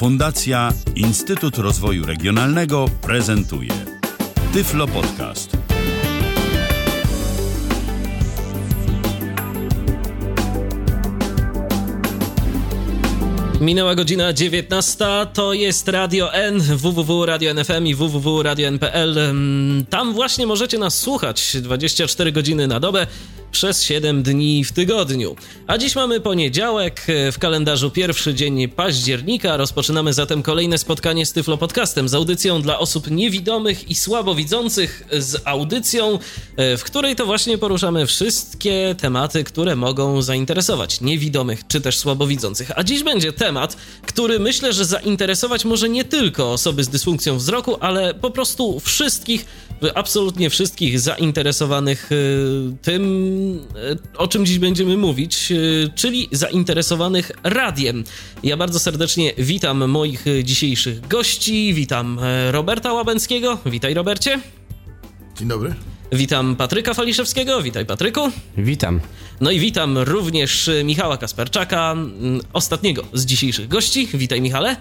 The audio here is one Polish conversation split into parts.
Fundacja Instytut Rozwoju Regionalnego prezentuje Tyflo Podcast. Minęła godzina 19, to jest Radio N, www.radio.nfm i www.radio.npl. Tam właśnie możecie nas słuchać 24 godziny na dobę przez 7 dni w tygodniu. A dziś mamy poniedziałek, w kalendarzu pierwszy dzień października. Rozpoczynamy zatem kolejne spotkanie z Tyflo Podcastem, z audycją dla osób niewidomych i słabowidzących, z audycją, e, w której to właśnie poruszamy wszystkie tematy, które mogą zainteresować niewidomych czy też słabowidzących. A dziś będzie temat, który myślę, że zainteresować może nie tylko osoby z dysfunkcją wzroku, ale po prostu wszystkich, absolutnie wszystkich zainteresowanych e, tym, o czym dziś będziemy mówić, e, czyli zainteresowanych radiem. Ja bardzo serdecznie witam moich dzisiejszych gości. Witam e, Roberta Łabęckiego. Witaj, Robercie. Dzień dobry. Witam Patryka Faliszewskiego. Witaj, Patryku. Witam. No i witam również Michała Kasperczaka, ostatniego z dzisiejszych gości. Witaj, Michale.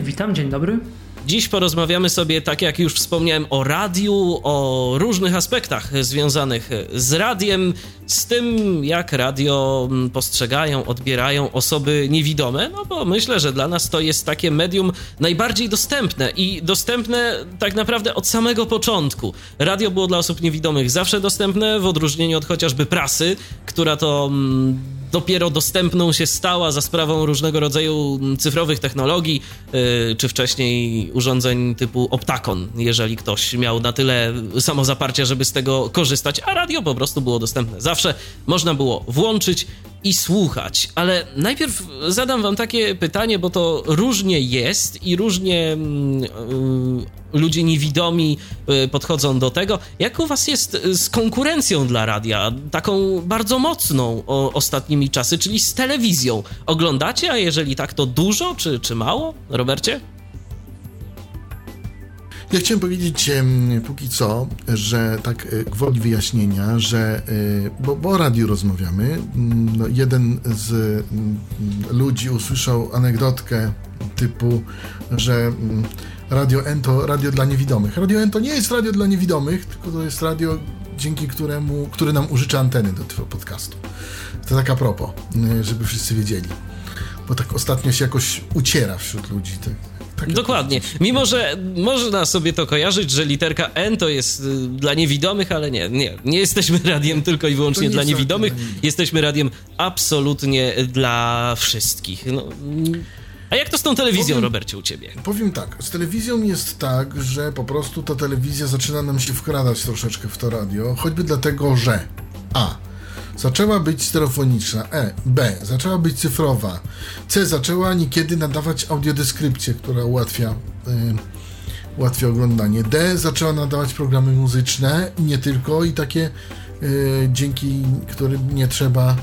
Witam, dzień dobry. Dziś porozmawiamy sobie, tak jak już wspomniałem, o radiu, o różnych aspektach związanych z radiem, z tym, jak radio postrzegają, odbierają osoby niewidome, no bo myślę, że dla nas to jest takie medium najbardziej dostępne i dostępne tak naprawdę od samego początku. Radio było dla osób niewidomych zawsze dostępne, w odróżnieniu od chociażby prasy, która to dopiero dostępną się stała za sprawą różnego rodzaju cyfrowych technologii, yy, czy wcześniej urządzeń typu Optakon, jeżeli ktoś miał na tyle samozaparcia, żeby z tego korzystać, a radio po prostu było dostępne zawsze. Można było włączyć i słuchać. Ale najpierw zadam wam takie pytanie, bo to różnie jest i różnie yy, ludzie niewidomi yy, podchodzą do tego. Jak u was jest z konkurencją dla radia, taką bardzo mocną o, ostatnimi czasy, czyli z telewizją? Oglądacie, a jeżeli tak, to dużo czy, czy mało? Robercie? Ja chciałem powiedzieć póki co, że tak e, gwoli wyjaśnienia, że e, bo, bo o radiu rozmawiamy. Mm, no, jeden z mm, ludzi usłyszał anegdotkę typu, że mm, Radio N to radio dla niewidomych. Radio N to nie jest radio dla niewidomych, tylko to jest radio, dzięki któremu, który nam użycza anteny do tego podcastu. To tak a propos, żeby wszyscy wiedzieli. Bo tak ostatnio się jakoś uciera wśród ludzi. Tak Dokładnie. Mimo, że można sobie to kojarzyć, że literka N to jest y, dla niewidomych, ale nie, nie. Nie jesteśmy radiem tylko i wyłącznie dla niewidomych. Jesteśmy radiem absolutnie dla wszystkich. No. A jak to z tą telewizją, powiem, Robercie, u ciebie? Powiem tak, z telewizją jest tak, że po prostu ta telewizja zaczyna nam się wkradać troszeczkę w to radio, choćby dlatego, że A zaczęła być stereofoniczna, E, B, zaczęła być cyfrowa, C, zaczęła niekiedy nadawać audiodeskrypcję, która ułatwia, y, ułatwia oglądanie, D, zaczęła nadawać programy muzyczne i nie tylko, i takie, y, dzięki którym nie trzeba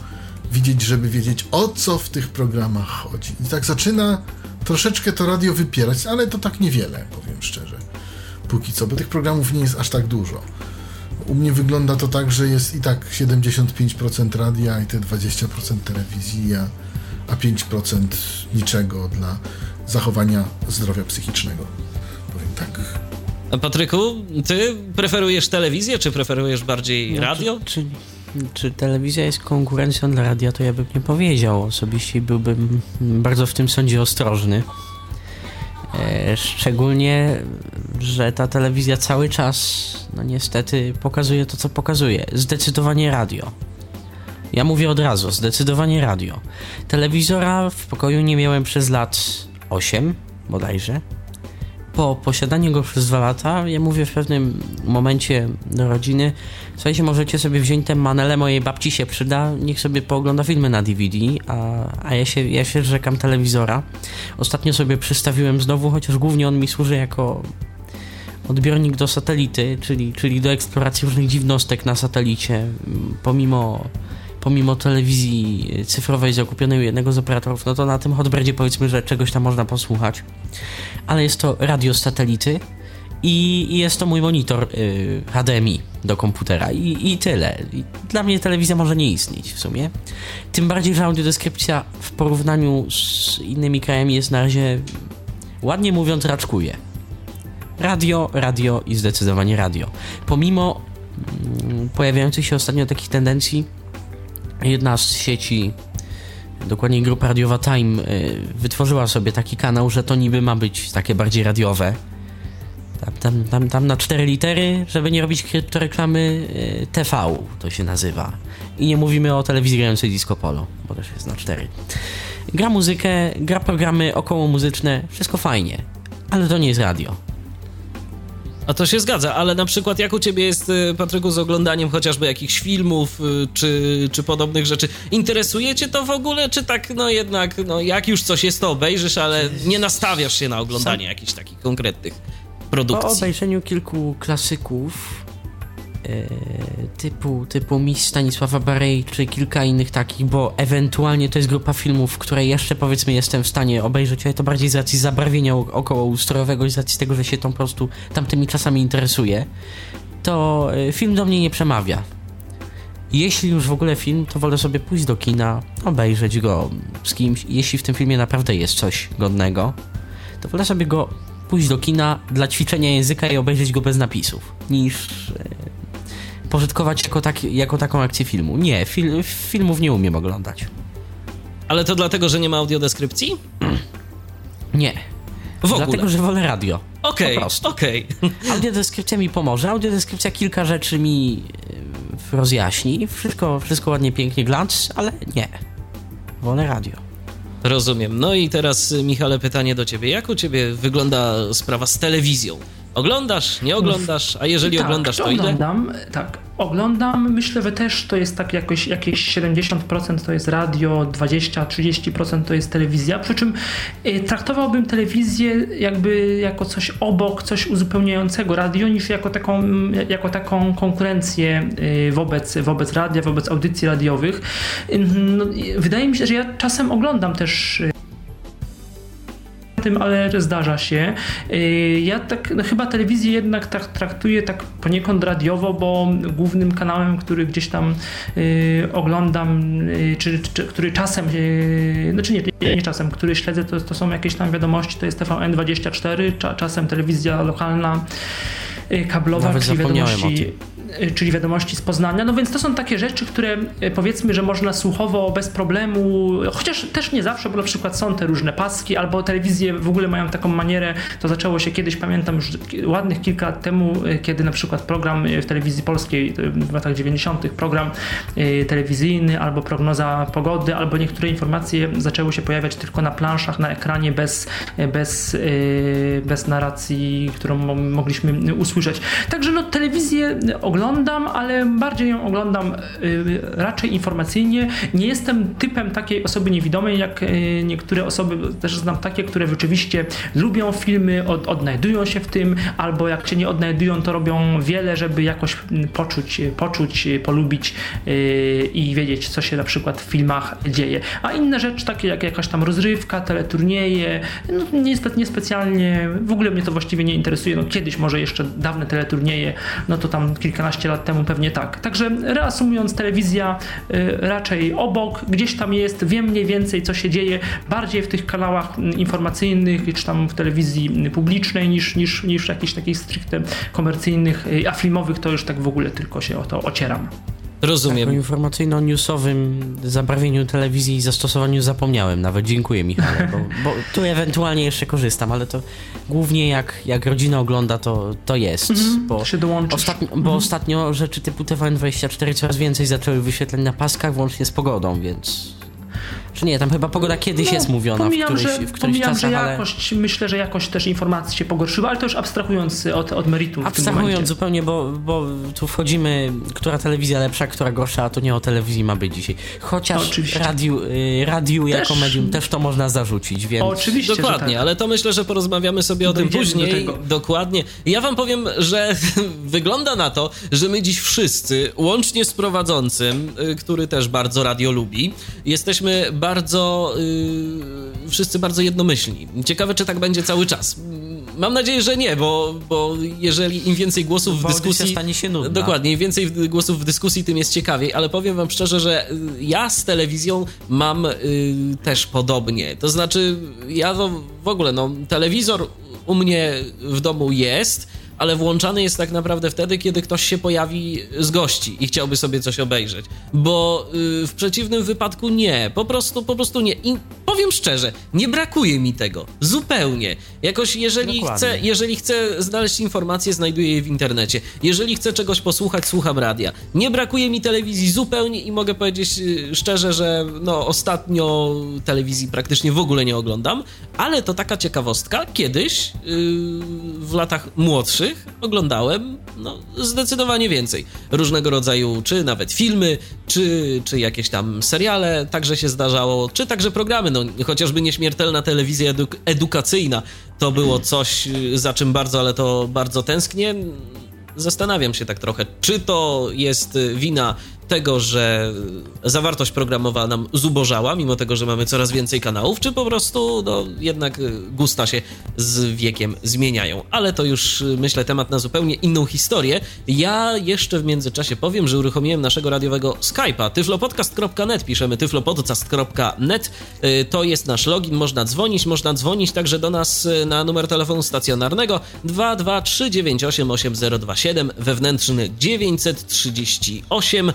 widzieć, żeby wiedzieć o co w tych programach chodzi. I tak zaczyna troszeczkę to radio wypierać, ale to tak niewiele, powiem szczerze. Póki co, bo tych programów nie jest aż tak dużo. U mnie wygląda to tak, że jest i tak 75% radia i te 20% telewizji, a, a 5% niczego dla zachowania zdrowia psychicznego. Powiem tak. A Patryku, ty preferujesz telewizję, czy preferujesz bardziej no, radio? Czy, czy, czy, telewizja jest konkurencją dla radia, to ja bym nie powiedział. Osobiście byłbym bardzo w tym sądzie ostrożny. E, szczególnie, że ta telewizja cały czas, no niestety, pokazuje to, co pokazuje. Zdecydowanie radio. Ja mówię od razu, zdecydowanie radio. Telewizora w pokoju nie miałem przez lat 8 bodajże po posiadaniu go przez dwa lata, ja mówię w pewnym momencie do rodziny, słuchajcie, możecie sobie wziąć ten manele mojej babci się przyda, niech sobie poogląda filmy na DVD, a, a ja, się, ja się rzekam telewizora. Ostatnio sobie przystawiłem znowu, chociaż głównie on mi służy jako odbiornik do satelity, czyli, czyli do eksploracji różnych dziwnostek na satelicie, pomimo pomimo telewizji cyfrowej zakupionej u jednego z operatorów, no to na tym hotbredzie powiedzmy, że czegoś tam można posłuchać. Ale jest to radio satelity i, jest to mój monitor y, HDMI do komputera i, i tyle. Dla mnie telewizja może nie istnieć w sumie. Tym bardziej, że audiodeskrypcja w porównaniu z innymi krajami jest na razie, ładnie mówiąc, raczkuje. Radio, radio i zdecydowanie radio. Pomimo mm, pojawiających się ostatnio takich tendencji, jedna z sieci, dokładniej grupa radiowa Time, y, wytworzyła sobie taki kanał, że to niby ma być takie bardziej radiowe. Tam, tam, tam, tam na cztery litery, żeby nie robić kryptoreklamy, y, TV to się nazywa. I nie mówimy o telewizji grającej disco polo, bo też jest na cztery. Gra muzykę, gra programy około muzyczne, wszystko fajnie, ale to nie jest radio. A to się zgadza, ale na przykład jak u ciebie jest, y, Patryku, z oglądaniem chociażby jakichś filmów y, czy, czy podobnych rzeczy? Interesuje cię to w ogóle, czy tak, no jednak, no jak już coś jest, to obejrzysz, ale nie nastawiasz się na oglądanie jakichś takich konkretnych produkcji? Po obejrzeniu kilku klasyków typu, typu Miss Stanisława Barej, czy kilka innych takich, bo ewentualnie to jest grupa filmów, które jeszcze powiedzmy jestem w stanie obejrzeć, ale to bardziej z racji zabarwienia około ustrojowego i z racji tego, że się tą po prostu tamtymi czasami interesuje, to e, film do mnie nie przemawia. Jeśli już w ogóle film, to wolę sobie pójść do kina, obejrzeć go z kimś. Jeśli w tym filmie naprawdę jest coś godnego, to wolę sobie go pójść do kina dla ćwiczenia języka i obejrzeć go bez napisów, niż e, pożytkować jako, tak, jako taką akcję filmu. Nie, fil, filmów nie umiem oglądać. Ale to dlatego, że nie ma audiodeskrypcji? Nie. W ogóle. Dlatego, że wolę radio. Okej, prostu. okej. Audiodeskrypcja mi pomoże. Audiodeskrypcja kilka rzeczy mi e, rozjaśni. Wszystko, wszystko ładnie, pięknie glans, ale nie. Wolę radio. Rozumiem. No i teraz, y, Michale, pytanie do ciebie. Jak u ciebie wygląda sprawa z telewizją? Oglądasz, nie oglądasz? A jeżeli tak, oglądasz, to ile? oglądam, Tak, oglądam. Myślę, że też to jest tak jakoś, jakieś 70% to jest radio, 20-30% to jest telewizja. Przy czym y, traktowałbym telewizję jakby jako coś obok, coś uzupełniającego radio, niż jako taką, jako taką konkurencję y, wobec, wobec radia, wobec audycji radiowych. Y, no, wydaje mi się, że ja czasem oglądam też tym, ale zdarza się. Yy, Ja tak, no chyba telewizję jednak tak traktuję tak poniekąd radiowo, bo głównym kanałem, który gdzieś tam yy, oglądam, yy, czy, czy który czasem, yy, znaczy nie, nie, nie czasem, który śledzę, to, to są jakieś tam wiadomości, to jest TVN24, cza, czasem telewizja lokalna, kablowa, Nawet czyli wiadomości y, czyli wiadomości z Poznania. No więc to są takie rzeczy, które y, powiedzmy, że można słuchowo bez problemu, chociaż też nie zawsze, bo na przykład są te różne paski, albo telewizje w ogóle mają taką manierę, to zaczęło się kiedyś, pamiętam już ładnych kilka lat temu, y, kiedy na przykład program y, w telewizji polskiej y, w latach 90. program y, telewizyjny, albo prognoza pogody, albo niektóre informacje zaczęły się pojawiać tylko na planszach, na ekranie, bez, bez, y, bez narracji, którą mo- mogliśmy usłyszeć. Także no telewizję oglądam, ale bardziej ją oglądam y, raczej informacyjnie. Nie jestem typem takiej osoby niewidomej, jak y, niektóre osoby, też znam takie, które rzeczywiście lubią filmy, od, odnajdują się w tym, albo jak się nie odnajdują, to robią wiele, żeby jakoś poczuć, poczuć, polubić y, i wiedzieć, co się na przykład w filmach dzieje. A inne rzeczy, takie jak jakaś tam rozrywka, teleturnieje, no niespe, niespecjalnie, w ogóle mnie to właściwie nie interesuje. No kiedyś może jeszcze dawne teleturnieje, no to tam kilkanaście lat temu pewnie tak. Także reasumując, telewizja y, raczej obok, gdzieś tam jest, wiem mniej więcej co się dzieje, bardziej w tych kanałach mm, informacyjnych, czy tam w telewizji mm, publicznej niż, niż, niż jakichś takich stricte komercyjnych, y, a filmowych to już tak w ogóle tylko się o to ocieram. Rozumiem. O informacyjno-newsowym zabarwieniu telewizji i zastosowaniu zapomniałem nawet. Dziękuję Michale, bo, bo tu ewentualnie jeszcze korzystam, ale to głównie jak, jak rodzina ogląda, to, to jest. Bo, się dołączysz. ostatnio, bo ostatnio rzeczy typu TVN24 coraz więcej zaczęły wyświetlać na paskach, włącznie z pogodą, więc... Czy nie, tam chyba pogoda kiedyś No, jest mówiona w pomijam, któryś, że, w którychś pomijam, że czasach, ale... jakość, myślę, że jakość też informacji się pogorszyła, ale to już abstrahując od, od meritum w Abstrahując zupełnie, bo, bo tu wchodzimy, która telewizja lepsza, która gorsza, a to nie o telewizji ma być dzisiaj. Chociaż Oczywiście. radiu, y, radiu jako Też- medium też to można zarzucić, więc... Oczywiście, Dokładnie, że tak. ale to myślę, że porozmawiamy sobie o tym Dojdziemy do później. tego. Dokładnie. Ja wam powiem, że wygląda na to, że my dziś wszyscy, łącznie z prowadzącym, y, który też bardzo radio lubi, jesteśmy bardzo, y, wszyscy bardzo jednomyślni. Ciekawe, czy tak będzie cały czas. mam nadzieję, że nie, bo, bo jeżeli im więcej głosów w dyskusji... stanie się nudna. Dokładnie, im więcej głosów w dyskusji, tym jest ciekawiej, ale powiem wam szczerze, że y, ja z telewizją mam y, też podobnie. To znaczy, ja to w ogóle, no, telewizor u mnie w domu jest, ale włączany jest tak naprawdę wtedy, kiedy ktoś się pojawi z gości i chciałby sobie coś obejrzeć. Bo y, w przeciwnym wypadku nie, po prostu, po prostu nie. I powiem szczerze, nie brakuje mi tego. Zupełnie. Jakoś jeżeli Dokładnie. chcę, jeżeli chcę znaleźć informacje, znajduję je w internecie. Jeżeli chcę czegoś posłuchać, słucham radia. Nie brakuje mi telewizji zupełnie i mogę powiedzieć y, szczerze, że no ostatnio telewizji praktycznie w ogóle nie oglądam, ale to taka ciekawostka. Kiedyś yy, w latach młodszych oglądałem no, zdecydowanie więcej. Różnego rodzaju, czy nawet filmy, czy, czy jakieś tam seriale, także się zdarzało, czy także programy, no chociażby nieśmiertelna telewizja eduk- edukacyjna, to było coś, za czym bardzo, ale to bardzo tęsknię. Zastanawiam się tak trochę, czy to jest wina tego, że zawartość programowa nam zubożała, mimo tego, że mamy coraz więcej kanałów, czy po prostu no, jednak y, gusta się z wiekiem zmieniają. Ale to już y, myślę temat na zupełnie inną historię. Ja jeszcze w międzyczasie powiem, że uruchomiłem naszego radiowego Skype'a tyflopodcast.net, piszemy tyflopodcast.net, Y, to jest nasz login, można dzwonić, można dzwonić także do nas na numer telefonu stacjonarnego 223988027 wewnętrzny 938 Y,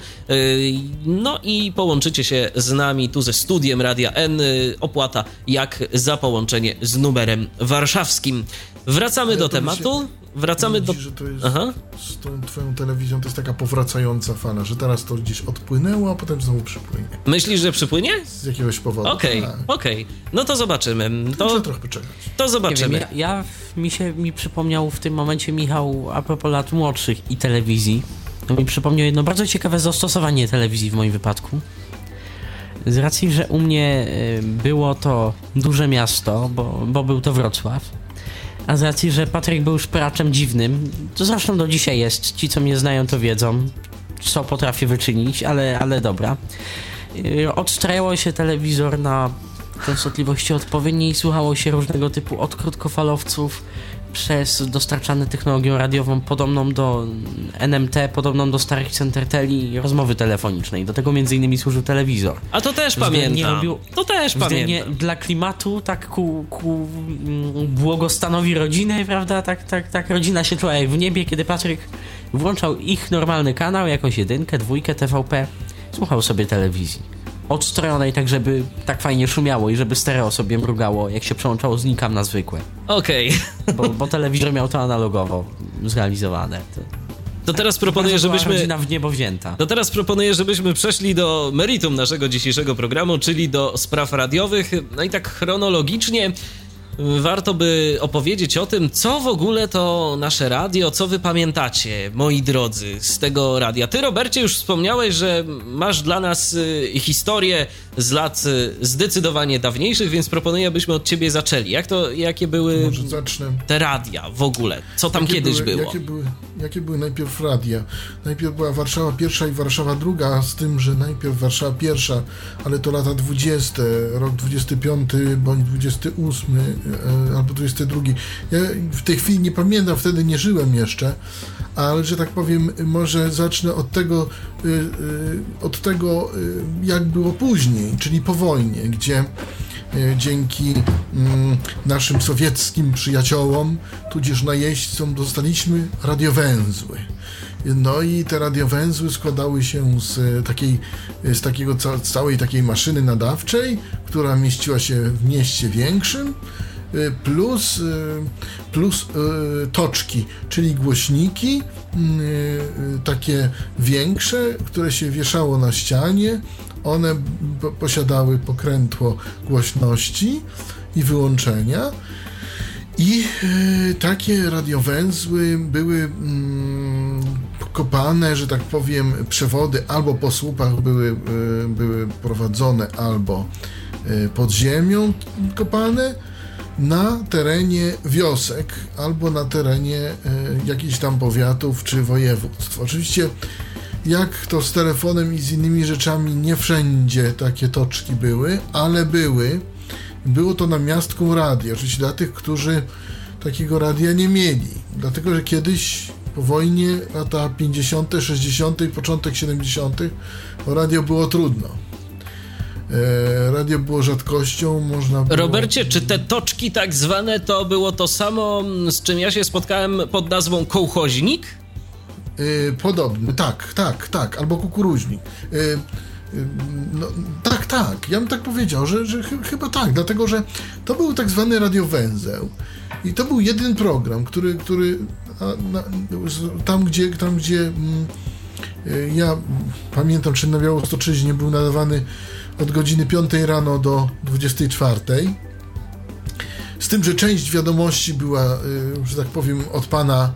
no i połączycie się z nami tu ze studiem Radia N. Y, Opłata jak za połączenie z numerem warszawskim. Wracamy Ale do mi się- tematu. Wracamy do. Że to jest Aha. z tą twoją telewizją, to jest taka powracająca fala, że teraz to gdzieś odpłynęło, a potem znowu przypłynie. Myślisz, że przypłynie? Z jakiegoś powodu. Okej, Tak. okej. No to zobaczymy. To... To, trochę poczekać. to Nie wiem, zobaczymy. ja, ja mi się mi przypomniał w tym momencie Michał a propos lat młodszych i telewizji. To mi przypomniał jedno bardzo ciekawe zastosowanie telewizji w moim wypadku. Z racji, że u mnie y, było to duże miasto, bo, bo był to Wrocław, a z racji, że Patryk był szperaczem dziwnym, to zresztą do dzisiaj jest, ci co mnie znają to wiedzą, co potrafię wyczynić, ale, ale dobra. Y, Odstrajało się telewizor na częstotliwości odpowiedniej słuchało się różnego typu od krótkofalowców przez dostarczane technologią radiową podobną do NMT, podobną do starych centerteli rozmowy telefonicznej. Do tego między innymi służył telewizor. A to też pamiętam. robił- To też pamiętam. dla klimatu, tak ku, ku mm, błogostanowi rodziny, prawda? Tak, tak, tak rodzina się czuła jak w niebie, kiedy Patryk włączał ich normalny kanał, jakąś jedynkę, dwójkę TVP, słuchał sobie telewizji. Odstrojonej tak, żeby tak fajnie szumiało i żeby stereo sobie mrugało, jak się przełączało z nikam na zwykłe. Okej. Bo, bo telewizor miał to analogowo zrealizowane. To, To teraz proponuję, żebyśmy. w niebo wzięta. To teraz proponuję, żebyśmy przeszli do meritum naszego dzisiejszego programu, czyli do spraw radiowych. No i tak chronologicznie warto by opowiedzieć o tym, co w ogóle to nasze radio, co wy pamiętacie, moi drodzy, z tego radia. Ty, Robercie, już wspomniałeś, że masz dla nas y, historię z lat y, zdecydowanie dawniejszych, więc proponuję, abyśmy od ciebie zaczęli. Jak to, jakie były Może zacznę. te radia w ogóle? Co tam Jakie kiedyś były, było? Jakie były, jakie były najpierw radia? Najpierw była Warszawa pierwsza i Warszawa druga, z tym, że najpierw Warszawa pierwsza, ale to lata 20, rok 25 bądź 28 e, albo 22. Ja w tej chwili nie pamiętam, wtedy nie żyłem jeszcze, ale że tak powiem, może zacznę od tego, y, y, od tego jak było później, czyli po wojnie, gdzie dzięki mm, naszym sowieckim przyjaciołom, tudzież najeźdźcom, dostaliśmy radiowęzły. No i te radiowęzły składały się z takiej, z takiego ca- całej takiej maszyny nadawczej, która mieściła się w mieście większym, plus, y, plus y, toczki, czyli głośniki y, y, takie większe, które się wieszało na ścianie. One po- posiadały pokrętło głośności i wyłączenia. I takie radiowęzły były mm, kopane, że tak powiem, przewody albo po słupach były, były prowadzone, albo pod ziemią kopane na terenie wiosek albo na terenie e, jakichś tam powiatów czy województw. Oczywiście jak to z telefonem i z innymi rzeczami, nie wszędzie takie toczki były, ale były. Było to na miastką radio, oczywiście dla tych, którzy takiego radia nie mieli. Dlatego, że kiedyś po wojnie, lata 50., 60., początek 70., o radio było trudno. E, radio było rzadkością, można było... Robercie, czy te toczki tak zwane to było to samo, z czym ja się spotkałem pod nazwą kołchoźnik? E, podobny, tak, tak, tak, albo kukuruźnik. E, no, tak, tak, ja bym tak powiedział, że, że ch chyba tak, dlatego że to był tak zwany radiowęzeł i to był jeden program, który, który a, na, tam, gdzie, tam, gdzie mm, ja pamiętam, czy na Białostoczyźnie był nadawany od godziny 5 rano do 24. Z tym, że część wiadomości była, że tak powiem, od pana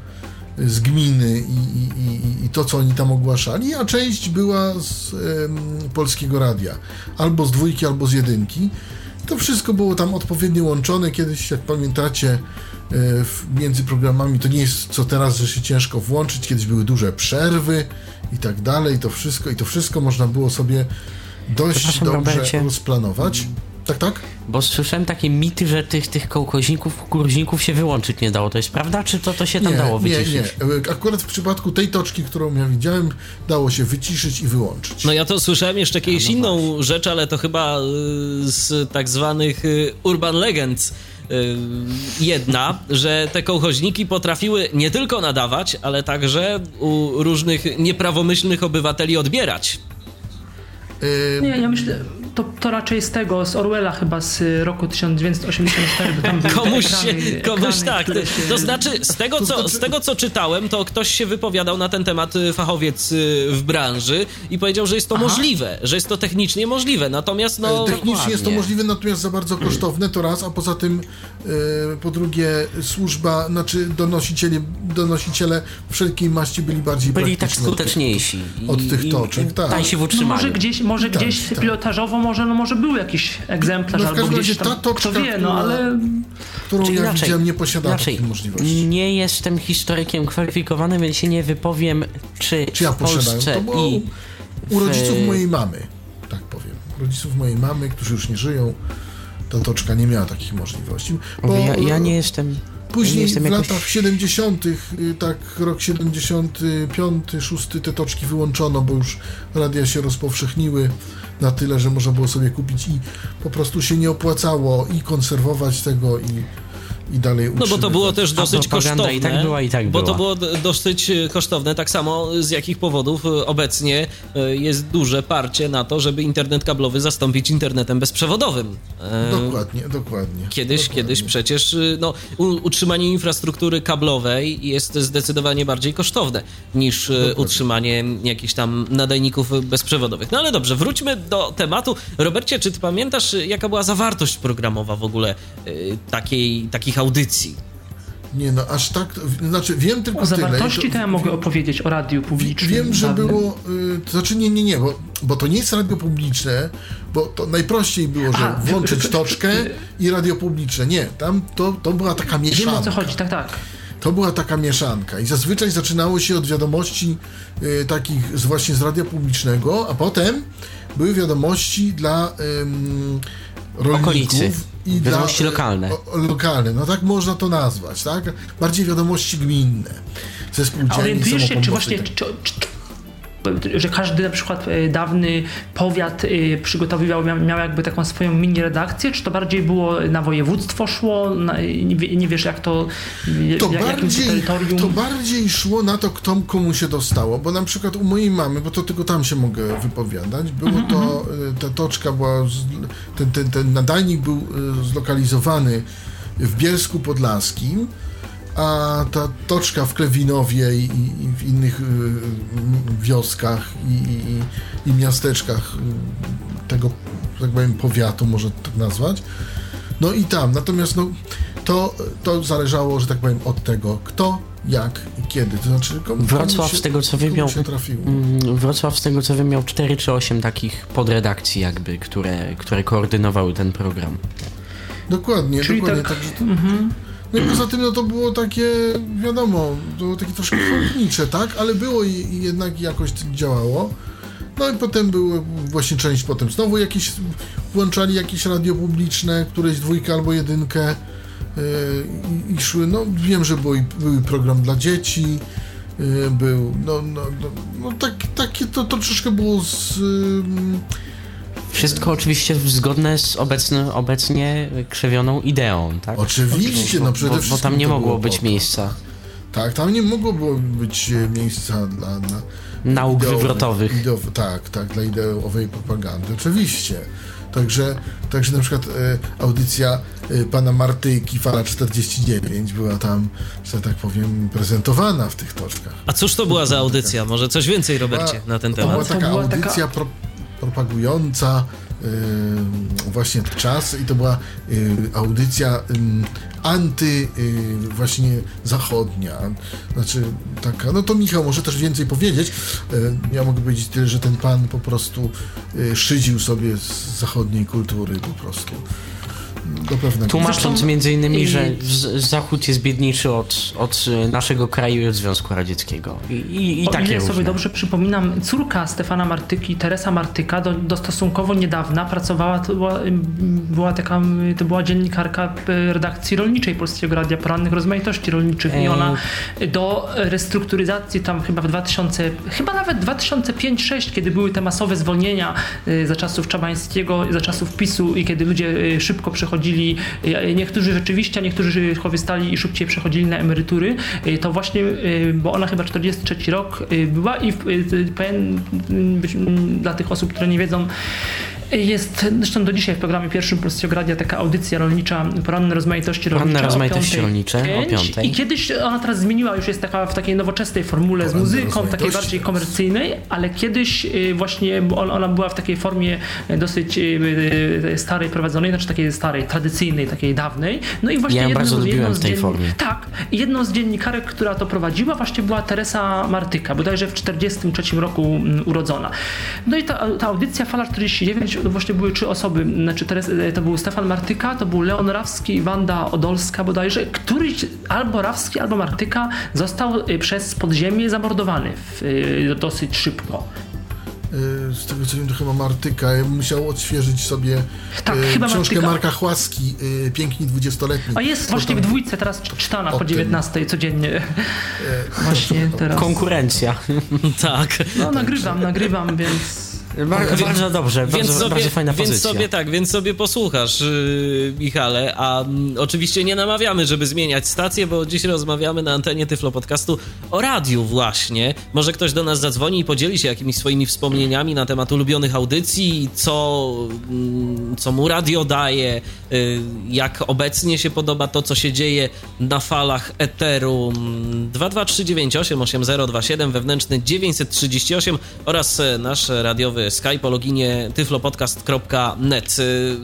z gminy i, i, i, to, co oni tam ogłaszali, a część była z polskiego radia, albo z dwójki, albo z jedynki. To wszystko było tam odpowiednio łączone. Kiedyś, jak pamiętacie, między programami to nie jest co teraz, że się ciężko włączyć. Kiedyś były duże przerwy i tak dalej. To wszystko, i to wszystko można było sobie dość dobrze Robercie. rozplanować. Tak, tak? Bo słyszałem takie mity, że tych, tych kołkoźników, kukuruzników się wyłączyć nie dało. To jest prawda, czy to, to się tam nie, dało wyciszyć? Nie, nie. Akurat w przypadku tej toczki, którą ja widziałem, dało się wyciszyć i wyłączyć. No ja to słyszałem jeszcze kiedyś no inną właśnie. rzecz, ale to chyba y, z tak zwanych y, urban legends y, jedna, że te kołchoźniki potrafiły nie tylko nadawać, ale także u różnych nieprawomyślnych obywateli odbierać. Nie, ja myślę, to, to raczej z tego, z Orwella chyba z roku 1984, bo tam komuś ekrany, się, komuś ekrany, tak. Się... To znaczy, z tego, co, z tego co czytałem, to ktoś się wypowiadał na ten temat, y, fachowiec y, w branży i powiedział, że jest to Aha. możliwe, że jest to technicznie możliwe, natomiast no... E, technicznie dokładnie. jest to możliwe, natomiast za bardzo kosztowne, to raz, a poza tym e, po drugie służba, znaczy donosiciele, donosiciele wszelkiej maści byli bardziej Byli tak skuteczniejsi. Od, od tych toczek, tak. Utrzymaniu. No może gdzieś, może tak, gdzieś tak. pilotażowo może, no może był jakiś egzemplarz no albo gdzieś tam, ta toczka, kto wie, no ale... Którą Czyli ja inaczej, widziałem, nie posiadała takiej możliwości. Nie jestem historykiem kwalifikowanym, więc się nie wypowiem, czy, czy ja w Polsce to było i... U rodziców mojej mamy, tak powiem. Rodziców mojej mamy, którzy już nie żyją, ta toczka nie miała takich możliwości. Bo, ja, ja nie jestem... Później w jakoś... latach 70., y, tak rok 75, 6 te toczki wyłączono, bo już radia się rozpowszechniły na tyle, że można było sobie kupić i po prostu się nie opłacało i konserwować tego i i dalej utrzymywać. No bo to było też dosyć kosztowne. i tak była, i tak była. Bo to było dosyć e, kosztowne, tak samo z jakich powodów e, obecnie e, jest duże parcie na to, żeby internet kablowy zastąpić internetem bezprzewodowym. Dokładnie, dokładnie. Kiedyś, dokładnie. kiedyś przecież no, utrzymanie infrastruktury kablowej jest zdecydowanie bardziej kosztowne niż dokładnie. utrzymanie jakichś tam nadajników bezprzewodowych. No ale dobrze, wróćmy do tematu. Robercie, czy ty pamiętasz, jaka była zawartość programowa w ogóle takiej, takich audycji. Nie no, aż tak, znaczy wiem tylko o tyle. O zawartości to, to ja mogę opowiedzieć o radiu publicznym. Wiem, że dawnym. było, y, to znaczy nie, nie, nie, bo, bo to nie jest radio publiczne, bo to najprościej było, że A, włączyć toczkę i radio publiczne. Nie, tam to, to była taka mieszanka. Wiem o co chodzi, tak, tak. To była taka mieszanka i zazwyczaj zaczynało się od wiadomości y, takich z, właśnie z radia publicznego, a potem były wiadomości dla y, rolników. Okolicy i wiadomości dla, lokalne. O, lokalne, no tak można to nazwać, tak? Bardziej wiadomości gminne. Ze spółdzielni Orientujesz się, czy właśnie, czy, czy, że każdy na przykład e, dawny powiat e, przygotowywał, miał, miał jakby taką swoją mini redakcję, czy to bardziej było na województwo szło, na, nie, nie, wiesz jak to, to jak, bardziej, terytorium? To bardziej szło na to, kto komu się dostało, bo na przykład u mojej mamy, bo to tylko tam się mogę wypowiadać, było mm -hmm. to, e, ta toczka była, ten, ten, ten nadajnik był zlokalizowany w Bielsku Podlaskim, a ta toczka w Klewinowie i, i w innych y, wioskach i, i, i, miasteczkach y, tego, tak powiem, powiatu, może tak nazwać. No i tam, natomiast no, to, to zależało, że tak powiem, od tego, kto, jak i kiedy. To znaczy, komu, Wrocław się, z tego co wiem miał, mm, Wrocław z tego co wiem miał 4 czy 8 takich podredakcji jakby, które, które koordynowały ten program. Dokładnie, Czyli dokładnie. Tak, to, mm-hmm. No i poza tym no to było takie, wiadomo, to było takie troszkę chłodnicze, tak? Ale było i, i jednak jakoś działało. No i potem były właśnie część potem znowu jakieś, włączali jakieś radio publiczne, któreś dwójkę albo jedynkę i, i szły, no wiem, że był, był program dla dzieci, był, no, no, no, no tak, takie to, to było z... Wszystko oczywiście zgodne z obecny, obecnie krzewioną ideą, tak? Oczywiście, bo, no przede wszystkim. Bo tam nie mogło być miejsca. Tak, tam nie mogło być miejsca dla, dla nauk wywrotowych. tak, tak, dla ideowej propagandy, oczywiście. Także, także na przykład e, audycja e, pana Martyki, Fala 49 była tam, że tak powiem, prezentowana w tych toczkach. A cóż to była za audycja? Może coś więcej, Robercie, na ten temat? To była taka audycja. Pro, propagująca y, właśnie czas i to była y, audycja y, anty y, właśnie zachodnia. Znaczy taka, no to Michał może też więcej powiedzieć. Y, ja mogę powiedzieć tyle, że ten pan po prostu y, szydził sobie z zachodniej kultury po prostu do pewnego Tłumacząc Zresztą, między innymi, że Zachód jest biedniejszy od, od naszego kraju i od Związku Radzieckiego. I, i, i o takie ile różne. sobie dobrze przypominam, córka Stefana Martyki, Teresa Martyka, do, do stosunkowo niedawna pracowała, to była, była taka, to była dziennikarka redakcji rolniczej Polskiego Radia Porannych Rozmaitości Rolniczych i ona do restrukturyzacji tam chyba w 2000, chyba nawet 2005-2006, kiedy były te masowe zwolnienia y, za czasów Czabańskiego, za czasów PiSu i kiedy ludzie szybko przechodzili przechodzili, e, niektórzy rzeczywiście, a niektórzy korzystali i szybciej przechodzili na emerytury, e, to właśnie, e, bo ona chyba 43 rok była i pewien, dla tych osób, które nie wiedzą, jest zresztą do dzisiaj w programie pierwszym Polskiego Radia taka audycja rolnicza, poranne rozmaitości rolnicze. Poranne rozmaitości rolnicze o piątej. I kiedyś ona teraz zmieniła, już jest taka w takiej nowoczesnej formule z muzyką, takiej bardziej komercyjnej, ale kiedyś właśnie ona była w takiej formie dosyć starej prowadzonej, znaczy takiej starej, tradycyjnej, takiej dawnej. No i właśnie ja jedną, bardzo lubiłem w tej formie. Tak. Jedną z dziennikarek, która to prowadziła właśnie była Teresa Martyka, bodajże w 1943 roku urodzona. No i ta, ta audycja Fala 49 to właśnie były trzy osoby, znaczy teraz, e, to był Stefan Martyka, to był Leon Rawski i Wanda Odolska bodajże, któryś albo Rawski, albo Martyka został e, przez podziemie zamordowany w, e, dosyć szybko z tego co wiem, to chyba Martyka. Ja musiał odświeżyć sobie tak, e, książkę Martyka. Marka Chłaski, e, Piękni dwudziestoletni. A jest właśnie w dwójce teraz czytana po 19 codziennie. E, właśnie teraz. Konkurencja. tak. No nagrywam, nagrywam, więc... Bardzo, bardzo dobrze, więc bardzo, sobie, bardzo fajna pozycja. Więc sobie tak, więc sobie posłuchasz, yy, Michale, a mm, oczywiście nie namawiamy, żeby zmieniać stację, bo dziś rozmawiamy na antenie Tyflo Podcastu o radiu właśnie. Może ktoś do nas zadzwoni i podzieli się jakimiś swoimi wspomnieniami na temat ulubionych audycji, co, yy, co mu radio daje, yy, jak obecnie się podoba to, co się dzieje na falach eteru 22398 8027 wewnętrzny 938 oraz nasz radiowy Skype o loginie tyflopodcast.net. Y,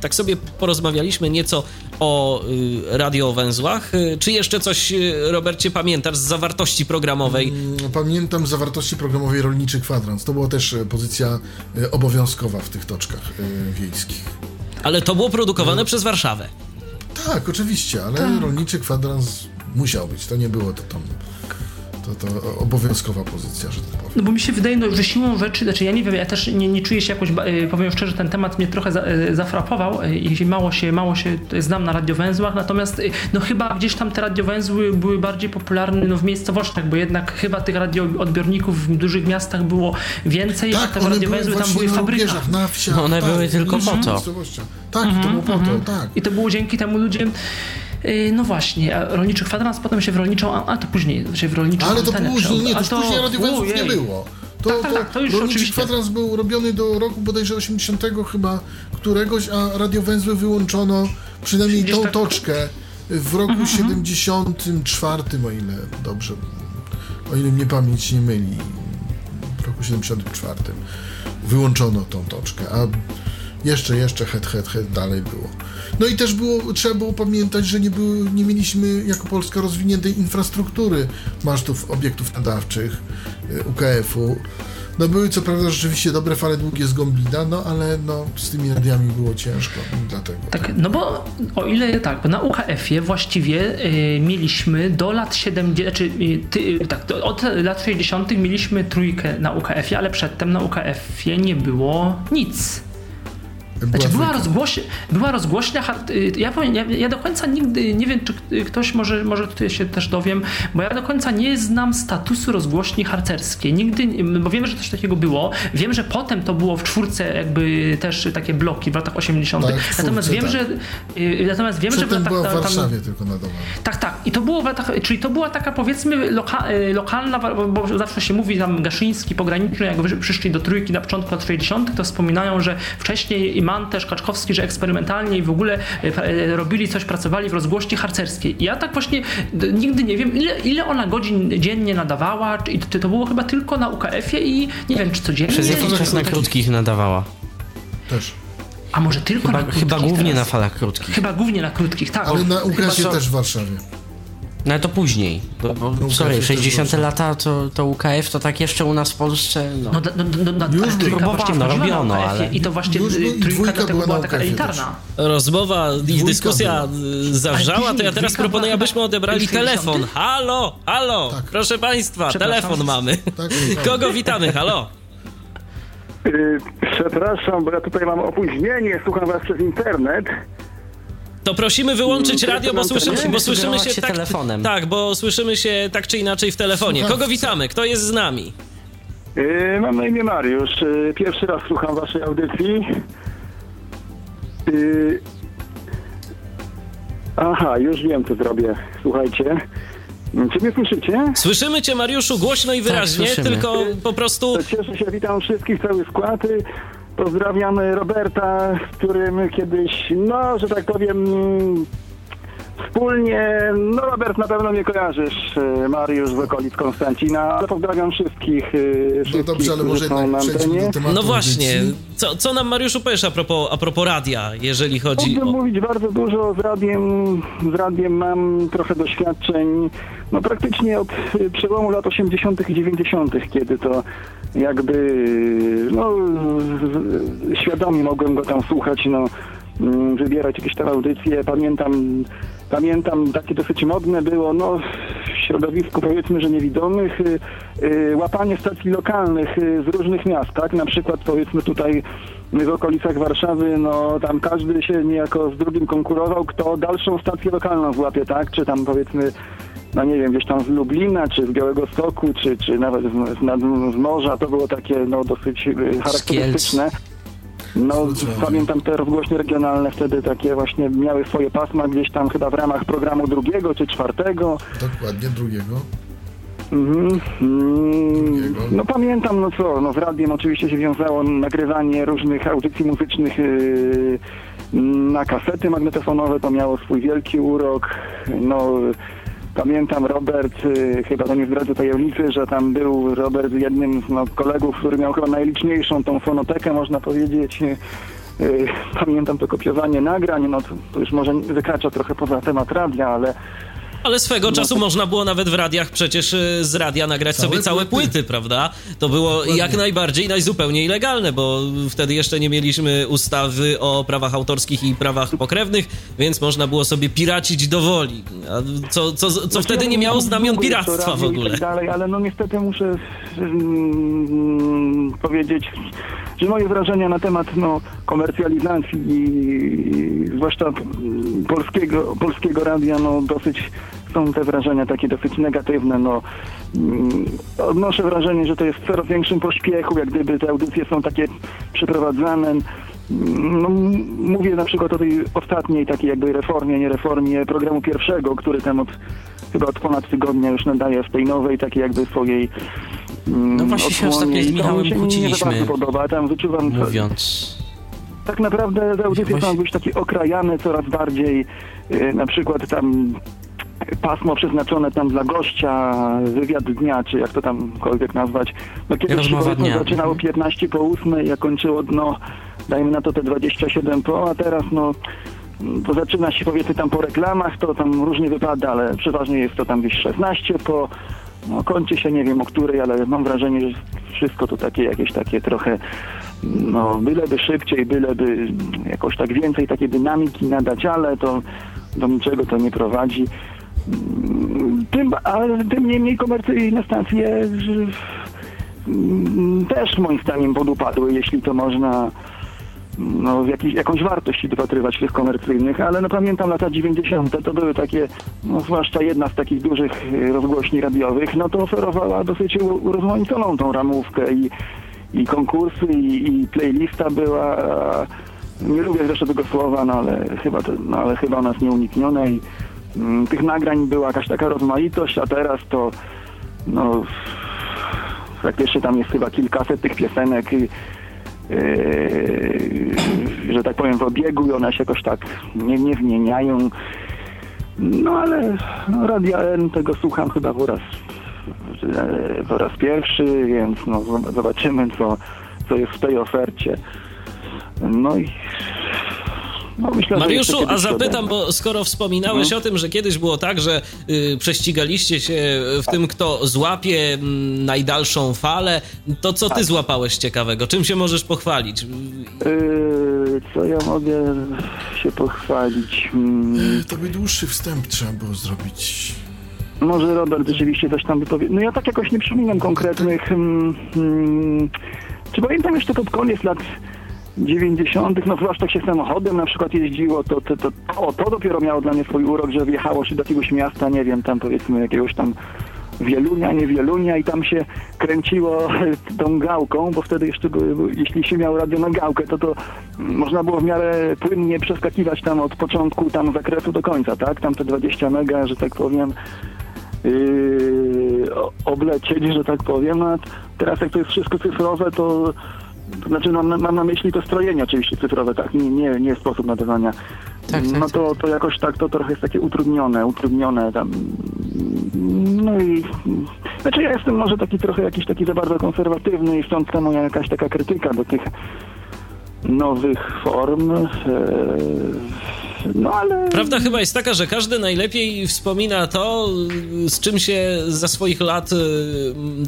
tak sobie porozmawialiśmy nieco o y, radiowęzłach. Y, czy jeszcze coś, Robercie, pamiętasz z zawartości programowej? Mm, pamiętam z zawartości programowej Rolniczy Kwadrans. To była też pozycja obowiązkowa w tych toczkach wiejskich. Ale to było produkowane przez Warszawę. Tak, oczywiście, ale tak. Rolniczy Kwadrans musiał być. To nie było to tam to, to obowiązkowa pozycja, że tak powiem. No bo mi się wydaje, no, że siłą rzeczy, znaczy ja nie wiem, ja też nie, nie czuję się jakoś, e, powiem szczerze, ten temat mnie trochę za, e, zafrapował e, i mało się, mało się znam na radiowęzłach, natomiast no chyba gdzieś tam te radiowęzły były bardziej popularne no, w miejscowościach, bo jednak chyba tych radioodbiorników w dużych miastach było więcej, tak, a te radiowęzły tam były w fabrykach. Na wsiach, no one tak, były tylko po to. Tak, mm -hmm, to było po to, mhm. tak. I to było dzięki temu ludzie Y, no właśnie, a rolniczy kwadrans, potem się w rolniczą, a, a to później się w rolniczą Ale to później, nie, to, to później radiowęzłów nie było. To, tak, tak, tak, to już rolniczy oczywiście. kwadrans był robiony do roku bodajże 80 chyba któregoś, a radiowęzły wyłączono przynajmniej tą tak... toczkę w roku mm -hmm. 74, o ile dobrze, o ile mnie pamięć nie myli, w roku 74 wyłączono tą toczkę, a jeszcze, jeszcze het, het, het dalej było. No i też było, trzeba było pamiętać, że nie, były, nie mieliśmy jako Polska rozwiniętej infrastruktury masztów obiektów nadawczych y, UKF-u. No były co prawda rzeczywiście dobre fale długie z Gombina, no ale no, z tymi radiami było ciężko, dlatego. Tak, no bo o ile tak, na UKF-ie właściwie y, mieliśmy do lat 70, znaczy y, ty, tak, do, od lat 60 mieliśmy trójkę na UKF-ie, ale przedtem na UKF-ie nie było nic. Znaczy była, rozgłoś, była rozgłośnia, y, ja, powiem, ja, ja do końca nigdy, nie wiem czy k- ktoś może, może tutaj się też dowiem, bo ja do końca nie znam statusu rozgłośni harcerskiej. Nigdy, bo wiem, że coś takiego było. Wiem, że potem to było w czwórce jakby też takie bloki w latach 80. Tak, czwórce, natomiast wiem, tak. że y, natomiast wiem, że w Przedtem latach była w tam- Warszawie tylko nadawana. tak, tak. I to było w latach, czyli to była taka powiedzmy loka, y, lokalna, bo, zawsze się mówi tam Gaszyński, pograniczny, jak przyszli do trójki na początku lat 60., to wspominają, że wcześniej Iman też Kaczkowski, że eksperymentalnie i w ogóle pra- y, robili coś, pracowali w rozgłośni harcerskiej. I ja tak właśnie nigdy nie wiem, ile, ile ona godzin dziennie nadawała, czy, czy to było chyba tylko na UKF-ie i nie wiem, czy codziennie. Przez jakiś czas na krótkich nadawała. Też. A może tylko Chyba, na krótkich chyba głównie na teraz? falach krótkich. Chyba głównie na krótkich, tak. Ale na co- też w Warszawie. No ale to później. Bo, bo, sorry, też 60 właśnie. lata to, to UKF to tak jeszcze u nas w Polsce. No. No, no, no, no, Już trójka próbowano, robiono, ale- I to właśnie y, trójka dlatego była taka elitarna. Rozmowa i dyskusja y, zawrzała, to ja teraz proponuję, abyśmy odebrali telefon. 60? Halo, halo, Tak. proszę państwa, telefon mamy. Tak, Kogo witamy, halo? Y, Przepraszam, bo ja tutaj mam opóźnienie, słucham was przez internet. To prosimy wyłączyć Mm, radio, bo telefon. bo słyszymy się się tak, telefonem. tak, bo słyszymy się tak czy inaczej w telefonie. Słucham. Kogo witamy? Kto jest z nami? Y, Mam na imię Mariusz. Y, Pierwszy raz słucham waszej audycji. Y, Aha, już wiem co zrobię. Słuchajcie. Czy mnie słyszycie? Słyszymy cię, Mariuszu, głośno i wyraźnie, słyszymy. tylko po prostu To cieszę się, witam wszystkich, cały skład. Pozdrawiamy Roberta, z którym kiedyś, no, że tak powiem, wspólnie, no Robert na pewno nie kojarzysz, y, Mariusz z okolic Konstancina, ale pozdrawiam wszystkich, y, No wszystkich, dobrze, ale może jednak przejdźmy do tematu No właśnie, co, co nam Mariuszu powiesz a propos, a propos radia, jeżeli chodzi Mógłbym o... mówić bardzo dużo z radiem. Z radiem mam trochę doświadczeń. No praktycznie od y, przełomu lat 80. i 90., kiedy to jakby y, no świadomie mogłem go tam słuchać, no mm, wybierać jakieś tam audycje. Pamiętam pamiętam takie dosyć modne było, no w środowisku powiedzmy, że niewidomych, y, y, łapanie stacji lokalnych y, z różnych miast, tak? Na przykład powiedzmy tutaj w okolicach Warszawy, no tam każdy się niejako z drugim konkurował, kto dalszą stację lokalną złapie, tak? Czy tam powiedzmy, no nie wiem, gdzieś tam z Lublina, czy z Białego Stoku, czy, czy nawet z, z, z morza, to było takie no dosyć charakterystyczne. No, pamiętam te rozgłośnie regionalne wtedy takie właśnie miały swoje pasma gdzieś tam chyba w ramach programu drugiego czy czwartego. Dokładnie, drugiego. Mhm. Mm. No pamiętam, no co, no z radiem oczywiście się wiązało nagrywanie różnych audycji muzycznych yy, na kasety magnetofonowe, to miało swój wielki urok. No pamiętam Robert, yy, chyba to nie zdradzę tajemnicy, że tam był Robert jednym z no, kolegów, który miał chyba najliczniejszą tą fonotekę, można powiedzieć. Yy, Pamiętam to kopiowanie nagrań, no to, to już może wykracza trochę poza temat radia, ale Ale swego czasu można było nawet w radiach przecież y, z radia nagrać Całe sobie całe płyty. płyty, prawda? To było Dokładnie. jak najbardziej najzupełniej legalne, bo wtedy jeszcze nie mieliśmy ustawy o prawach autorskich i prawach pokrewnych, więc można było sobie piracić do woli. Co, co, co Znaczy, wtedy nie miało znamion piractwa w i ogóle. Tak dalej, ale no niestety muszę mm, powiedzieć, że moje wrażenia na temat no, komercjalizacji i zwłaszcza mm, polskiego, polskiego radia no dosyć są te wrażenia takie dosyć negatywne. No, mm, odnoszę wrażenie, że to jest w coraz większym pośpiechu, jak gdyby te audycje są takie przeprowadzane. No, m- mówię na przykład o tej ostatniej takiej jakby reformie, nie reformie programu pierwszego, który tam od chyba od ponad tygodnia już nadaje w tej nowej takiej jakby swojej mm, No właśnie się ostatnio z Michałem mi nie kłóciliśmy. podoba. Tam wyczuwam Mówiąc. tak naprawdę te audycje Właśnie- są być takie okrajane coraz bardziej, y, na przykład tam pasmo przeznaczone tam dla gościa, wywiad dnia, czy jak to tamkolwiek nazwać. No kiedyś się zaczynało 15 po 8, a kończyło no dajmy na to te 27 po, a teraz no to zaczyna się powiedzmy tam po reklamach, to tam różnie wypada, ale przeważnie jest to tam gdzieś 16 po, no kończy się nie wiem o której, ale mam wrażenie, że wszystko to takie jakieś takie trochę no byleby szybciej, byleby jakoś tak więcej takiej dynamiki nadać, ale to do niczego to nie prowadzi. Mm, Tym, ale tym niemniej komercyjne stacje mm, też moim zdaniem podupadły, jeśli to można no, jakiś, jakąś wartość dopatrywać tych komercyjnych, ale no pamiętam lata 90. to były takie, no zwłaszcza jedna z takich dużych y, rozgłośni radiowych, no to oferowała dosyć u- urozmaiconą tą ramówkę i, i konkursy i, i playlista była, nie lubię zresztą tego słowa, no ale chyba, to, no, ale chyba nas nieuniknione i mm, tych nagrań była jakaś taka rozmaitość, a teraz to no praktycznie tam jest chyba kilkaset tych piosenek i że tak powiem, w obiegu i one się jakoś tak nie, nie zmieniają. No ale no, Radia N tego słucham chyba po raz, po raz pierwszy, więc no, zobaczymy, co, co jest w tej ofercie. No i no, myślę, Mariuszu, a zapytam, bo skoro wspominałeś Mhm. o tym, że kiedyś było tak, że y, prześcigaliście się w tym, kto złapie mm, najdalszą falę, to co Tak. ty złapałeś ciekawego? Czym się możesz pochwalić? Yy, co ja mogę się pochwalić? Mm, To by dłuższy wstęp trzeba było zrobić. Może Robert rzeczywiście coś tam wypowie. No ja tak jakoś nie przypominam konkretnych. Mm, mm, czy pamiętam jeszcze pod koniec lat 90., no zwłaszcza jak się samochodem na przykład jeździło, to, to, to, o, to dopiero miało dla mnie swój urok, że wjechało się do jakiegoś miasta, nie wiem, tam powiedzmy jakiegoś tam Wielunia, nie Wielunia i tam się kręciło tą gałką, bo wtedy jeszcze jeśli się miało radio na gałkę, to to można było w miarę płynnie przeskakiwać tam od początku tam zakresu do końca, tak? Tam te 20 mega, że tak powiem, yy, oblecieć, że tak powiem. A teraz jak to jest wszystko cyfrowe, to, to znaczy mam, mam na myśli to strojenie oczywiście cyfrowe, tak? Nie, nie, nie sposób nadawania. Tak, tak, no to, to jakoś tak, to trochę jest takie utrudnione, utrudnione tam. No i znaczy ja jestem może taki trochę jakiś taki za bardzo konserwatywny i stąd ta moja jakaś taka krytyka do tych nowych form. E, no ale... Prawda chyba jest taka, że każdy najlepiej wspomina to, z czym się za swoich lat y,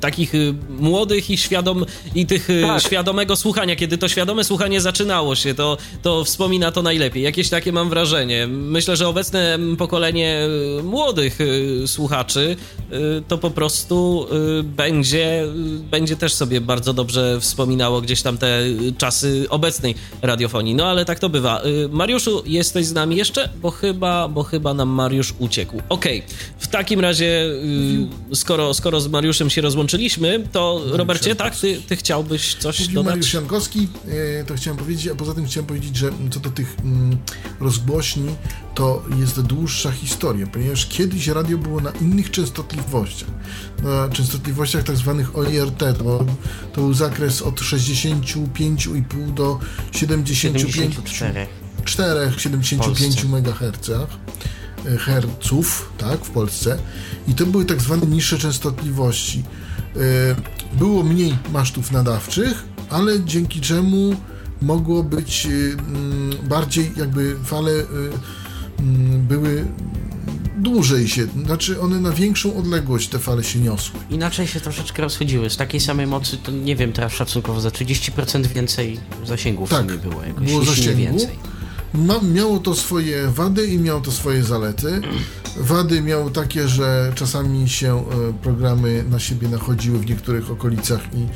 takich y, młodych i świadom i tych y, Tak. świadomego słuchania, kiedy to świadome słuchanie zaczynało się, to, to wspomina to najlepiej. Jakieś takie mam wrażenie. Myślę, że obecne pokolenie młodych słuchaczy to po prostu będzie, będzie też sobie bardzo dobrze wspominało gdzieś tam te czasy obecnej radiofonii. No ale tak to bywa. Mariuszu, jesteś z nami jeszcze? Bo chyba, bo chyba nam Mariusz uciekł. Okej, w takim razie, y, skoro, skoro z Mariuszem się rozłączyliśmy, to Robercie, tak, ty, ty chciałbyś coś Mówił dodać? Mariusz Jankowski, e, to chciałem powiedzieć, a poza tym chciałem powiedzieć, że co do tych mm, rozgłośni, to jest dłuższa historia, ponieważ kiedyś radio było na innych częstotliwościach. Na częstotliwościach tak zwanych OIRT, to, to był zakres od 65,5 do 75 74. 4, 75 MHz herców, tak, w Polsce. I to były tak zwane niższe częstotliwości. E, Było mniej masztów nadawczych, ale dzięki czemu mogło być e, mm, bardziej jakby fale e, mm, były dłużej się, znaczy one na większą odległość te fale się niosły. Inaczej się troszeczkę rozchodziły. Z takiej samej mocy, to nie wiem teraz szacunkowo, za 30% więcej zasięgów Tak, sumie było. Jakoś, było nie zasięgu. więcej. Ma, miało to swoje wady i miało to swoje zalety. Wady miało takie, że czasami się e, programy na siebie nachodziły w niektórych okolicach i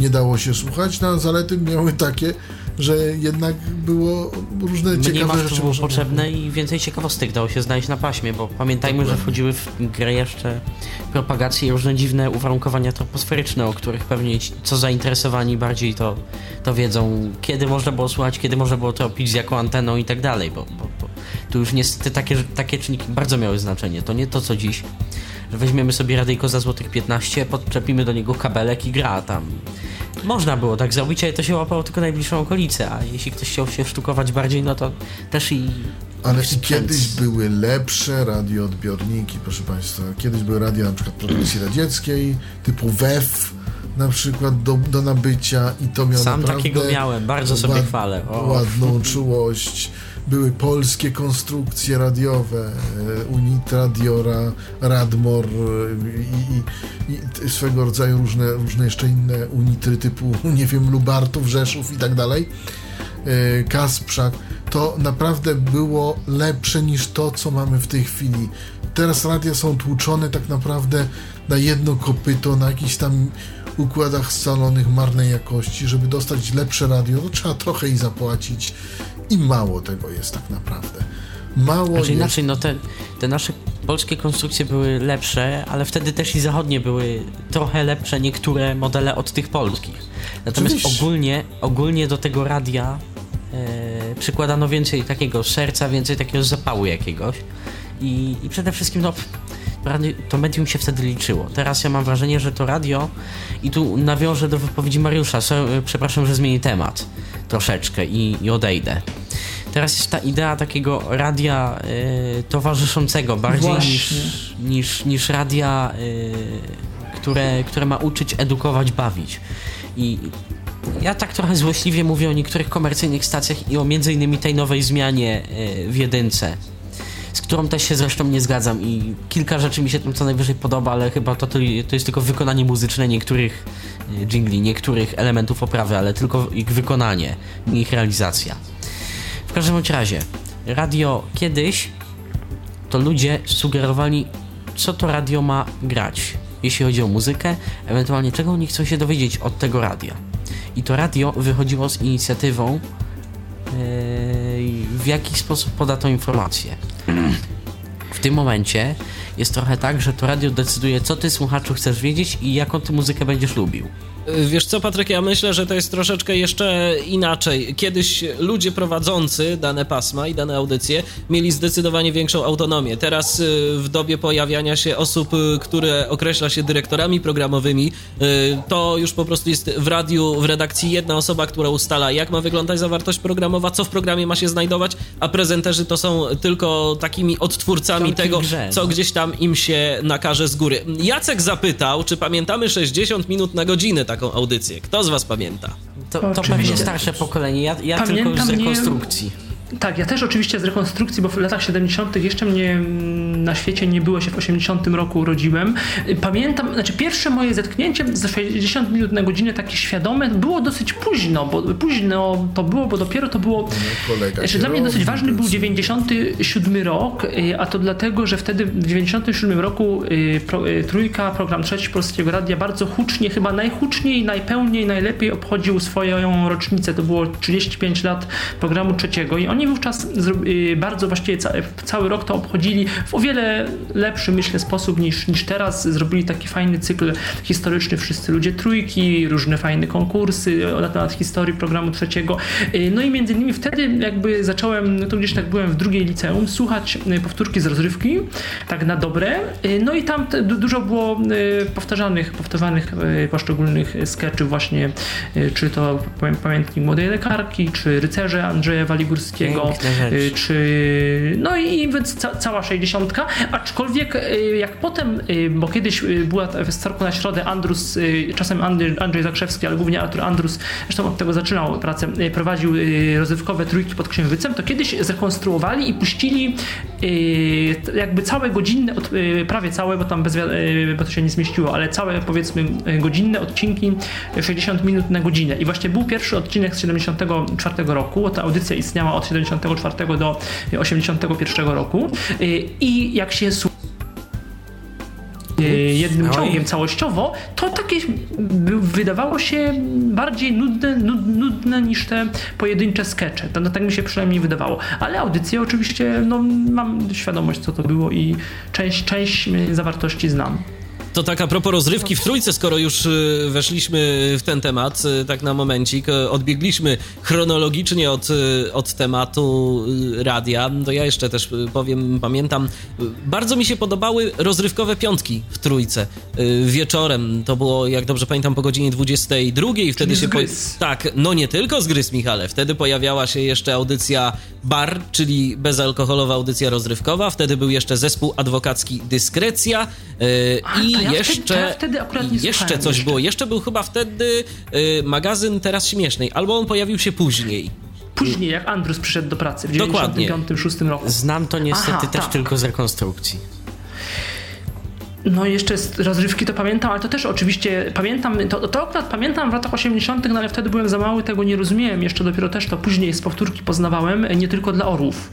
nie dało się słuchać. Na zalety miały takie, że jednak było różne Mniej ciekawe rzeczy. było można potrzebne i więcej ciekawostek dało się znaleźć na paśmie, bo pamiętajmy, że wchodziły w grę jeszcze propagacje i różne dziwne uwarunkowania troposferyczne, o których pewnie ci, co zainteresowani bardziej to, to wiedzą, kiedy można było słuchać, kiedy można było tropić, z jaką anteną i tak dalej, bo, bo, bo tu już niestety takie, takie czynniki bardzo miały znaczenie. To nie to, co dziś, że weźmiemy sobie radyjko za złotych 15, podczepimy do niego kabelek i gra tam. Można było tak zrobić, ale to się łapało tylko najbliższą okolicę, a jeśli ktoś chciał się sztukować bardziej, no to też i Ale kiedyś były lepsze radioodbiorniki, proszę Państwa. Kiedyś były radia na przykład produkcji radzieckiej, typu WEF na przykład do, do nabycia i to miało Sam takiego miałem, bardzo sobie chwalę. O. ładną czułość. Były polskie konstrukcje radiowe, e, Unit Radio, Ra, Radmor e, i, i, i swego rodzaju różne, różne jeszcze inne unitry typu, nie wiem, Lubartów, Rzeszów i tak dalej. e, Kasprzak, to naprawdę było lepsze niż to, co mamy w tej chwili. Teraz radia są tłuczone tak naprawdę na jedno kopyto, na jakichś tam układach scalonych marnej jakości, żeby dostać lepsze radio, to trzeba trochę i zapłacić i mało tego jest tak naprawdę. Mało Znaczy jest... inaczej, no te, te nasze polskie konstrukcje były lepsze, ale wtedy też i zachodnie były trochę lepsze niektóre modele od tych polskich. Natomiast Oczywiście. ogólnie, ogólnie do tego radia e, przykładano więcej takiego serca, więcej takiego zapału jakiegoś. I, i przede wszystkim no, radio, to medium się wtedy liczyło. Teraz ja mam wrażenie, że to radio i tu nawiążę do wypowiedzi Mariusza. So, e, przepraszam, że zmieni temat troszeczkę i, i odejdę. Teraz jest ta idea takiego radia e, towarzyszącego bardziej Właśnie. niż, niż, niż radia, e, które, które ma uczyć, edukować, bawić. I ja tak trochę złośliwie mówię o niektórych komercyjnych stacjach i o między innymi tej nowej zmianie e, w jedynce, z którą też się zresztą nie zgadzam i kilka rzeczy mi się tam co najwyżej podoba, ale chyba to, to jest tylko wykonanie muzyczne niektórych e, jingli, niektórych elementów oprawy, ale tylko ich wykonanie, nie ich realizacja. W każdym razie, radio kiedyś to ludzie sugerowali, co to radio ma grać, jeśli chodzi o muzykę, ewentualnie czego oni chcą się dowiedzieć od tego radia. I to radio wychodziło z inicjatywą, yy, w jaki sposób poda tą informację. W tym momencie jest trochę tak, że to radio decyduje, co ty słuchaczu chcesz wiedzieć i jaką ty muzykę będziesz lubił. Wiesz co, Patryk, ja myślę, że to jest troszeczkę jeszcze inaczej. Kiedyś ludzie prowadzący dane pasma i dane audycje mieli zdecydowanie większą autonomię. Teraz y, w dobie pojawiania się osób, y, które określa się dyrektorami programowymi, y, to już po prostu jest w radiu, w redakcji jedna osoba, która ustala, jak ma wyglądać zawartość programowa, co w programie ma się znajdować, a prezenterzy to są tylko takimi odtwórcami tego, co no. gdzieś tam im się nakaże z góry. Jacek zapytał, czy pamiętamy 60 minut na godzinę taką audycję. Kto z was pamięta? To, to Oczywiście. pewnie starsze pokolenie, ja, ja tylko już z Pamiętam, nie- rekonstrukcji. Tak, ja też oczywiście z rekonstrukcji, bo w latach 70. jeszcze mnie mm, na świecie nie było, się w 80 roku urodziłem. Pamiętam, znaczy pierwsze moje zetknięcie za 60 minut na godzinę takie świadome było dosyć późno, bo późno to było, bo dopiero to było kolega Znaczy, dla mnie dosyć ważny był więc- 97 rok, y, a to dlatego, że wtedy w 97 roku y, pro, y, Trójka, program trzeci Polskiego Radia bardzo hucznie, chyba najhuczniej, najpełniej, najlepiej obchodził swoją rocznicę. To było 35 lat programu trzeciego i oni wówczas bardzo właściwie ca, cały rok to obchodzili w o wiele lepszy, myślę, sposób niż, niż teraz. Zrobili taki fajny cykl historyczny Wszyscy Ludzie Trójki, różne fajne konkursy na temat historii programu trzeciego. Y, No i między innymi wtedy jakby zacząłem, no to gdzieś tak byłem w drugiej liceum, słuchać y, powtórki z rozrywki, tak na dobre. Y, No i tam dużo było powtarzanych, powtarzanych poszczególnych sketchów właśnie, czy to pamię- Pamiętnik Młodej Lekarki, czy Rycerze Andrzeja Waligórskiego, czy no i więc ca, cała 60. Aczkolwiek y, jak potem, y, bo kiedyś y, była w Starku na środę Andrus, czasem Andrzej, Andrzej Zakrzewski, ale głównie Artur Andrus, zresztą od tego zaczynał pracę, prowadził rozrywkowe trójki pod Księżycem, to kiedyś zrekonstruowali i puścili jakby całe godzinne, od- prawie całe, bo tam bez, bo to się nie zmieściło, ale całe powiedzmy godzinne odcinki y, 60 minut na godzinę. I właśnie był pierwszy odcinek z 74 roku, ta audycja istniała od 74 do 81 roku Y, i jak się y, jednym Oj. ciągiem całościowo, to takie wydawało się bardziej nudne, nud, nudne niż te pojedyncze skecze. To, no, tak mi się przynajmniej wydawało. Ale audycje oczywiście, no, mam świadomość co to było i część, część zawartości znam. To tak a propos rozrywki w trójce, skoro już y, weszliśmy w ten temat, y, tak na momencik, y, odbiegliśmy chronologicznie od, od tematu radia, to ja jeszcze też powiem, pamiętam, bardzo mi się podobały rozrywkowe piątki w trójce. Wieczorem, to było, jak dobrze pamiętam, po godzinie 22, i wtedy się... Grys. Tak, no nie tylko z Grys, Michale. Wtedy pojawiała się jeszcze audycja Bar, czyli bezalkoholowa audycja rozrywkowa. Wtedy był jeszcze zespół adwokacki Dyskrecja i ja jeszcze... ja wtedy akurat nie jeszcze coś jeszcze. było. Jeszcze był chyba wtedy yy, magazyn Teraz Śmiesznej, albo on pojawił się później. Później, jak Andrus przyszedł do pracy w Dokładnie. 95-6 roku. Znam to niestety Aha, też tak. tylko z rekonstrukcji. No jeszcze z rozrywki to pamiętam, ale to też oczywiście pamiętam, to, to akurat pamiętam w latach 80., no ale wtedy byłem za mały, tego nie rozumiałem, jeszcze dopiero też to później z powtórki poznawałem, nie tylko dla orłów.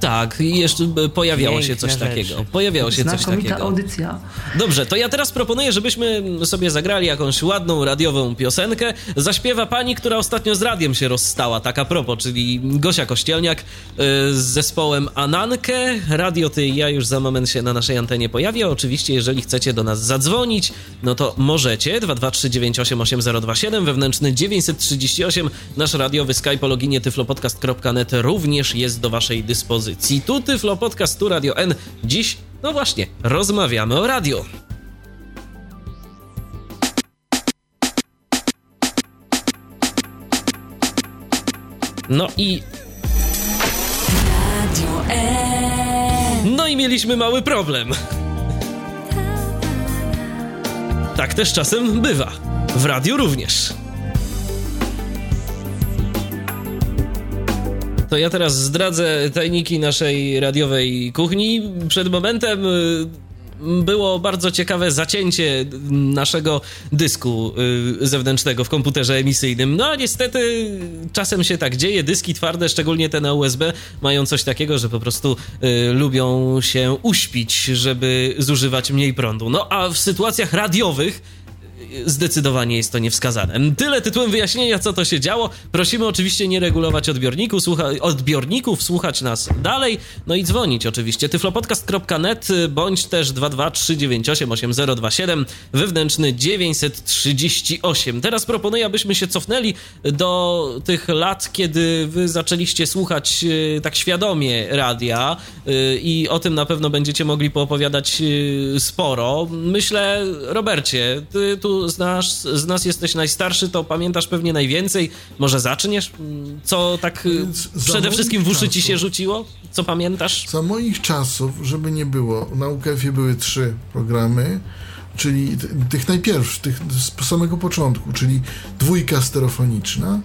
Tak, jeszcze e, pojawiało Piękne się coś rzeczy. takiego. Pojawiało się coś takiego. audycja. Dobrze, to ja teraz proponuję, żebyśmy sobie zagrali jakąś ładną radiową piosenkę. Zaśpiewa pani, która ostatnio z radiem się rozstała, tak a propos, czyli Gosia Kościelniak y, z zespołem Anankę. Radio Ty ja już za moment się na naszej antenie pojawię. Oczywiście, jeżeli chcecie do nas zadzwonić, no to możecie. 223988027, wewnętrzny 938, nasz radiowy Skype o loginie tyflopodcast.net również jest do waszej dyspozycji. Tu Tyflo Podcast, tu Radio N. Dziś, no właśnie, rozmawiamy o radio. No i. No i mieliśmy mały problem. Tak też czasem bywa. W radiu również. To ja teraz zdradzę tajniki naszej radiowej kuchni. Przed momentem y, było bardzo ciekawe zacięcie naszego dysku y, zewnętrznego w komputerze emisyjnym. No a niestety czasem się tak dzieje. Dyski twarde, szczególnie te na USB, mają coś takiego, że po prostu y, lubią się uśpić, żeby zużywać mniej prądu. No a w sytuacjach radiowych zdecydowanie jest to niewskazane. Tyle tytułem wyjaśnienia, co to się działo. Prosimy oczywiście nie regulować odbiorników, słucha, odbiorników, słuchać nas dalej, no i dzwonić oczywiście. tyflopodcast.net bądź też 223988027 wewnętrzny 938. Teraz proponuję, abyśmy się cofnęli do tych lat, kiedy wy zaczęliście słuchać e, tak świadomie radia e, i o tym na pewno będziecie mogli poopowiadać e, sporo. Myślę, Robercie, ty tu z nas, z nas jesteś najstarszy, to pamiętasz pewnie najwięcej. Może zaczniesz? Co tak y, Więc przede wszystkim w uszy ci się czasów- rzuciło? Co pamiętasz? Za moich czasów, żeby nie było, na UKF-ie były trzy programy, czyli tych najpierwszych, tych z samego początku, czyli dwójka stereofoniczna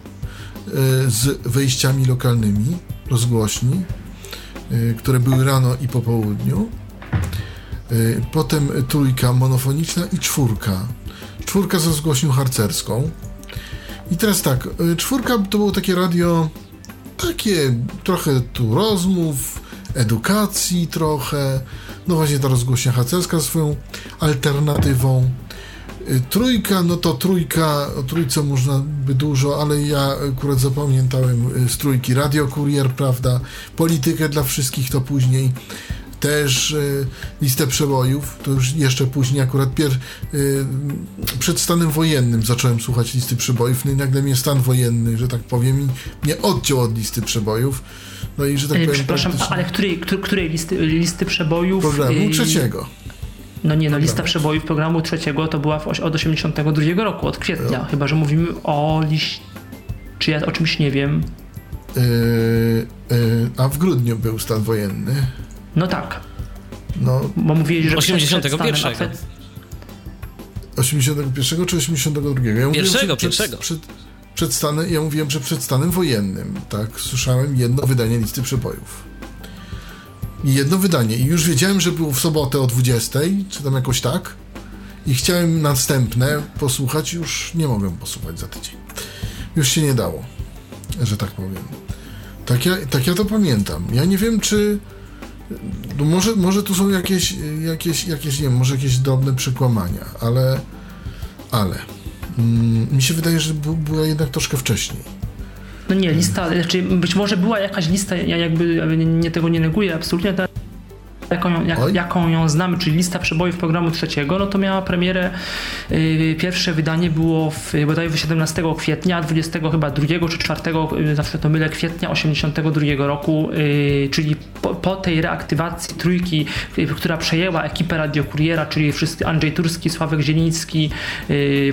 y, z wejściami lokalnymi, rozgłośni, y, które były rano i po południu. Y, Potem trójka monofoniczna i czwórka. Czwórka z rozgłośnią harcerską. I teraz tak, y, czwórka to było takie radio takie trochę tu rozmów, edukacji trochę, no właśnie ta rozgłośnia harcerska swoją alternatywą. Y, Trójka, no to trójka, o trójce można by dużo, ale ja akurat zapamiętałem y, z trójki Radio Kurier, prawda, politykę dla wszystkich to później, też y, listę przebojów, to już jeszcze później akurat pier, y, przed stanem wojennym zacząłem słuchać listy przebojów, no i nagle mnie stan wojenny, że tak powiem, i mnie odciął od listy przebojów, no i że tak E, powiem Przepraszam, praktycznie ale której, której, której listy, listy przebojów? programu y, trzeciego. No nie, no lista przebojów programu trzeciego to była w, od 82 roku, od kwietnia. Chyba, że mówimy o liść... Czy ja o czymś nie wiem? Y, y, a w grudniu był stan wojenny. No tak, No, bo mówili, że przed- przed 81. stanem, a przed- 81 czy 82? Ja mówiłem, Pierwszego, pierwszego. Przed, przed stanem, ja mówiłem, że przed stanem wojennym, tak, słyszałem jedno wydanie listy przebojów. I jedno wydanie. I już wiedziałem, że było w sobotę o 20, czy tam jakoś tak. I chciałem następne posłuchać, już nie mogłem posłuchać za tydzień. Już się nie dało, że tak powiem. Tak ja, tak ja to pamiętam. Ja nie wiem, czy. No może, może tu są jakieś, jakieś, jakieś, nie wiem, może jakieś drobne przekłamania, ale. Ale. Mm, mi się wydaje, że była jednak troszkę wcześniej. No nie, lista, znaczy być może była jakaś lista, ja jakby nie, tego nie neguję absolutnie, jaką, ją- jak, jaką ją znamy, czyli lista przebojów programu trzeciego, no to miała premierę, yy, pierwsze wydanie było w, bodajże 17 kwietnia, 20 chyba 2 czy 4, yy, zawsze to mylę, kwietnia 82 roku, yy, czyli po, po tej reaktywacji trójki, która przejęła ekipę radiokuriera, czyli wszyscy Andrzej Turski, Sławek Zieliński,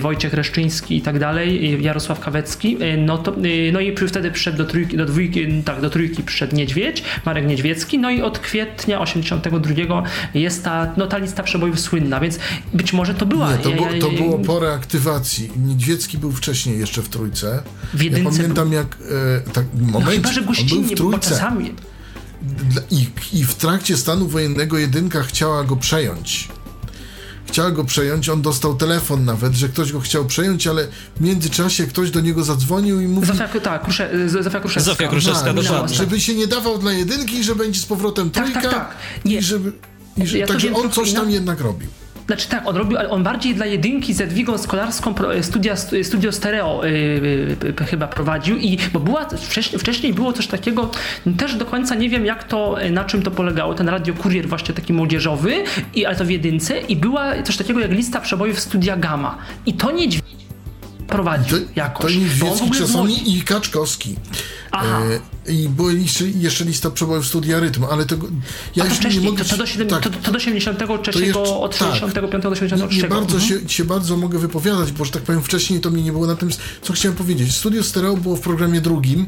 Wojciech Reszczyński i tak dalej, Jarosław Kawecki, no to, no i wtedy przyszedł do trójki, do dwójki, tak, do trójki przyszedł Niedźwiedź, Marek Niedźwiecki, no i od kwietnia 82 jest ta, no ta lista przebojów słynna, więc być może to była. Nie, to, bu, to było po reaktywacji. Niedźwiecki był wcześniej jeszcze w trójce. W Ja pamiętam jak. E, tak, No moment, chyba, że on był w trójce. czasami. I, I w trakcie stanu wojennego jedynka chciała go przejąć. Chciała go przejąć, on dostał telefon nawet, że ktoś go chciał przejąć, ale w międzyczasie ktoś do niego zadzwonił i mówi... Zofia, tak, Krusze, Zofia Kruszewska. Zofia Kruszewska, Tak, dokładnie. żeby się nie dawał dla jedynki że będzie z powrotem Tak, trójka tak, tak. Nie. i żeby... I że, Ja także on coś tam jednak robił. Znaczy tak, on robił, ale on bardziej dla jedynki z Edwigą Skolarską e, studia, stu- studio stereo y, chyba prowadził i bo była wcześniej, wcześniej było coś takiego, też do końca nie wiem jak to, na czym to polegało, ten radio kurier właśnie taki młodzieżowy, i, ale to w jedynce i była coś takiego jak lista przebojów studia Gamma i to nie prowadził To, jakoś. to Niedźwiecki czasami i Kaczkowski. Aha. E, I były jeszcze, jeszcze lista przebojów studia rytmu, ale tego... Ja to już nie mogę... to, to, do, siedem- tak, to, to do 73, To jeszcze- od tak. 65 do Nie, 73. nie bardzo Mhm. się, się bardzo mogę wypowiadać, bo że tak powiem wcześniej to mnie nie było na tym, co chciałem powiedzieć. Studio Stereo było w programie drugim.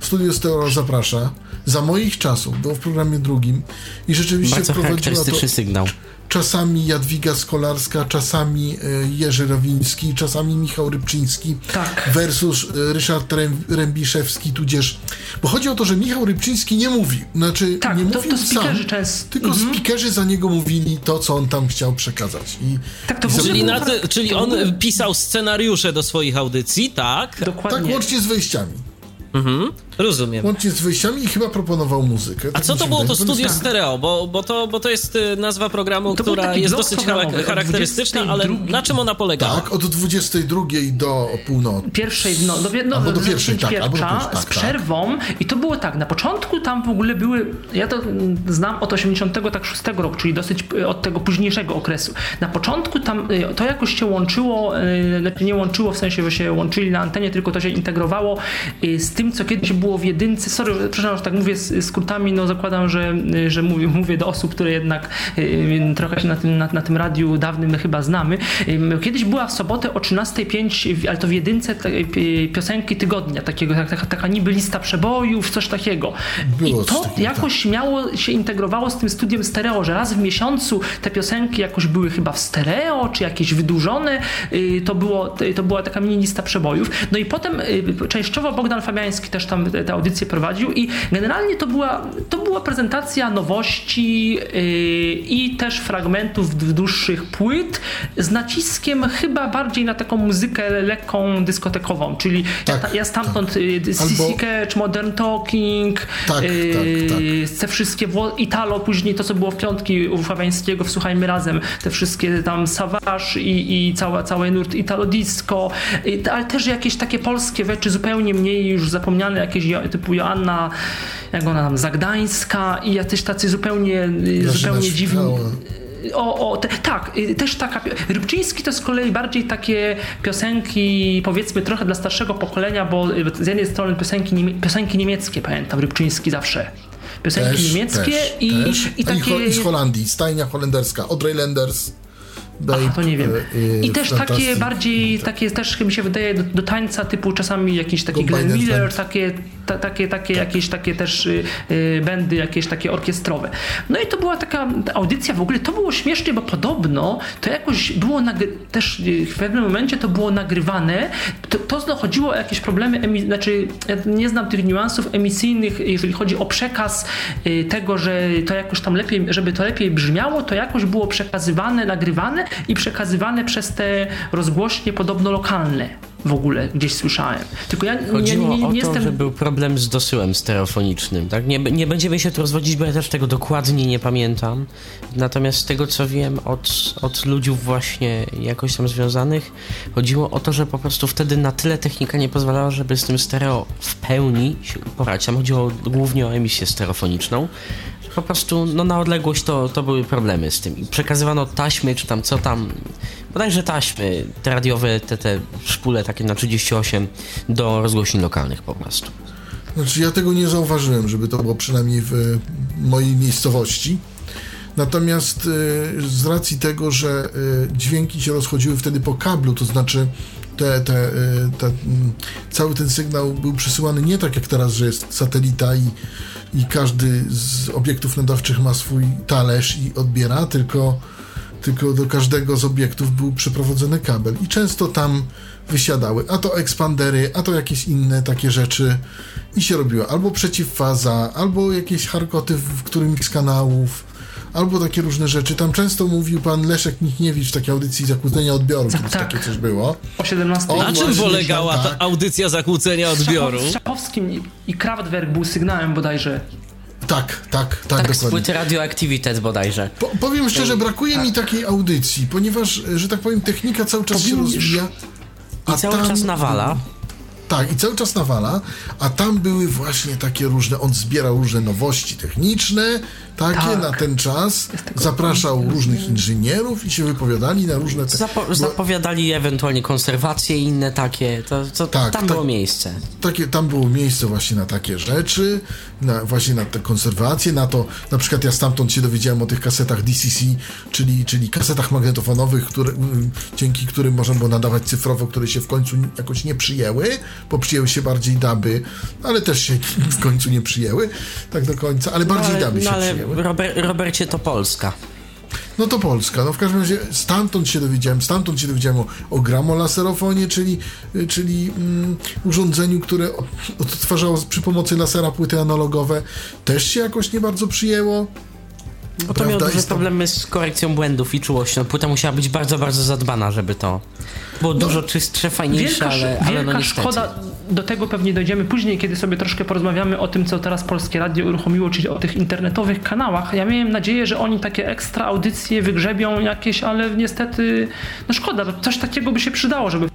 Studio Stereo zaprasza. Za moich czasów było w programie drugim i rzeczywiście Bardzo wprowadziła to charakterystyczny sygnał. Czasami Jadwiga Skolarska, czasami e, Jerzy Rowiński, czasami Michał Rybczyński Tak. versus e, Ryszard Rębiszewski, tudzież... Bo chodzi o to, że Michał Rybczyński nie mówił. Znaczy, Tak, nie to- mówił to sam, często- tylko Mhm. speakerzy za niego mówili to, co on tam chciał przekazać. I, Tak, to i Czyli, na ty, czyli on pisał scenariusze do swoich audycji, tak? Dokładnie. Tak, łącznie z wyjściami. Mhm, rozumiem. Łącznie z wyjściami i chyba proponował muzykę. A Tak co to było to studio Natomiast- stereo? Bo, bo, to, bo to jest y, nazwa programu, To był która taki jest dosyć charakterystyczna, ale 22. na czym ona polegała? Tak, od 22 do północy. pierwszej, no, do, no Albo do pierwszej, tak, pierwsza, albo do pierwszej, tak, z tak. przerwą i to było tak, na początku tam w ogóle były, ja to mm, znam od 86 roku, czyli dosyć y, od tego późniejszego okresu. Na początku tam y, to jakoś się łączyło, znaczy nie łączyło w sensie, że się łączyli na antenie, tylko to się integrowało z tym, co kiedyś było w jedynce. Sorry, przepraszam, że tak mówię z skrótami, no zakładam, że, że mówię, mówię do osób, które jednak y, trochę się na tym, na, na tym radiu dawnym chyba znamy. Kiedyś była w sobotę o 13.05, w- ale to w jedynce y, piosenki tygodnia, takiego, tak- taka, taka niby lista przebojów, coś takiego. Było I to takiego, jakoś miało się integrowało z tym studiem stereo, że raz w miesiącu te piosenki jakoś były chyba w stereo, czy jakieś wydłużone. Y, To, było, to była taka mini lista przebojów. No i potem częściowo Bogdan Fabiański też tam tę audycję prowadził i generalnie to była, to była prezentacja nowości y, i też fragmentów dłuższych płyt z naciskiem chyba bardziej na taką muzykę lekką dyskotekową, czyli ja, Tak, ta- ja stamtąd tak. y, Albo- Modern Talking, Tak, y, tak, te wszystkie Wło- Italo, później to co było w piątki u Fabiańskiego w Słuchajmy Razem, te wszystkie tam Savage i, i cała, cały nurt Italo Disco, y, ale też jakieś takie polskie rzeczy zupełnie mniej już zapomniane, jakieś typu Joanna, jak ona tam, Zagdańska i jacyś tacy zupełnie, Grażyna zupełnie dziwni. O, o te, tak, y, też taka. Rybczyński to z kolei bardziej takie piosenki, powiedzmy trochę dla starszego pokolenia, bo y, z jednej strony piosenki, niemie- piosenki niemieckie, pamiętam, Rybczyński zawsze. Piosenki Też, niemieckie też, i, też. i A takie. Ho- I z Holandii, stajnia holenderska, Audrey Lenders. Babe, Aha, to nie wiem. e, e, I też takie bardziej, takie też mi się wydaje do, do tańca typu czasami jakiś taki Glenn Miller, takie, ta, takie, takie jakieś takie też y, y, bendy, jakieś takie orkiestrowe. No i to była taka audycja w ogóle, to było śmiesznie, bo podobno to jakoś było nagry- też y, w pewnym momencie to było nagrywane, to, to chodziło o jakieś problemy, emi- znaczy ja nie znam tych niuansów emisyjnych, jeżeli chodzi o przekaz y, tego, że to jakoś tam lepiej, żeby to lepiej brzmiało, to jakoś było przekazywane, nagrywane i przekazywane przez te rozgłośnie podobno lokalne w ogóle gdzieś słyszałem. Tylko ja nie, nie, Chodziło nie, nie o to, jestem... że był problem z dosyłem stereofonicznym. Tak? Nie, nie będziemy się tu rozwodzić, bo ja też tego dokładnie nie pamiętam. Natomiast z tego, co wiem od, od ludzi właśnie jakoś tam związanych, chodziło o to, że po prostu wtedy na tyle technika nie pozwalała, żeby z tym stereo w pełni się uporać. Tam chodziło głównie o emisję stereofoniczną. Po prostu no, na odległość to, to były problemy z tym. I przekazywano taśmy, czy tam co tam, bodajże taśmy, te radiowe, te, te szpule takie na 38 do rozgłośni lokalnych po prostu. Znaczy ja tego nie zauważyłem, żeby to było przynajmniej w e, mojej miejscowości. Natomiast e, z racji tego, że e, dźwięki się rozchodziły wtedy po kablu, to znaczy te, te, te, cały ten sygnał był przesyłany nie tak jak teraz, że jest satelita i, i każdy z obiektów nadawczych ma swój talerz i odbiera, tylko, tylko do każdego z obiektów był przeprowadzony kabel i często tam wysiadały, a to ekspandery, a to jakieś inne takie rzeczy i się robiło. Albo przeciwfaza, albo jakieś harkoty w którymś z kanałów, albo takie różne rzeczy. Tam często mówił pan Leszek Michniewicz w takiej audycji zakłócenia odbioru, Tak, kiedyś tak. takie coś było. O 17. O, Na czym polegała tak. ta audycja zakłócenia odbioru? Z Czapowskim i- Kraftwerk był sygnałem bodajże. Tak, tak, tak, Tak, z dokładnie. płyty Radioactivity bodajże. Po, powiem szczerze, brakuje mi takiej audycji, ponieważ, że tak powiem, technika cały czas się rozwija. I cały czas nawala. Tak, i cały czas nawala, a tam były właśnie takie różne, on zbierał różne nowości techniczne, takie Tak. na ten czas, zapraszał różnych inżynierów i się wypowiadali na różne... Te... Zapo- bo zapowiadali ewentualnie konserwacje i inne takie. To, to Tak, tam tak. było miejsce. takie, tam było miejsce właśnie na takie rzeczy, na, właśnie na te konserwacje, na to, na przykład ja stamtąd się dowiedziałem o tych kasetach DCC, czyli, czyli kasetach magnetofonowych, które, dzięki którym można było nadawać cyfrowo, które się w końcu jakoś nie przyjęły, bo przyjęły się bardziej duby, ale też się w końcu nie przyjęły, tak do końca, ale bardziej ale, duby się no, ale przyjęły. Robert, Robercie to Polska. No to Polska. No w każdym razie stamtąd się dowiedziałem, stamtąd się dowiedziałem o, o gramolaserofonie, czyli, czyli mm, urządzeniu, które od- odtwarzało przy pomocy lasera płyty analogowe. Też się jakoś nie bardzo przyjęło. Bo to miał duże problemy z korekcją błędów i czułością. Płyta musiała być bardzo, bardzo zadbana, żeby to było dużo czystsze, fajniejsze, Wielka, ale, ale wielka no niestety. szkoda, do tego pewnie dojdziemy później, kiedy sobie troszkę porozmawiamy o tym, co teraz Polskie Radio uruchomiło, czyli o tych internetowych kanałach. Ja miałem nadzieję, że oni takie ekstra audycje wygrzebią jakieś, ale niestety, no szkoda, bo coś takiego by się przydało, żeby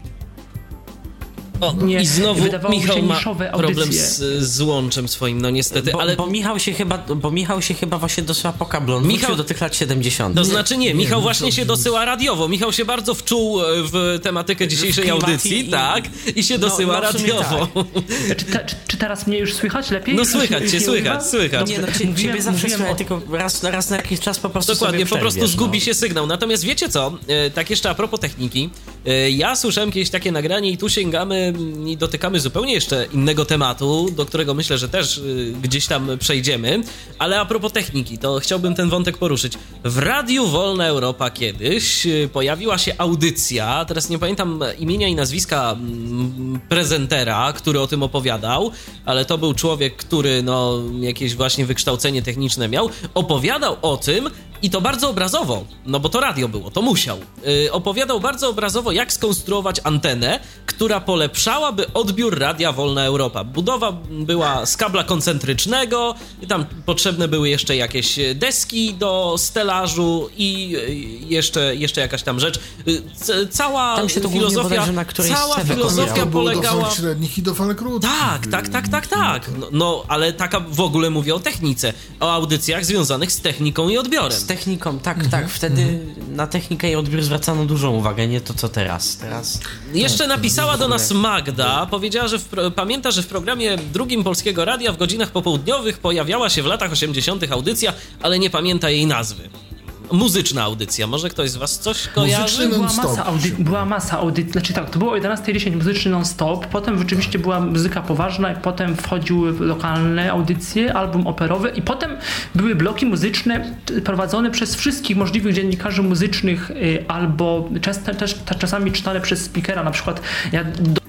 O, Nie, I znowu Michał ma problem z, z łączem swoim, no niestety, Bo, ale... bo, Michał się chyba, bo Michał się chyba właśnie dosyła po kablu. On Michał- do tych lat 70. To znaczy nie, Michał nie, właśnie to- się dosyła radiowo. Michał się bardzo wczuł e, w tematykę dzisiejszej audycji, i- tak, i się dosyła no sumie radiowo. Czy, te, czy, czy teraz mnie już słychać lepiej? No słychać się cię, słychać, słychać. Nie, no Dobrze. cie, Mówiłem- ciebie zawsze słychać, o- tylko raz, raz na jakiś czas po prostu Dokładnie, po prostu przerwiesz, zgubi no. się sygnał. Natomiast wiecie co? E, Tak jeszcze a propos techniki. E, Ja słyszałem kiedyś takie nagranie i tu sięgamy i dotykamy zupełnie jeszcze innego tematu, do którego myślę, że też y, gdzieś tam przejdziemy. Ale a propos techniki, to chciałbym ten wątek poruszyć. W Radiu Wolna Europa kiedyś y, pojawiła się audycja, teraz nie pamiętam imienia i nazwiska mm, prezentera, który o tym opowiadał, ale to był człowiek, który no jakieś właśnie wykształcenie techniczne miał, opowiadał o tym, i to bardzo obrazowo, no bo to radio było, to musiał. Yy, opowiadał bardzo obrazowo, jak skonstruować antenę, która polepszałaby odbiór radia Wolna Europa. Budowa była z kabla koncentrycznego, tam potrzebne były jeszcze jakieś deski do stelażu i yy, jeszcze, jeszcze jakaś tam rzecz. Yy, cała Tam się to głównie filozofia, cała filozofia do polegała... fal średnich i do fal krótkich. Tak, tak, tak, tak, tak. No, no, ale taka w ogóle mówię o technice, o audycjach związanych z techniką i odbiorem. Z techniką, tak, tak. Wtedy na technikę i odbiór zwracano dużą uwagę, nie to co teraz. Teraz Jeszcze napisała do nas Magda, powiedziała, że w, pamięta, że w programie drugim Polskiego Radia w godzinach popołudniowych pojawiała się w latach 80. audycja, ale nie pamięta jej nazwy. Muzyczna audycja, może ktoś z was coś kojarzy? Była masa, audy- była masa audycji, znaczy tak, to było o 11.10 muzyczny non-stop, potem rzeczywiście była muzyka poważna, i potem wchodziły lokalne audycje, album operowy i potem były bloki muzyczne prowadzone przez wszystkich możliwych dziennikarzy muzycznych y, albo czas, też, też czasami czytane przez speakera, na przykład ja do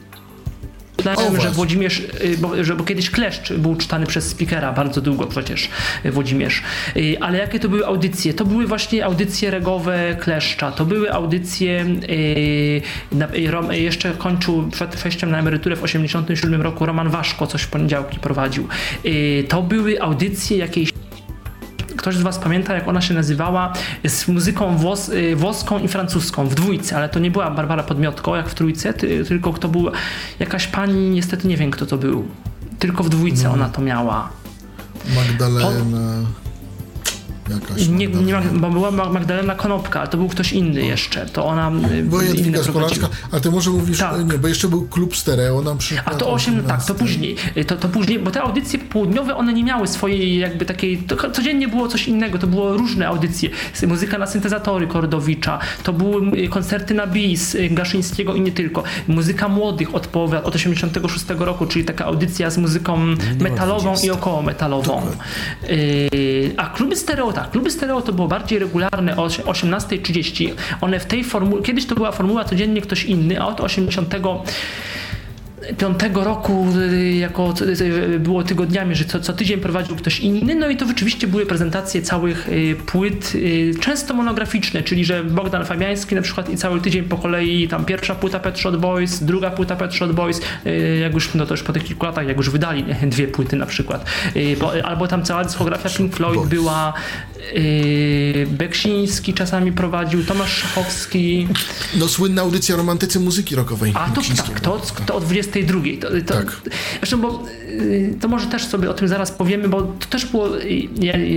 O, Myślałem, że. Włodzimierz, y, bo, że, bo kiedyś Kleszcz był czytany przez speakera bardzo długo przecież, y, Włodzimierz. Y, Ale jakie to były audycje? To były właśnie audycje regowe Kleszcza, to były audycje, jeszcze kończył przed wejściem na emeryturę w 87 roku Roman Waszko coś w poniedziałki prowadził. To były audycje jakiejś Ktoś z Was pamięta, jak ona się nazywała z muzyką włos, y, włoską i francuską w dwójce, ale to nie była Barbara Podmiotko jak w trójce, ty, tylko to była jakaś pani, niestety nie wiem kto to był. Tylko w dwójce ona to miała. Magdalena... Jakaś Nie, nie, bo była Ma- Magdalena Konopka, ale to był ktoś inny jeszcze. To ona. y, Była Jadwiga prowadziła. Skolaczka, a ty może mówisz, Tak. nie, bo jeszcze był klub stereo na przykład. A to 8, tak, to 18. później. To, to później, bo te audycje południowe, one nie miały swojej jakby takiej, to codziennie było coś innego, to było różne audycje. Muzyka na syntezatory Kordowicza, to były y, koncerty na bis y, Gaszyńskiego i nie tylko. Muzyka młodych od połowy, od 86 roku, czyli taka audycja z muzyką metalową i około metalową. Y, A kluby stereo, tak, kluby stereo to było bardziej regularne o 18.30. One w tej formule, kiedyś to była formuła codziennie ktoś inny, a od 80 piątego roku y, jako y, było tygodniami, że co, co tydzień prowadził ktoś inny, no i to rzeczywiście były prezentacje całych y, płyt, często monograficzne, czyli że Bogdan Fabiański na przykład i cały tydzień po kolei, tam pierwsza płyta Pet Shop Boys, druga płyta Pet Shop Boys, jak już, no to już po tych kilku latach, jak już wydali dwie płyty na przykład, albo tam cała dyskografia Pink Floyd była, Beksiński czasami prowadził, Tomasz Szachowski. No słynna audycja romantycy muzyki rockowej. A to tak, to, to o 22. To, to, tak. Zresztą, bo to może też sobie o tym zaraz powiemy, bo to też było y,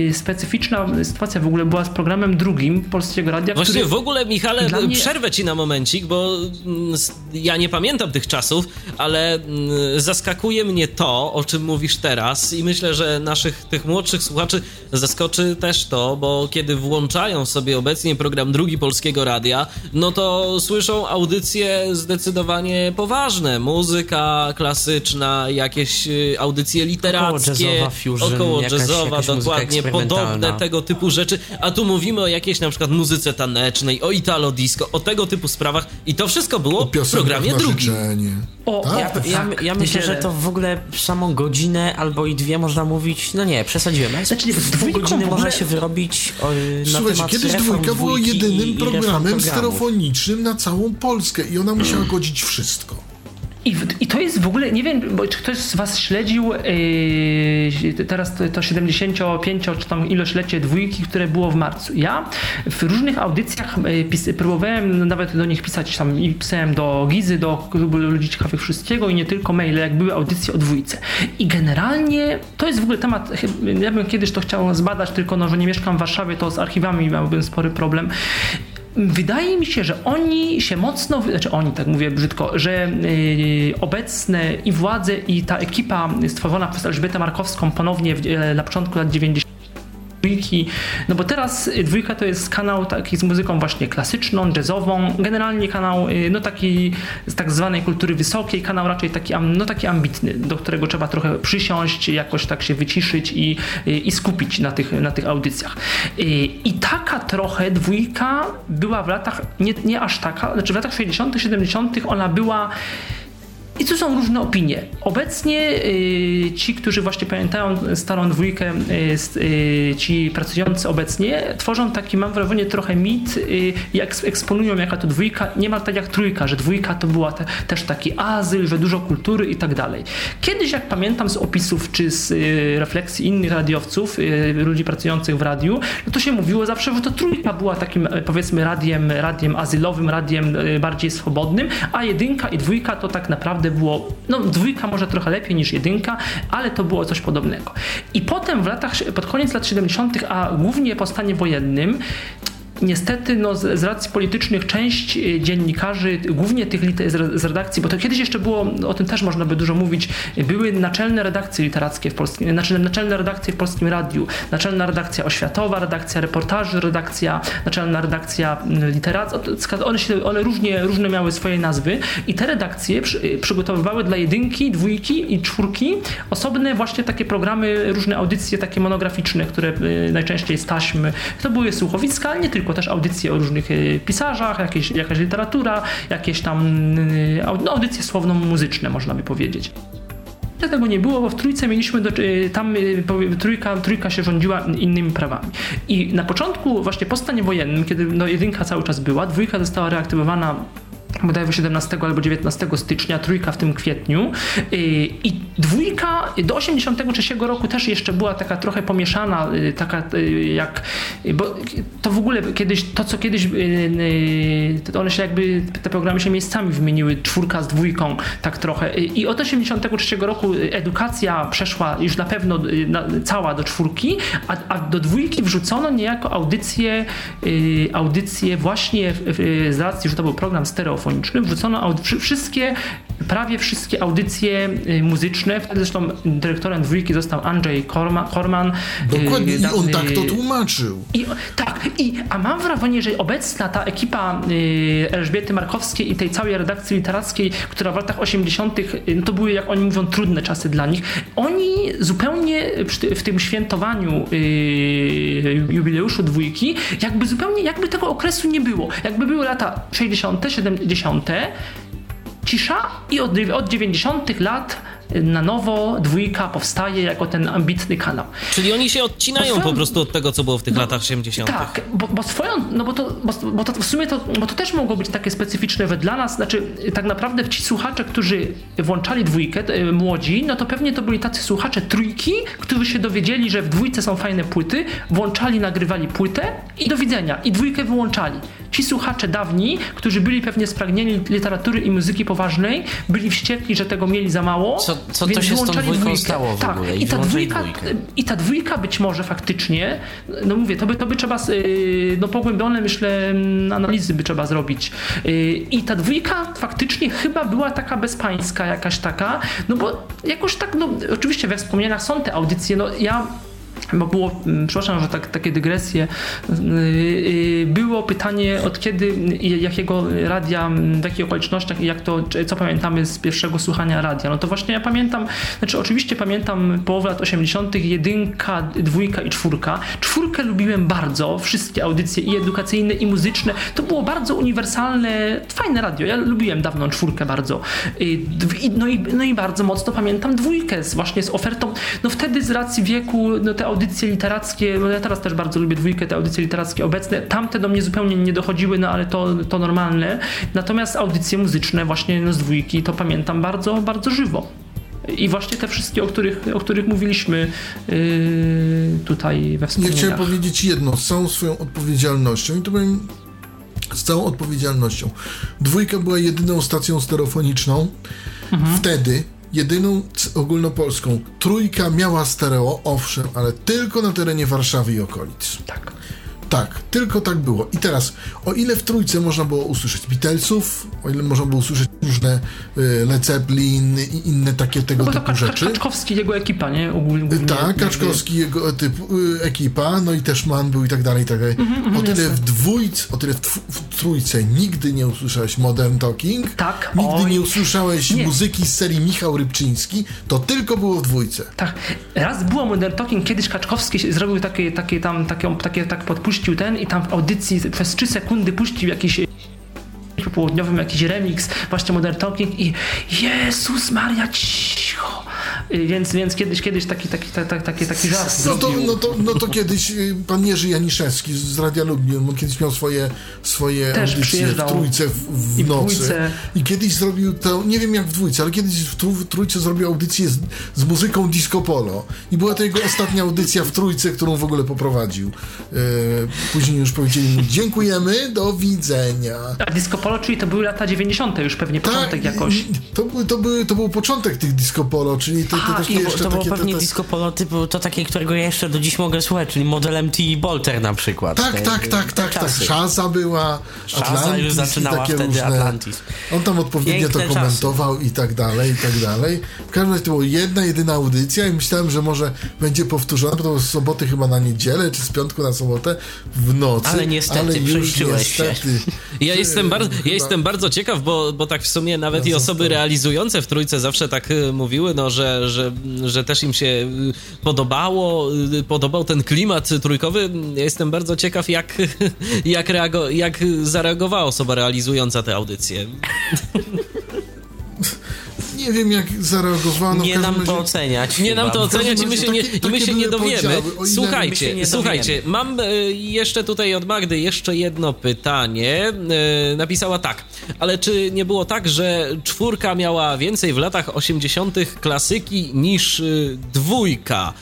y, specyficzna sytuacja w ogóle była z programem drugim Polskiego Radia. Właściwie który... w ogóle, Michale, mnie... przerwę ci na momencik, bo mm, ja nie pamiętam tych czasów, ale mm, zaskakuje mnie to, o czym mówisz teraz i myślę, że naszych tych młodszych słuchaczy zaskoczy też to, bo kiedy włączają sobie obecnie program drugi Polskiego Radia, no to słyszą audycje zdecydowanie poważne. Muzyka klasyczna, jakieś y, audycje literackie, około jazzowa, dokładnie, podobne tego typu rzeczy. A tu mówimy o jakiejś na przykład muzyce tanecznej, o italo disco, o tego typu sprawach i to wszystko było w programie drugim. O, tak? ja, ja, ja, myślę, że to w ogóle samą godzinę albo i dwie można mówić, no nie, przesadziłem. Znaczy, w pół godziny można się wyrobić o, na Słuchajcie, kiedyś dwójka było jedynym programem stereofonicznym na całą Polskę i ona musiała godzić wszystko. I, I, to jest w ogóle, nie wiem, bo czy ktoś z Was śledził yy, teraz to, to 75 czy tam iloślecie dwójki, które było w marcu. Ja w różnych audycjach yy, pis, próbowałem nawet do nich pisać tam i pisałem do Gizy, do klubu ludzi ciekawych wszystkiego i nie tylko maile, jak były audycje o dwójce. I generalnie to jest w ogóle temat, ja bym kiedyś to chciał zbadać, tylko no, że nie mieszkam w Warszawie, to z archiwami miałbym spory problem. Wydaje mi się, że oni się mocno, znaczy oni, tak mówię brzydko, że yy, obecne i władze i ta ekipa stworzona przez Elżbietę Markowską ponownie w, yy, na początku lat 90 dwójki, no bo teraz dwójka to jest kanał taki z muzyką właśnie klasyczną, jazzową, generalnie kanał y, no taki z tak zwanej kultury wysokiej, kanał raczej taki, no taki ambitny, do którego trzeba trochę przysiąść, jakoś tak się wyciszyć i, y, i skupić na tych, na tych audycjach. Y, I taka trochę dwójka była w latach, nie, nie aż taka, znaczy w latach 60., 70. ona była i tu są różne opinie. Obecnie y, ci, którzy właśnie pamiętają starą dwójkę, y, y, ci pracujący obecnie, tworzą taki, mam wrażenie, trochę mit, y, jak eksponują jaka to dwójka, nie ma tak jak trójka, że dwójka to była te, też taki azyl, że dużo kultury i tak dalej. Kiedyś, jak pamiętam z opisów czy z y, refleksji innych radiowców, ludzi pracujących w radiu, no to się mówiło zawsze, że to trójka była takim, powiedzmy, radiem, radiem azylowym, radiem bardziej swobodnym, a jedynka i dwójka to tak naprawdę było, no dwójka może trochę lepiej niż jedynka, ale to było coś podobnego. I potem w latach, pod koniec lat 70., a głównie po stanie wojennym, niestety no, z, z, racji politycznych część e, dziennikarzy, głównie tych z redakcji, bo to kiedyś jeszcze było, o tym też można by dużo mówić, były naczelne redakcje literackie w polskim, znaczy naczelne redakcje w Polskim Radiu, naczelna redakcja oświatowa, redakcja reportaży, redakcja, naczelna redakcja literacka, one, się, one różnie, różne miały swoje nazwy i te redakcje przy, e, przygotowywały dla jedynki, dwójki i czwórki osobne właśnie takie programy, różne audycje takie monograficzne, które e, najczęściej z taśmy, to były słuchowiska, ale nie tylko też audycje o różnych e, pisarzach, jakieś, jakaś literatura, jakieś tam e, no, audycje słowno-muzyczne, można by powiedzieć. Tego nie było, bo w trójce mieliśmy, do, e, tam trójka, trójka się rządziła innymi prawami. I na początku, właśnie po stanie wojennym, kiedy no, jedynka cały czas była, dwójka została reaktywowana bodajże 17 albo 19 stycznia, trójka w tym kwietniu. Y, i dwójka do 83 roku też jeszcze była taka trochę pomieszana, y, taka y, jak, bo to w ogóle kiedyś, to co kiedyś one się jakby, te programy się miejscami wymieniły, czwórka z dwójką, tak trochę. I od 83 roku edukacja przeszła już na pewno cała do czwórki, a, a do dwójki wrzucono niejako audycje, audycje właśnie z racji, że to był program stereo radiofonicznym wrzucono wszystkie, prawie wszystkie audycje y, muzyczne. Wtedy zresztą dyrektorem dwójki został Andrzej Korman. Dokładnie, i on tak to tłumaczył. I, tak, i, a mam wrażenie, że obecna ta ekipa y, Elżbiety Markowskiej i tej całej redakcji literackiej, która w latach 80., no to były, jak oni mówią, trudne czasy dla nich, oni zupełnie w tym świętowaniu y, jubileuszu dwójki, jakby zupełnie, jakby tego okresu nie było. Jakby były lata 60., 70., cisza i od, od 90 lat na nowo dwójka powstaje jako ten ambitny kanał. Czyli oni się odcinają swoją, po prostu od tego, co było w tych no, latach 80. Tak, bo, bo, swoją, no bo to, bo, bo, to w sumie to, bo to też mogło być takie specyficzne dla nas, znaczy tak naprawdę ci słuchacze, którzy włączali dwójkę, młodzi, no to pewnie to byli tacy słuchacze trójki, którzy się dowiedzieli, że w dwójce są fajne płyty, włączali, nagrywali płytę i do widzenia, i dwójkę wyłączali. Ci słuchacze dawni, którzy byli pewnie spragnieni literatury i muzyki poważnej, byli wściekli, że tego mieli za mało. Co, co to się z tą dwójką dwójkę. stało w tak, ogóle? I, ta dwójka, I ta dwójka być może faktycznie, no mówię, to by, to by trzeba, y, no pogłębione myślę analizy by trzeba zrobić. Y, I ta dwójka faktycznie chyba była taka bezpańska jakaś taka, no bo jakoś tak, no oczywiście we wspomnieniach są te audycje, no ja bo było, mm, przepraszam, że tak, takie dygresje, y, y, było pytanie od kiedy, jakiego radia, w jakich okolicznościach i jak to, co pamiętamy z pierwszego słuchania radia. No to właśnie ja pamiętam, znaczy oczywiście pamiętam połowę lat 80., jedynka, dwójka i czwórka. Czwórkę lubiłem bardzo, wszystkie audycje i edukacyjne i muzyczne. To było bardzo uniwersalne, fajne radio. Ja lubiłem dawno czwórkę bardzo. Y, no i, no i bardzo mocno pamiętam dwójkę właśnie z ofertą. No wtedy z racji wieku, no te audycje literackie, no ja teraz też bardzo lubię dwójkę, te audycje literackie obecne, tamte do mnie zupełnie nie dochodziły, no ale to, to normalne. Natomiast audycje muzyczne właśnie no, z dwójki to pamiętam bardzo, bardzo żywo. I właśnie te wszystkie, o których, o których mówiliśmy yy, tutaj we wspomnieniach. Ja chciałem powiedzieć jedno, z całą swoją odpowiedzialnością i to powiem z całą odpowiedzialnością. Dwójka była jedyną stacją stereofoniczną mhm. wtedy, jedyną ogólnopolską. Trójka miała stereo, owszem, ale tylko na terenie Warszawy i okolic. Tak. Tak, tylko tak było. I teraz, o ile w trójce można było usłyszeć Beatlesów, o ile można było usłyszeć różne y, Led Zeppelin i inne takie tego no typu rzeczy. Kaczkowski, jego ekipa, nie? Ogólnie, tak, Kaczkowski, jego typu, y, ekipa, no i też Man był i tak dalej, i tak dalej. Mm -hmm, o tyle w dwójce, o tyle w, w, trójce nigdy nie usłyszałeś Modern Talking. Tak. Nigdy oj, nie usłyszałeś nie. muzyki z serii Michał Rybczyński, to tylko było w dwójce. Tak. Raz było Modern Talking, kiedyś Kaczkowski zrobił takie, takie tam, takie, takie tak podpuścił puścił ten i tam w audycji przez 3 sekundy puścił jakiś popołudniowym jakiś remix właśnie Modern Talking i Jezus Maria, cicho. Więc, więc kiedyś, kiedyś taki, taki, taki, taki, taki żart no to, no, to, no to kiedyś y, pan Jerzy Janiszewski z Radia Lublin, on kiedyś miał swoje, swoje Też audycje w trójce w, w i nocy. Dwójce. I kiedyś zrobił to, nie wiem jak w dwójce, ale kiedyś w, w trójce zrobił audycję z, z, muzyką disco polo. I była to jego ostatnia audycja w trójce, którą w ogóle poprowadził. E, później już powiedzieli mu dziękujemy, do widzenia. A disco polo, czyli to były lata 90. już pewnie, tak, początek jakoś. To, to, były, to był początek tych disco polo, czyli to, to, to, to, to było pewnie te, disco polo typu, to takie, którego ja jeszcze do dziś mogę słuchać, czyli model MT Bolter na przykład. Tak, te, tak, tak, tak, tak. Szaza była, Szaza Atlantis już zaczynała takie wtedy różne. Atlantis. On tam odpowiednio Piękne to komentował czasy. i tak dalej, i tak dalej. W każdym razie to była jedna, jedyna audycja i myślałem, że może będzie powtórzona, bo to z soboty chyba na niedzielę, czy z piątku na sobotę w nocy. Ale niestety, ale już niestety. Się. Ja jestem, bardzo, ja jestem bardzo ciekaw, bo, bo tak w sumie nawet ja i osoby realizujące w Trójce zawsze tak y, mówiły, no, że, że, że też im się y, podobało, y, podobał ten klimat trójkowy. Ja jestem bardzo ciekaw, jak, jak, reago, jak zareagowała osoba realizująca tę audycję. nie wiem, jak zareagowano. Nie nam to oceniać. Nie nam to oceniać i my się nie, i my się nie dowiemy. Słuchajcie, nie słuchajcie, mam e, jeszcze tutaj od Magdy jeszcze jedno pytanie. E, napisała tak, ale czy nie było tak, że czwórka miała więcej w latach 80. klasyki niż e, dwójka?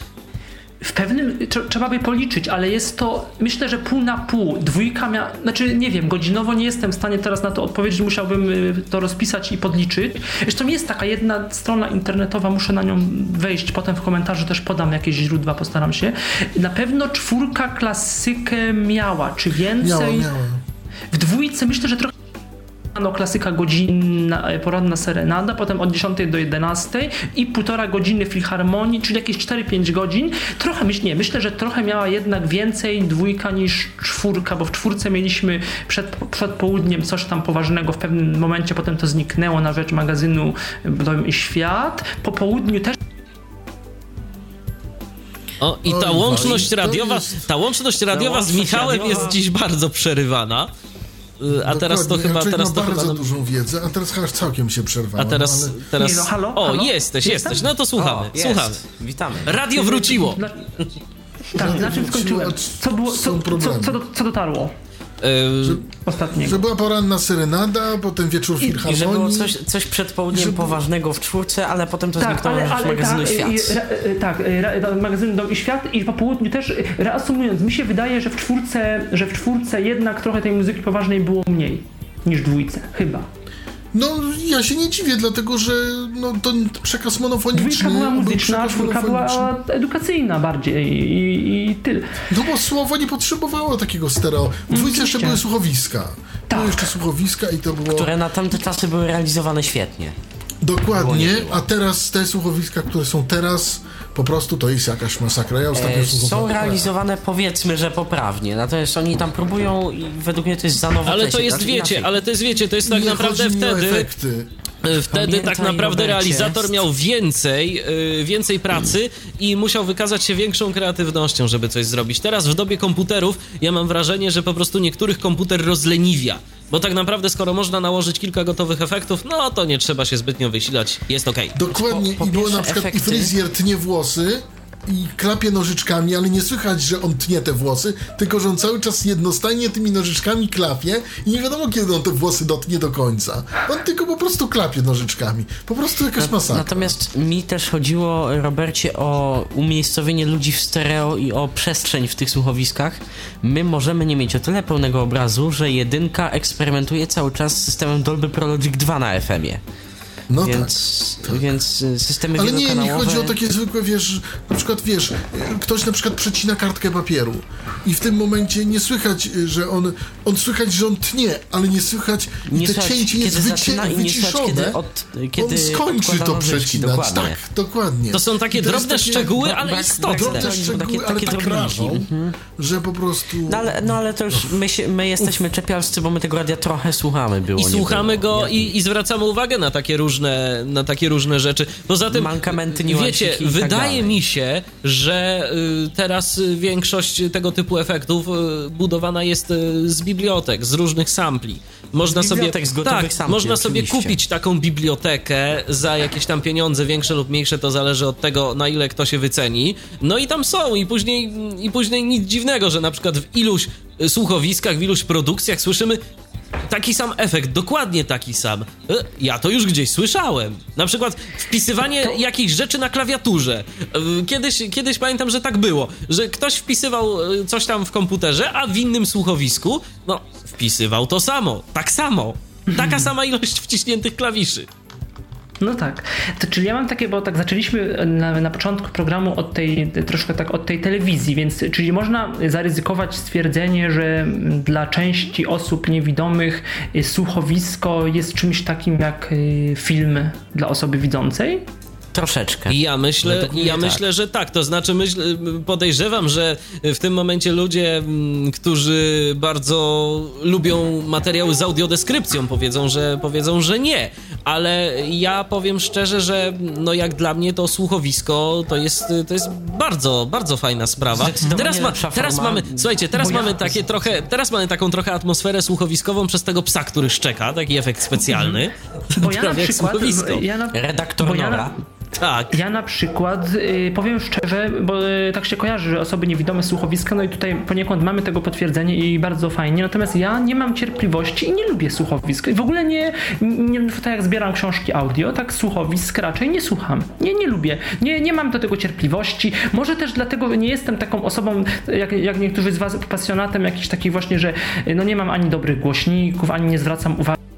W pewnym, trzeba by policzyć, ale jest to, myślę, że pół na pół. Dwójka miała, znaczy nie wiem, godzinowo nie jestem w stanie teraz na to odpowiedzieć, musiałbym y, to rozpisać i podliczyć. Zresztą jest taka jedna strona internetowa, muszę na nią wejść, potem w komentarzu też podam jakieś źródła, postaram się. Na pewno czwórka klasykę miała, czy więcej? Miała, miała. W dwójce myślę, że trochę no klasyka godzinna, e, poranna serenada, potem od 10 do 11 i półtora godziny filharmonii, czyli jakieś 4-5 godzin. Trochę, myśl, nie, myślę, że trochę miała jednak więcej dwójka niż czwórka, bo w czwórce mieliśmy przed, przed południem coś tam poważnego w pewnym momencie, potem to zniknęło na rzecz magazynu Dom i Świat. Po południu też o, i ta łączność radiowa, ta łączność radiowa z Michałem jest dziś bardzo przerywana. Y, a teraz to chyba... Raczej Teraz to bardzo chyba dużą wiedzę, a teraz chyba całkiem się przerwało. a teraz... No, ale... teraz... Nie, no, halo, o, halo? jesteś, jesteś. No to słuchamy, O, słuchamy. Witamy. Radio wróciło. Na, tak, na czym skończyłem? Co, było, co, co, co, co dotarło Y, ostatniego? Że była poranna serenada, potem wieczór I że było coś, coś przed południem Że- poważnego w czwórce, ale potem to Tak, zniknęło ale, ale w magazynu tak, i- Świat. ra- y, tak, y, ra- magazyn Dom i Świat i po południu też, reasumując, mi się wydaje, że w czwórce, że w czwórce jednak trochę tej muzyki poważnej było mniej niż w dwójce, chyba. No, ja się nie dziwię, dlatego że no, ten przekaz monofoniczny... Dwójka była był muzyczna, czwórka była edukacyjna bardziej i, i tyle. No bo słowo nie potrzebowało takiego stereo. W dwójce jeszcze były słuchowiska. Tak. Były jeszcze słuchowiska i to było... Które na tamte czasy były realizowane świetnie. Dokładnie, a teraz te słuchowiska, które są teraz, po prostu to jest jakaś masakra. Ja ostatnio E, są realizowane powiedzmy, że poprawnie. Natomiast oni tam próbują i według mnie to jest za nowo. ale to jest, wiecie, ale to jest, wiecie, to jest tak Nie naprawdę chodzi mi o wtedy... efekty. E, Wtedy Pamiętaj, tak naprawdę Robercie. realizator miał więcej, y, więcej pracy i musiał wykazać się większą kreatywnością, żeby coś zrobić. Teraz w dobie komputerów ja mam wrażenie, że po prostu niektórych komputer rozleniwia. Bo tak naprawdę, skoro można nałożyć kilka gotowych efektów, no to nie trzeba się zbytnio wysilać, jest okej. Dokładnie, Po- po i było na przykład i efekty. fryzjer tnie włosy i klapie nożyczkami, ale nie słychać, że on tnie te włosy, tylko że on cały czas jednostajnie tymi nożyczkami klapie i nie wiadomo, kiedy on te włosy dotnie do końca. On tylko po prostu klapie nożyczkami. Po prostu jakaś masakra. Natomiast mi też chodziło, Robercie, o umiejscowienie ludzi w stereo i o przestrzeń w tych słuchowiskach. My możemy nie mieć o tyle pełnego obrazu, że jedynka eksperymentuje cały czas z systemem Dolby Pro Logic 2 na FM-ie. No tak. Więc, więc y, systemy Ale nie, nie chodzi o takie zwykłe, wiesz, na przykład, wiesz, ktoś na przykład przecina kartkę papieru i w tym momencie nie słychać, że on, on słychać, że on tnie, ale nie słychać i Nie te słychać, cięcie jest kiedy wycie, zaczyna i nie słychać, wyciszone. kiedy od- kiedy on skończy to przecinać. dokładnie. Tak, dokładnie. To są takie I drobne takie szczegóły, ale istotne. Drobne Takie- szczegóły, takie ale tak drobinki. rażą, że po prostu... No ale, no ale to już my, się, my jesteśmy czepialscy, bo my tego radia trochę słuchamy, było I słuchamy było. go i, i zwracamy uwagę na takie różne, na takie różne rzeczy. Poza tym, Mankamenty, wiecie, tak wydaje mi się, że y, teraz y, większość tego typu efektów y, budowana jest z bibliotek, z różnych sampli. Można sobie, tak, sampli, można sobie oczywiście. kupić taką bibliotekę za jakieś tam pieniądze, większe lub mniejsze, to zależy od tego, na ile kto się wyceni. No i tam są i później, i później nic dziwnego, że na przykład w iluś słuchowiskach, w iluś produkcjach słyszymy Taki sam efekt, dokładnie taki sam. E, Ja to już gdzieś słyszałem. Na przykład wpisywanie jakichś rzeczy na klawiaturze. E, Kiedyś, kiedyś pamiętam, że tak było, że ktoś wpisywał e, coś tam w komputerze, a w innym słuchowisku, no, wpisywał to samo. Tak samo. Taka sama ilość wciśniętych klawiszy. No tak. To, czyli ja mam takie, bo tak zaczęliśmy na, na początku programu od tej, troszkę tak od tej telewizji, więc czyli można zaryzykować stwierdzenie, że dla części osób niewidomych y, słuchowisko jest czymś takim jak y, film dla osoby widzącej? Troszeczkę. Ja myślę, ja tak. myślę, że tak. To znaczy, myśl, podejrzewam, że w tym momencie ludzie, mm, którzy bardzo lubią materiały z audiodeskrypcją, powiedzą, że powiedzą, że nie. Ale ja powiem szczerze, że no jak dla mnie to słuchowisko to jest, to jest bardzo, bardzo fajna sprawa. Teraz, ma, teraz mamy, słuchajcie, teraz mamy takie trochę, teraz mamy taką trochę atmosferę słuchowiskową przez tego psa, który szczeka, taki efekt specjalny. Bo ja na jak przykład. słuchowisko. Ja na, Redaktor bo ja Nora. Tak. Ja na przykład y, powiem szczerze, bo y, tak się kojarzy, że osoby niewidome słuchowiska, no i tutaj poniekąd mamy tego potwierdzenie i bardzo fajnie. Natomiast ja nie mam cierpliwości i nie lubię słuchowisk. W ogóle nie, nie tak jak zbieram książki audio, tak słuchowisk raczej nie słucham. Nie, nie lubię. Nie, nie mam do tego cierpliwości. Może też dlatego nie jestem taką osobą, jak, jak niektórzy z was, pasjonatem jakiś taki właśnie, że y, no nie mam ani dobrych głośników, ani nie zwracam uwagi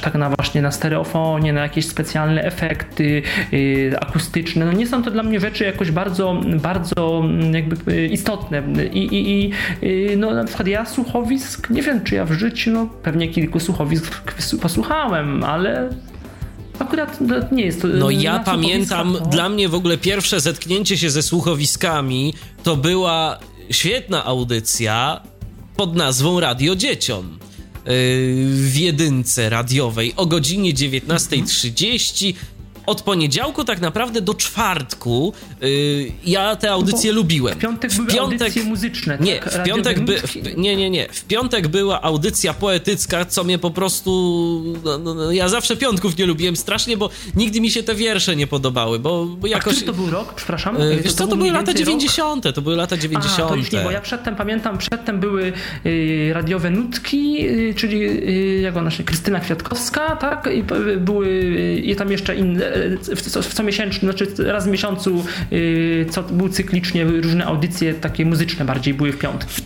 tak na właśnie na stereofonie, na jakieś specjalne efekty yy, akustyczne. No nie są to dla mnie rzeczy jakoś bardzo, bardzo mm, jakby yy, istotne. I, i, i yy, no na przykład ja słuchowisk, nie wiem czy ja w życiu, no pewnie kilku słuchowisk posłuchałem, ale akurat nie jest to... No ja pamiętam, no. dla mnie w ogóle pierwsze zetknięcie się ze słuchowiskami to była świetna audycja pod nazwą Radio Dzieciom. Yy, W jedynce radiowej o godzinie 19.30 od poniedziałku tak naprawdę do czwartku y, ja te audycje lubiłem. W piątek były audycje muzyczne, Nie, tak? w piątek by, w, nie, nie, nie. W piątek była audycja poetycka, co mnie po prostu. No, no, no, ja zawsze piątków nie lubiłem strasznie, bo nigdy mi się te wiersze nie podobały, bo, bo A jakoś. który to był rok? Przepraszam. Wiesz co, to był były lata więcej rok? 90. To były lata 90. A, to już nie, bo ja przedtem pamiętam, przedtem były y, radiowe nutki, y, czyli y, jak ona się, Krystyna Kwiatkowska, tak? I były y, i tam jeszcze inne, y, w, co- w co znaczy raz w miesiącu, y, co był cyklicznie różne audycje takie muzyczne bardziej były w piątki.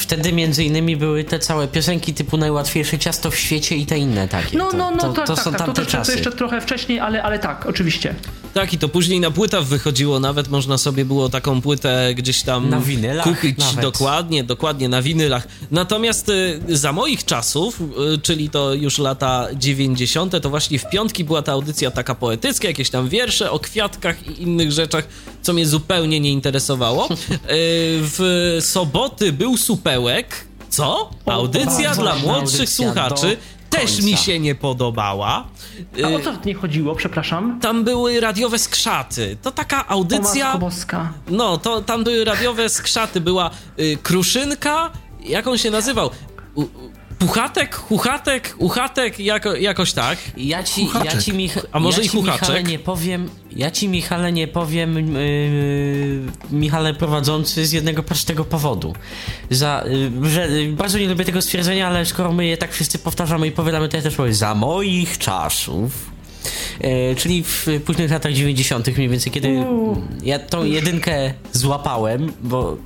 Wte- Wtedy między innymi były te całe piosenki typu najłatwiejsze ciasto w świecie i te inne takie. No, to, no, no, to, tak, to tak, są tak. To, tamte jeszcze, to czasy. jeszcze trochę wcześniej, ale, ale tak, oczywiście. Tak, i to później na płytach wychodziło, nawet można sobie było taką płytę gdzieś tam Na winylach kupić. nawet. Dokładnie, dokładnie, na winylach. Natomiast y, za moich czasów, y, czyli to już lata 90., to właśnie w piątki była ta audycja taka poetycka, jakieś tam wiersze o kwiatkach i innych rzeczach, co mnie zupełnie nie interesowało. Y, w soboty był supełek. Co? Audycja bardzo dla młodszych audycja słuchaczy też końca. mi się nie podobała. A Y, o co w nie chodziło, przepraszam? tam były radiowe skrzaty. To taka O audycja. Matko Boska. No, to tam były radiowe skrzaty. Była y, kruszynka. Jak on się nazywał? U, u, puchatek, huchatek, uchatek, jako, jakoś tak. Ja ci, ja Huchaczek. ci, Mich- A może ja i ci Michale Huchaczek? nie powiem, ja ci Michale nie powiem, yy, Michale prowadzący z jednego prostego powodu. Za, yy, że, yy, bardzo nie lubię tego stwierdzenia, ale skoro my je tak wszyscy powtarzamy i powiadamy, to ja też powiem, za moich czasów. E, czyli w późnych latach 90., mniej więcej, kiedy ja tą jedynkę złapałem, bo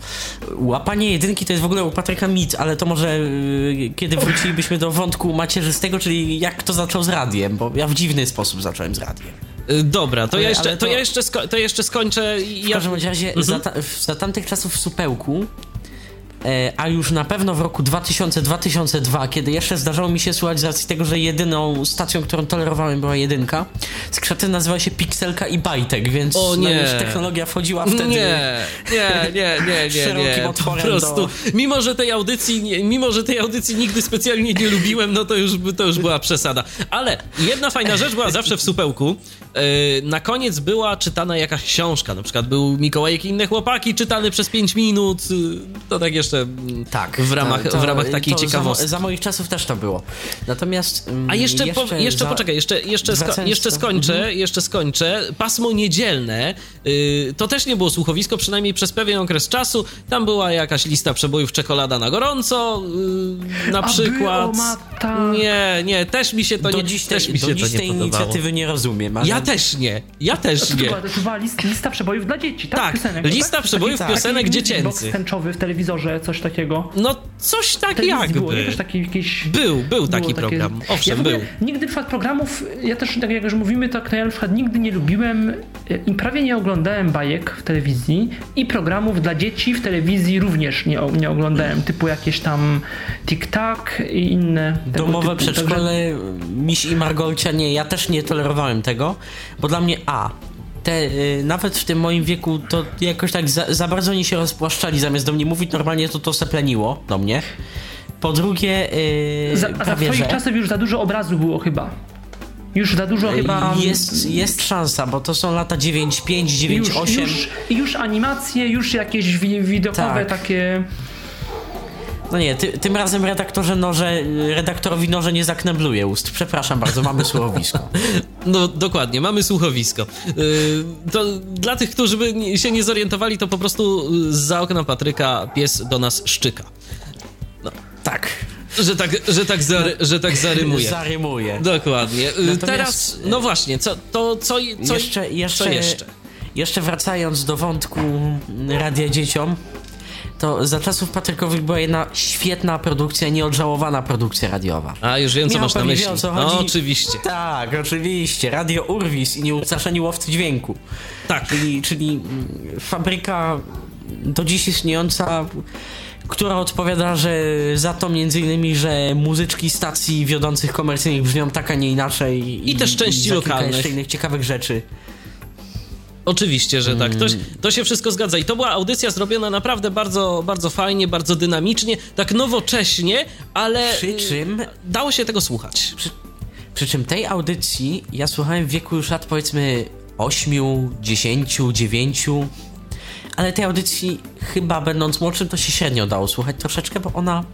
łapanie jedynki to jest w ogóle u Patryka mit, ale to może y, kiedy wrócilibyśmy do wątku macierzystego, czyli jak to zaczął z radiem, bo ja w dziwny sposób zacząłem z radiem. Y, dobra, to ja Ale- jeszcze, ale to... to- ja jeszcze, sko- to jeszcze skończę. i W Ja... każdym razie za, ta, za tamtych czasów w Supełku, a już na pewno w roku 2000-2002, kiedy jeszcze zdarzało mi się słuchać z racji tego, że jedyną stacją, którą tolerowałem była jedynka, skrzaty nazywa się Pixelka i Bajtek, więc O no, nie. już technologia wchodziła wtedy. Nie, nie, nie, nie, nie, Szerokim nie. Po prostu, do- mimo że tej audycji, nie- mimo że tej audycji nigdy specjalnie nie lubiłem, no to już, to już była przesada. Ale jedna fajna rzecz była zawsze w supełku. Yy, Na koniec była czytana jakaś książka, na przykład był Mikołajek i inne chłopaki, czytany przez 5 minut. yy, To tak jeszcze mm, Tak. w ramach, to- to- w ramach takiej to za ciekawostki. Za, moich czasów też to było. Natomiast. mm, A jeszcze, po, jeszcze za- poczekaj, jeszcze, jeszcze, sko, jeszcze skończę, Mhm. jeszcze skończę. Pasmo niedzielne, y, to też nie było słuchowisko, przynajmniej przez pewien okres czasu. Tam była jakaś lista przebojów czekolada na gorąco, y, na A przykład. było, Mata. Nie, nie, też mi się to do nie, dziś, też tej, mi się do to dziś nie tej podobało. inicjatywy nie rozumiem. Ale... Ja też nie, ja też To nie. była, to była list, lista przebojów dla dzieci, tak? Tak, Piosenek, lista tak? przebojów Taki- piosenek taki dziecięcych. box tęczowy w telewizorze, coś takiego. No coś tak telewizji jakby. było, nie? Też taki jakiś... Był, był taki takie- program, ja owszem, w ogóle był. Nigdy programów, ja też tak jak już mówimy, tak to ja na przykład nigdy nie lubiłem e, i prawie nie oglądałem bajek w telewizji i programów dla dzieci w telewizji również nie, nie oglądałem, typu jakieś tam Tik-Tak i inne Domowe typu. przedszkole, Miś i Margolcia, nie, ja też nie tolerowałem tego, bo dla mnie A, te, y, nawet w tym moim wieku to jakoś tak za, za bardzo oni się rozpłaszczali, zamiast do mnie mówić normalnie, to to sepleniło do mnie. Po drugie, yy, Za, a za że czasów już za dużo obrazu było chyba. Już za dużo chyba... jest, jest szansa, bo to są lata 9, 5, 9, już, 8. Już, już animacje, już jakieś wi- widokowe Tak. takie... No nie, ty, tym razem redaktorze noże, redaktorowi noże nie zaknebluje ust. Przepraszam bardzo, mamy słowisko. No dokładnie, mamy słuchowisko. Yy, to dla tych, którzy by się nie zorientowali, to po prostu za okna Patryka pies do nas szczyka. Tak, Że tak, że tak, zary, że tak zarymuje. zarymuje. Dokładnie. Yy, Natomiast, Teraz, no właśnie, co, to co, co, jeszcze, jeszcze, co jeszcze? jeszcze wracając do wątku Radia Dzieciom, to za czasów Patrykowych była jedna świetna produkcja, nieodżałowana produkcja radiowa. A, już wiem, co Michał masz na myśli. wie, co No, oczywiście. Tak, oczywiście. Radio Urwis i nieustraszeni łowcy dźwięku. Tak. Czyli, czyli mm, fabryka do dziś istniejąca, która odpowiada, że za to między innymi, że muzyczki stacji wiodących komercyjnych brzmią tak, a nie inaczej. I też części kilka lokalnych. jeszcze innych ciekawych rzeczy. Oczywiście, że tak. To, Mm. to się wszystko zgadza. I to była audycja zrobiona naprawdę bardzo, bardzo fajnie, bardzo dynamicznie, tak nowocześnie, ale Przy yy, czym dało się tego słuchać. Przy czym tej audycji ja słuchałem w wieku już lat powiedzmy 8, 10, 9 ale tej audycji chyba będąc młodszym to się średnio dało słuchać troszeczkę, bo ona...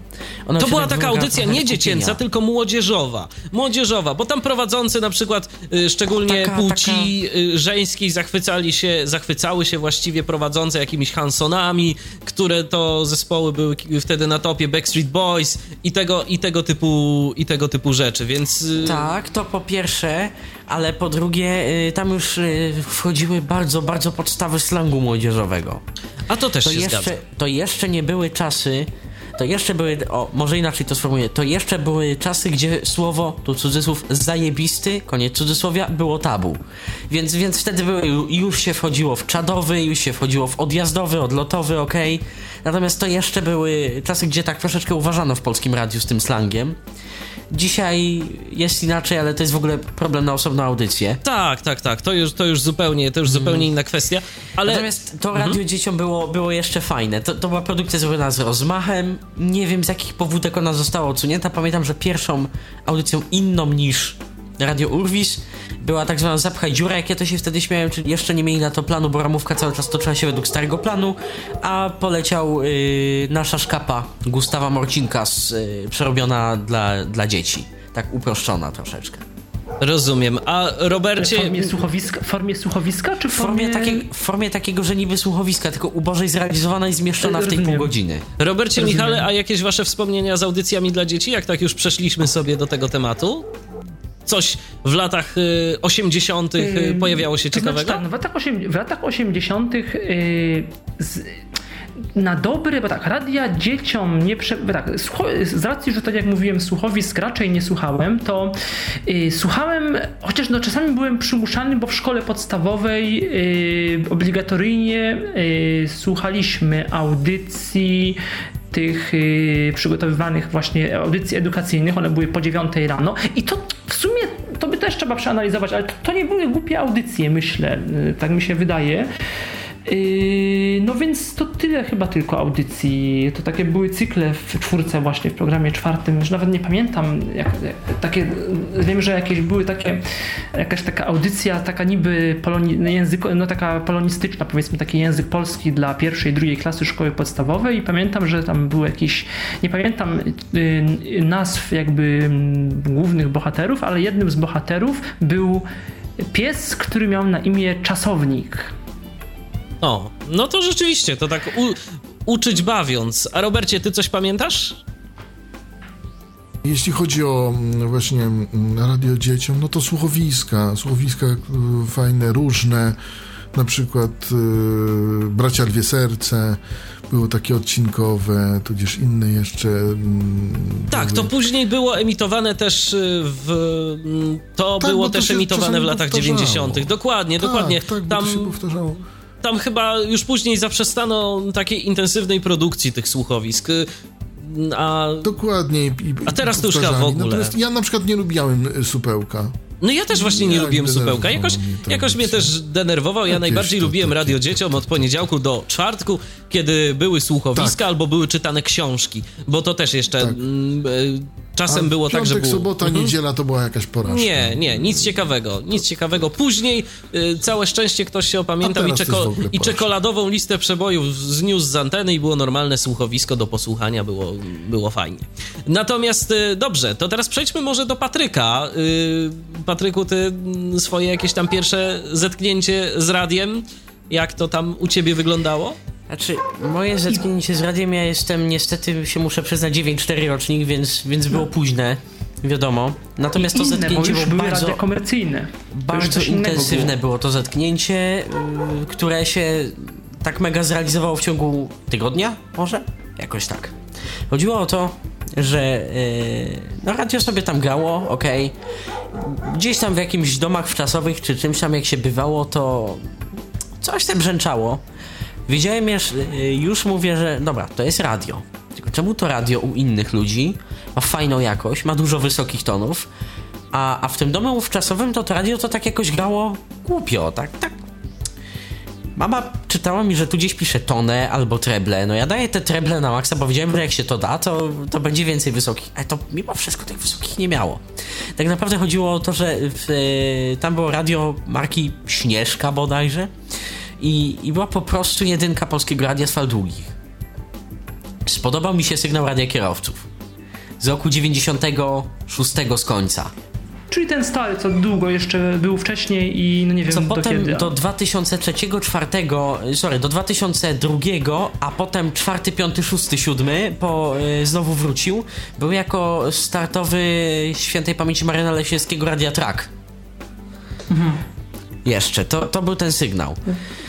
ona to była tak taka audycja nie dziecięca, tylko młodzieżowa. Młodzieżowa, bo tam prowadzący na przykład y, szczególnie Taka- płci y, żeńskiej zachwycali się, zachwycały się właściwie prowadzące jakimiś Hansonami, które to zespoły były wtedy na topie Backstreet Boys i tego, i tego typu i tego typu rzeczy, więc y, Tak, to po pierwsze, ale po drugie y, tam już y, wchodziły bardzo, bardzo podstawy slangu młodzieżowego. a to też To się jeszcze, zgadza. to jeszcze nie były czasy, to jeszcze były, o, może inaczej to sformułuję, to jeszcze były czasy, gdzie słowo, tu cudzysłów, zajebisty, koniec cudzysłowia, było tabu. Więc, więc wtedy były, już się wchodziło w czadowy, już się wchodziło w odjazdowy, odlotowy, okej. Natomiast to jeszcze były czasy, gdzie tak troszeczkę uważano w polskim radiu z tym slangiem. Dzisiaj jest inaczej, ale to jest w ogóle problem na osobną audycję. Tak, tak, tak, to już, to już zupełnie, to już zupełnie inna kwestia, ale Natomiast to radio dzieciom było, było jeszcze fajne. To, to była produkcja zrobiona z rozmachem. Nie wiem z jakich powódek ona została odsunięta. Pamiętam, że pierwszą audycją inną niż Radio Urwis była tak zwana Zapchaj dziurę, jak ja to się wtedy śmiałem, czyli jeszcze nie mieli na to planu, bo ramówka cały czas toczyła się według starego planu, a poleciał yy, nasza szkapa Gustawa Morcinka z, yy, przerobiona dla, dla dzieci. Tak uproszczona troszeczkę. rozumiem. A W Robercie, formie słuchowiska, w formie słuchowiska czy w W formie, formie... takiej, w formie takiego, że niby słuchowiska, tylko ubożej zrealizowana i zmieszczona w tej Rozumiem. pół godziny. Robercie Rozumiem. Michale, a jakieś wasze wspomnienia z audycjami dla dzieci, jak tak już przeszliśmy sobie do tego tematu? Coś w latach y, 80. y, Ym, pojawiało się znaczy ciekawego? tak, no w, latach osiem, w latach 80. Yy, z, na dobre, bo tak, radia dzieciom nie prze... tak, z racji, że tak jak mówiłem, słuchowisk raczej nie słuchałem, to yy, słuchałem, chociaż no czasami byłem przymuszany, bo w szkole podstawowej yy, obligatoryjnie yy, słuchaliśmy audycji tych yy, przygotowywanych właśnie audycji edukacyjnych, one były po 9 rano. I to w sumie to by też trzeba przeanalizować, ale to, to nie były głupie audycje, myślę, yy, tak mi się wydaje. Yy, no więc to tyle chyba tylko audycji. To takie były cykle w czwórce właśnie, w programie czwartym. Już nawet nie pamiętam. Jak, takie, wiem, że jakieś były takie, jakaś taka audycja, taka niby poloni, język, no taka polonistyczna, powiedzmy taki język polski dla pierwszej, drugiej klasy szkoły podstawowej i pamiętam, że tam był jakiś, nie pamiętam yy, nazw jakby mm, głównych bohaterów, ale jednym z bohaterów był pies, który miał na imię Czasownik. O, no to rzeczywiście, to tak u, uczyć bawiąc. A Robercie, ty coś pamiętasz? Jeśli chodzi o mm, właśnie mm, radio dzieciom, no to słuchowiska, słuchowiska y, fajne, różne, na przykład y, Bracia Lwie Serce, było takie odcinkowe, tudzież inne jeszcze. mm, Tak, to później było emitowane też y, w. To Tak, było też emitowane w latach powtarzało. 90. Dokładnie, tak, dokładnie. Tak, Tam, to się powtarzało. Tam chyba już później zaprzestano takiej intensywnej produkcji tych słuchowisk. y, A Dokładnie. I, A teraz to już chyba w ogóle. Natomiast ja na przykład nie lubiałem y, supełka. No ja też właśnie nie lubiłem supełka. Jakoś, mnie to jakoś mnie też denerwował. Ja najbardziej to lubiłem takie- radio dzieciom od poniedziałku do czwartku, kiedy były słuchowiska Tak. albo były czytane książki. Bo to też jeszcze Tak. mm, e, A czasem było tak, że piątek, było... sobota, Mhm. niedziela to była jakaś porażka. Nie, nie, nic ciekawego, nic ciekawego. Później y, całe szczęście ktoś się opamiętał i, ogóle i czekoladową listę przebojów zniósł z anteny i było normalne słuchowisko do posłuchania, było, było fajnie. Natomiast y, dobrze, to teraz przejdźmy może do Patryka. Y, Patryku, ty mm, swoje jakieś tam pierwsze zetknięcie z radiem, jak to tam u ciebie wyglądało? Znaczy, moje zetknięcie z radiem, ja jestem niestety, się muszę przyznać, 9-4 rocznik, więc, więc było późne, wiadomo. Natomiast to Inne, zetknięcie było bardzo, radia komercyjne. Bardzo intensywne było. było to zetknięcie, y, które się tak mega zrealizowało w ciągu tygodnia, może? Jakoś tak. Chodziło o to, że y, no radio sobie tam grało, okej. Gdzieś tam w jakimś domach wczasowych czy czymś tam jak się bywało, to coś tam brzęczało. Wiedziałem już, y, już mówię, że dobra, to jest radio. Tylko czemu to radio u innych ludzi ma fajną jakość, ma dużo wysokich tonów, a, a w tym domu wczasowym to to radio to tak jakoś grało głupio, tak, tak. Mama czytała mi, że tu gdzieś pisze tonę albo treble. No ja daję te treble na maksa, bo wiedziałem, że jak się to da, to, to będzie więcej wysokich. Ale to mimo wszystko tych wysokich nie miało. Tak naprawdę chodziło o to, że w, e, tam było radio marki Śnieżka bodajże i, i była po prostu jedynka polskiego radia z fal długich. Spodobał mi się sygnał radia kierowców z roku 96 z końca. Czyli ten stary, co długo jeszcze był wcześniej i no nie wiem Co do potem kiedy. do 2003, 4, sorry, do 2002, a potem 4, 5, 6, 7 po, y, znowu wrócił. Był jako startowy świętej pamięci Mariana Lesieckiego Radia Track. Mhm. Jeszcze, to, to był ten sygnał.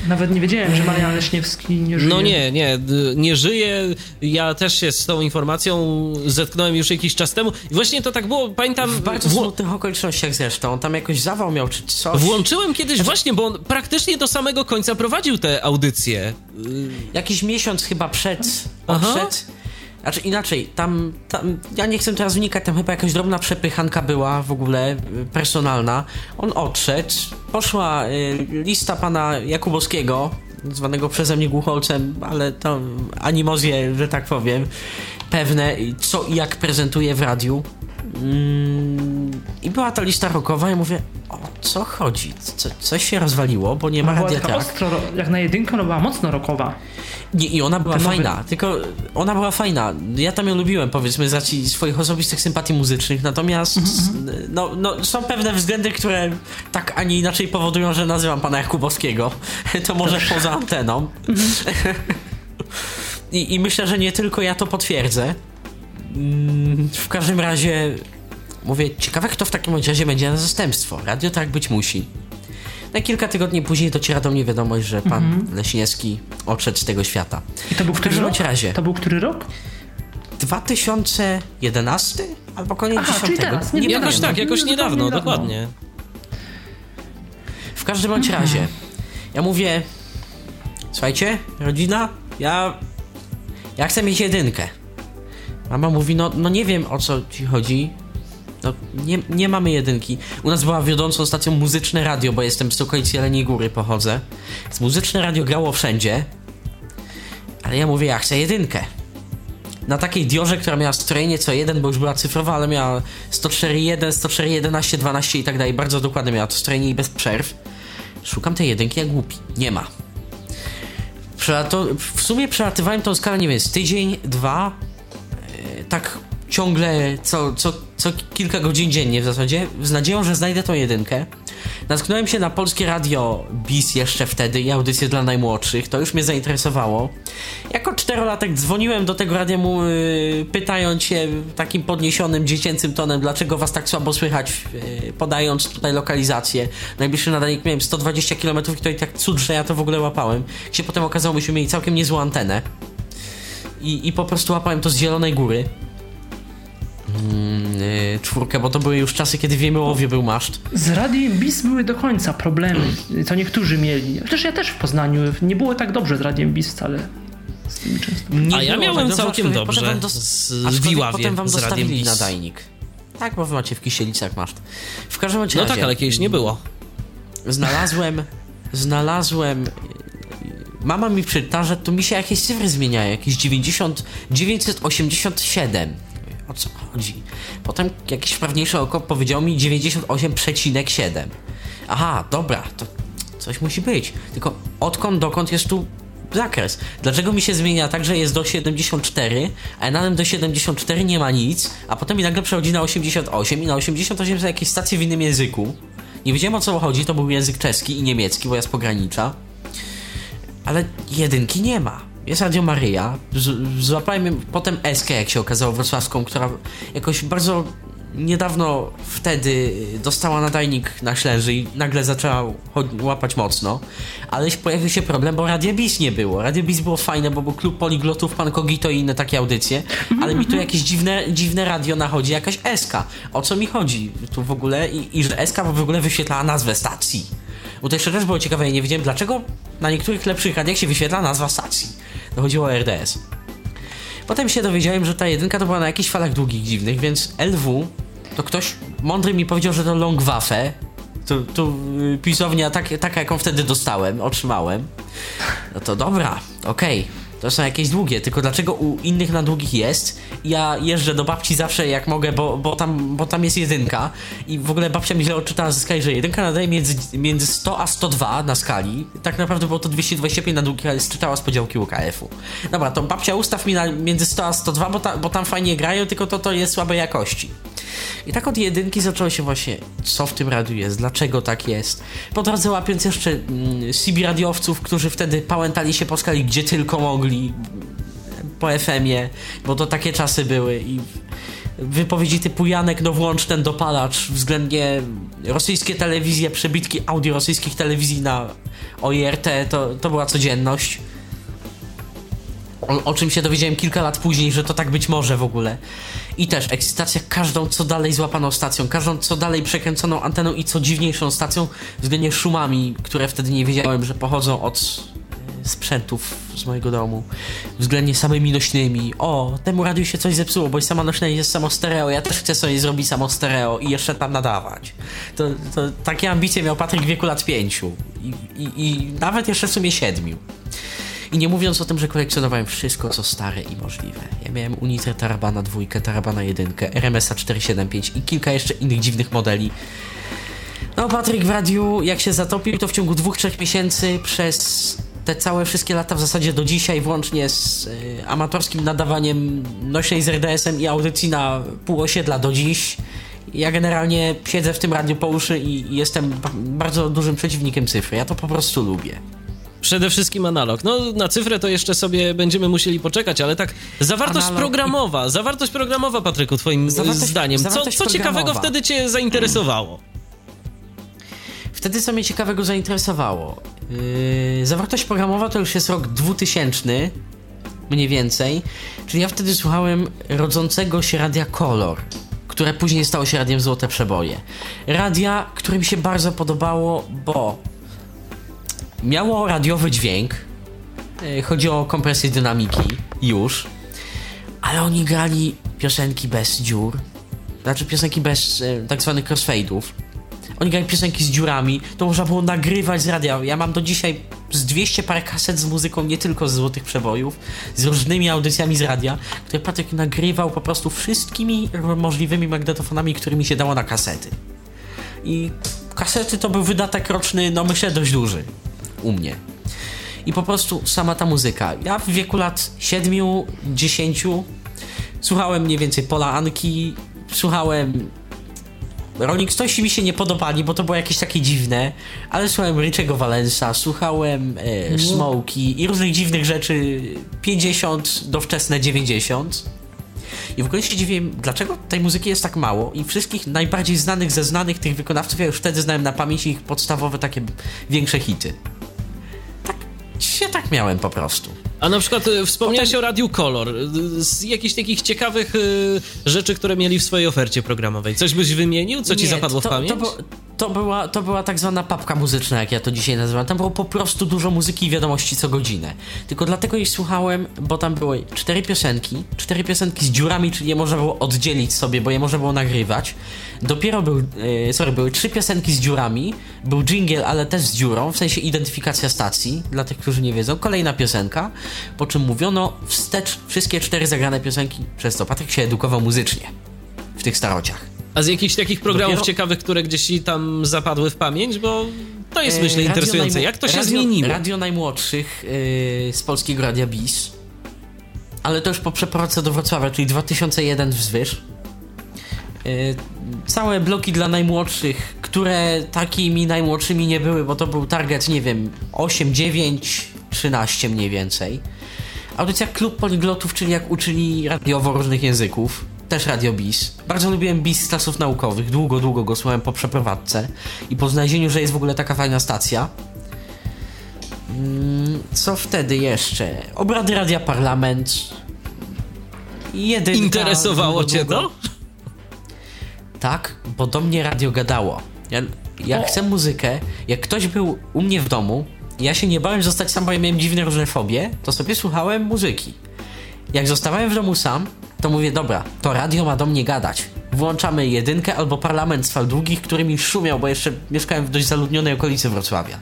Nawet nie wiedziałem, że Marian Leśniewski nie żyje. No nie, nie, nie żyje. Ja też się z tą informacją zetknąłem już jakiś czas temu. I właśnie to tak było, pamiętam. W bardzo wło- smutnych okolicznościach zresztą. Tam jakoś zawał miał czy coś. Włączyłem kiedyś właśnie, bo on praktycznie do samego końca prowadził te audycje. Jakiś miesiąc chyba przed Aha. odszedł. Znaczy inaczej, tam, tam, ja nie chcę teraz wnikać, tam chyba jakaś drobna przepychanka była w ogóle y, personalna. On odszedł, poszła y, lista pana Jakubowskiego, zwanego przeze mnie głucholcem, ale to animozje, że tak powiem, pewne, co i jak prezentuje w radiu. Mm, I była ta lista rockowa, ja mówię, o co chodzi? Co, coś się rozwaliło, bo nie ma No, radia tak. ostro, jak na jedynkę, no była mocno rockowa. Nie, i ona była Ten nowy- fajna, tylko ona była fajna. Ja tam ją lubiłem, powiedzmy, z racji swoich osobistych sympatii muzycznych, natomiast no, no, są pewne względy, które tak, a nie inaczej powodują, że nazywam pana Jakubowskiego. To może poza anteną. I, I myślę, że nie tylko ja to potwierdzę. Mm, W każdym razie mówię, ciekawe kto w takim razie będzie na zastępstwo. Radio tak być musi. Na kilka tygodni później dociera do mnie wiadomość, że pan Leśniewski odszedł z tego świata. I to był W który rok? razie. To był który rok? 2011 albo koniec Aha, 10. czyli teraz, nie- nie Jakoś tak, jakoś niedawno, niedawno. dokładnie. W każdym bądź razie. Ja mówię, słuchajcie, rodzina, ja, ja chcę mieć jedynkę. Mama mówi, no, no nie wiem o co ci chodzi. No, nie, nie mamy jedynki. U nas była wiodącą stacją muzyczne radio, bo jestem z okolicy Jeleniej Góry, pochodzę. Więc muzyczne radio grało wszędzie. Ale ja mówię, ja chcę jedynkę. Na takiej diorze, która miała strojenie co jeden, bo już była cyfrowa, ale miała 104.1, 104.11, 12 i tak dalej. Bardzo dokładnie miała to strojenie i bez przerw. Szukam tej jedynki jak głupi. Nie ma. Przelato... W sumie przelatywałem tą skalę, nie wiem, tydzień, dwa, tak ciągle co, co, co kilka godzin dziennie w zasadzie, z nadzieją, że znajdę tą jedynkę. Natknąłem się na polskie radio BIS jeszcze wtedy i audycje dla najmłodszych, to już mnie zainteresowało. Jako czterolatek dzwoniłem do tego radia mu, yy, pytając się takim podniesionym, dziecięcym tonem, dlaczego was tak słabo słychać, yy, podając tutaj lokalizację. Najbliższy nadajnik miałem 120 km i to i tak cud, że ja to w ogóle łapałem. Się potem okazało, myśmy mieli całkiem niezłą antenę. I, I po prostu łapałem to z Zielonej Góry. Mm, yy, czwórkę, bo to były już czasy, kiedy w Jemyłowie był maszt. Z radiem BIS były do końca problemy, co niektórzy mieli. Chociaż ja też w Poznaniu nie było tak dobrze z radiem BIS wcale. Z tymi często. Nie A ja miałem tak dobrze, całkiem dobrze wam z- Wiławie potem wam z radiem BIS. nadajnik. Tak, bo wy macie w Kisielicach maszt. W każdym razie No tak, ale kiedyś nie było. znalazłem, znalazłem mama mi przyta, że tu mi się jakieś cyfry zmieniają, jakieś 90, 987. O co chodzi? Potem jakieś wprawniejsze oko powiedział mi 98,7. Aha, dobra, to coś musi być. Tylko odkąd dokąd jest tu zakres? Dlaczego mi się zmienia tak, że jest do 74, a nadal do 74 nie ma nic, a potem mi nagle przechodzi na 88 i na 88 są jakieś stacje w innym języku. Nie wiedziałem o co chodzi, to był język czeski i niemiecki, bo ja z pogranicza. Ale jedynki nie ma. Jest Radio Maryja. Z- Złapałem potem Eskę, jak się okazało, wrocławską, która jakoś bardzo niedawno wtedy dostała nadajnik na ślęży i nagle zaczęła łapać mocno. Ale pojawił się problem, bo Radio Bis nie było. Radio Bis było fajne, bo był klub poliglotów, pan Kogito i inne takie audycje, ale mi tu jakieś dziwne, dziwne radio nachodzi, jakaś Eska. O co mi chodzi tu w ogóle? I, i że Eska w ogóle wyświetlała nazwę stacji. Bo to jeszcze też było ciekawe, ja nie wiedziałem dlaczego na niektórych lepszych radiach się wyświetla nazwa stacji. To chodziło o RDS. Potem się dowiedziałem, że ta jedynka to była na jakichś falach długich, dziwnych, więc LW to ktoś mądry mi powiedział, że to Longwaffe. Tu, tu y, pisownia tak, taka, jaką wtedy dostałem, otrzymałem. No to dobra, okej. To są jakieś długie, tylko dlaczego u innych na długich jest? Ja jeżdżę do babci zawsze jak mogę, bo, bo, tam, bo tam jest jedynka i w ogóle babcia mi źle odczytała ze skali, że jedynka nadaje między, między 100 a 102 na skali. Tak naprawdę było to 225 na długich, ale czytała z podziałki UKF-u. Dobra, to babcia ustaw mi na między 100 a 102, bo, ta, bo tam fajnie grają, tylko to, to jest słabej jakości. I tak od jedynki zaczęło się właśnie, co w tym radiu jest, dlaczego tak jest. Po drodze łapiąc jeszcze mm, CB radiowców, którzy wtedy pałętali się po skali, gdzie tylko mogli, po FM-ie, bo to takie czasy były i wypowiedzi typu Janek, no włącz ten dopalacz, względnie rosyjskie telewizje, przebitki audio rosyjskich telewizji na OIRT, to, to była codzienność. O, o, czym się dowiedziałem kilka lat później, że to tak być może w ogóle. I też ekscytacja każdą co dalej złapaną stacją, każdą co dalej przekręconą anteną i co dziwniejszą stacją, względnie szumami, które wtedy nie wiedziałem, że pochodzą od sprzętów z mojego domu, względnie samymi nośnymi. O, temu radiu się coś zepsuło, bo sama nośna jest samo stereo, ja też chcę sobie zrobić samo stereo i jeszcze tam nadawać. To, to takie ambicje miał Patryk w wieku lat pięciu i, i, i nawet jeszcze w sumie siedmiu. I nie mówiąc o tym, że kolekcjonowałem wszystko, co stare i możliwe. Ja miałem Unitre Tarabana 2, Tarabana 1, RMS-a 475 i kilka jeszcze innych dziwnych modeli. No, Patryk w radiu, jak się zatopił, to w ciągu dwóch, trzech miesięcy przez te całe wszystkie lata w zasadzie do dzisiaj, włącznie z y, amatorskim nadawaniem nośnej z RDS-em i audycji na pół osiedla do dziś. Ja generalnie siedzę w tym radiu po uszy i jestem bardzo dużym przeciwnikiem cyfry. Ja to po prostu lubię. Przede wszystkim analog. No, na cyfrę to jeszcze sobie będziemy musieli poczekać, ale tak, zawartość analog programowa, i... zawartość programowa, Patryku, twoim zawartość, zdaniem. Zawartość co, co ciekawego wtedy cię zainteresowało? Wtedy co mnie ciekawego zainteresowało? Yy, zawartość programowa to już jest rok 2000, mniej więcej, czyli ja wtedy słuchałem rodzącego się radia Color, które później stało się radiem Złote Przeboje. Radia, które mi się bardzo podobało, bo miało radiowy dźwięk. E, chodzi o kompresję dynamiki już. Ale oni grali piosenki bez dziur. Znaczy piosenki bez e, tak zwanych crossfade'ów. Oni grali piosenki z dziurami. To można było nagrywać z radia. Ja mam do dzisiaj z 200 parę kaset z muzyką, nie tylko z Złotych Przebojów, z różnymi audycjami z radia, które Patryk nagrywał po prostu wszystkimi możliwymi magnetofonami, którymi się dało na kasety. I kasety to był wydatek roczny, no myślę, dość duży u mnie. I po prostu sama ta muzyka. Ja w wieku lat 7-10 słuchałem mniej więcej Pola Anki, słuchałem Rolling Stonesi mi się nie podobali, bo to było jakieś takie dziwne, ale słuchałem Richego Valensa, słuchałem e, Smokey i różnych dziwnych rzeczy 50 do wczesne 90. I w ogóle się dziwiłem, dlaczego tej muzyki jest tak mało i wszystkich najbardziej znanych ze znanych tych wykonawców ja już wtedy znałem na pamięć ich podstawowe takie większe hity ja tak miałem po prostu. A na przykład e, wspomniałeś Potem... o Radiu Color, e, z jakichś takich ciekawych y, rzeczy, które mieli w swojej ofercie programowej. Coś byś wymienił? Co ci Nie, zapadło to, w pamięć? To, to, była, to była tak zwana papka muzyczna, jak ja to dzisiaj nazywam. Tam było po prostu dużo muzyki i wiadomości co godzinę. Tylko dlatego jej słuchałem, bo tam były cztery piosenki, cztery piosenki z dziurami, czyli je można było oddzielić sobie, bo je można było nagrywać. Dopiero był, yy, sorry, były trzy piosenki z dziurami, był jingle, ale też z dziurą, w sensie identyfikacja stacji, dla tych, którzy nie wiedzą. Kolejna piosenka, po czym mówiono wstecz wszystkie cztery zagrane piosenki, przez co Patryk się edukował muzycznie w tych starociach. A z jakichś takich programów Dopiero... ciekawych, które gdzieś tam zapadły w pamięć, bo to jest myślę interesujące. Jak to się radio, zmieniło? Radio najmłodszych yy, z polskiego Radia BIS, ale to już po przeprowadzce do Wrocławia, czyli 2001 wzwyż. Yy, całe bloki dla najmłodszych, które takimi najmłodszymi nie były, bo to był target, nie wiem, 8, 9, 13 mniej więcej. Audycja Klub Poliglotów, czyli jak uczyli radiowo różnych języków też Radio Bis. Bardzo lubiłem Bis z klasów naukowych. Długo, długo go słuchałem po przeprowadzce i po znalezieniu, że jest w ogóle taka fajna stacja. Mm, co wtedy jeszcze? Obrady Radia Parlament. Jedynka. Interesowało cię to? Tak, bo do mnie radio gadało. Ja, jak chcę muzykę, jak ktoś był u mnie w domu, ja się nie bałem zostać sam, bo ja miałem dziwne różne fobie, to sobie słuchałem muzyki. Jak zostawałem w domu sam, to mówię, dobra, to radio ma do mnie gadać. Włączamy jedynkę albo parlament z fal długich, który mi szumiał, bo jeszcze mieszkałem w dość zaludnionej okolicy Wrocławia.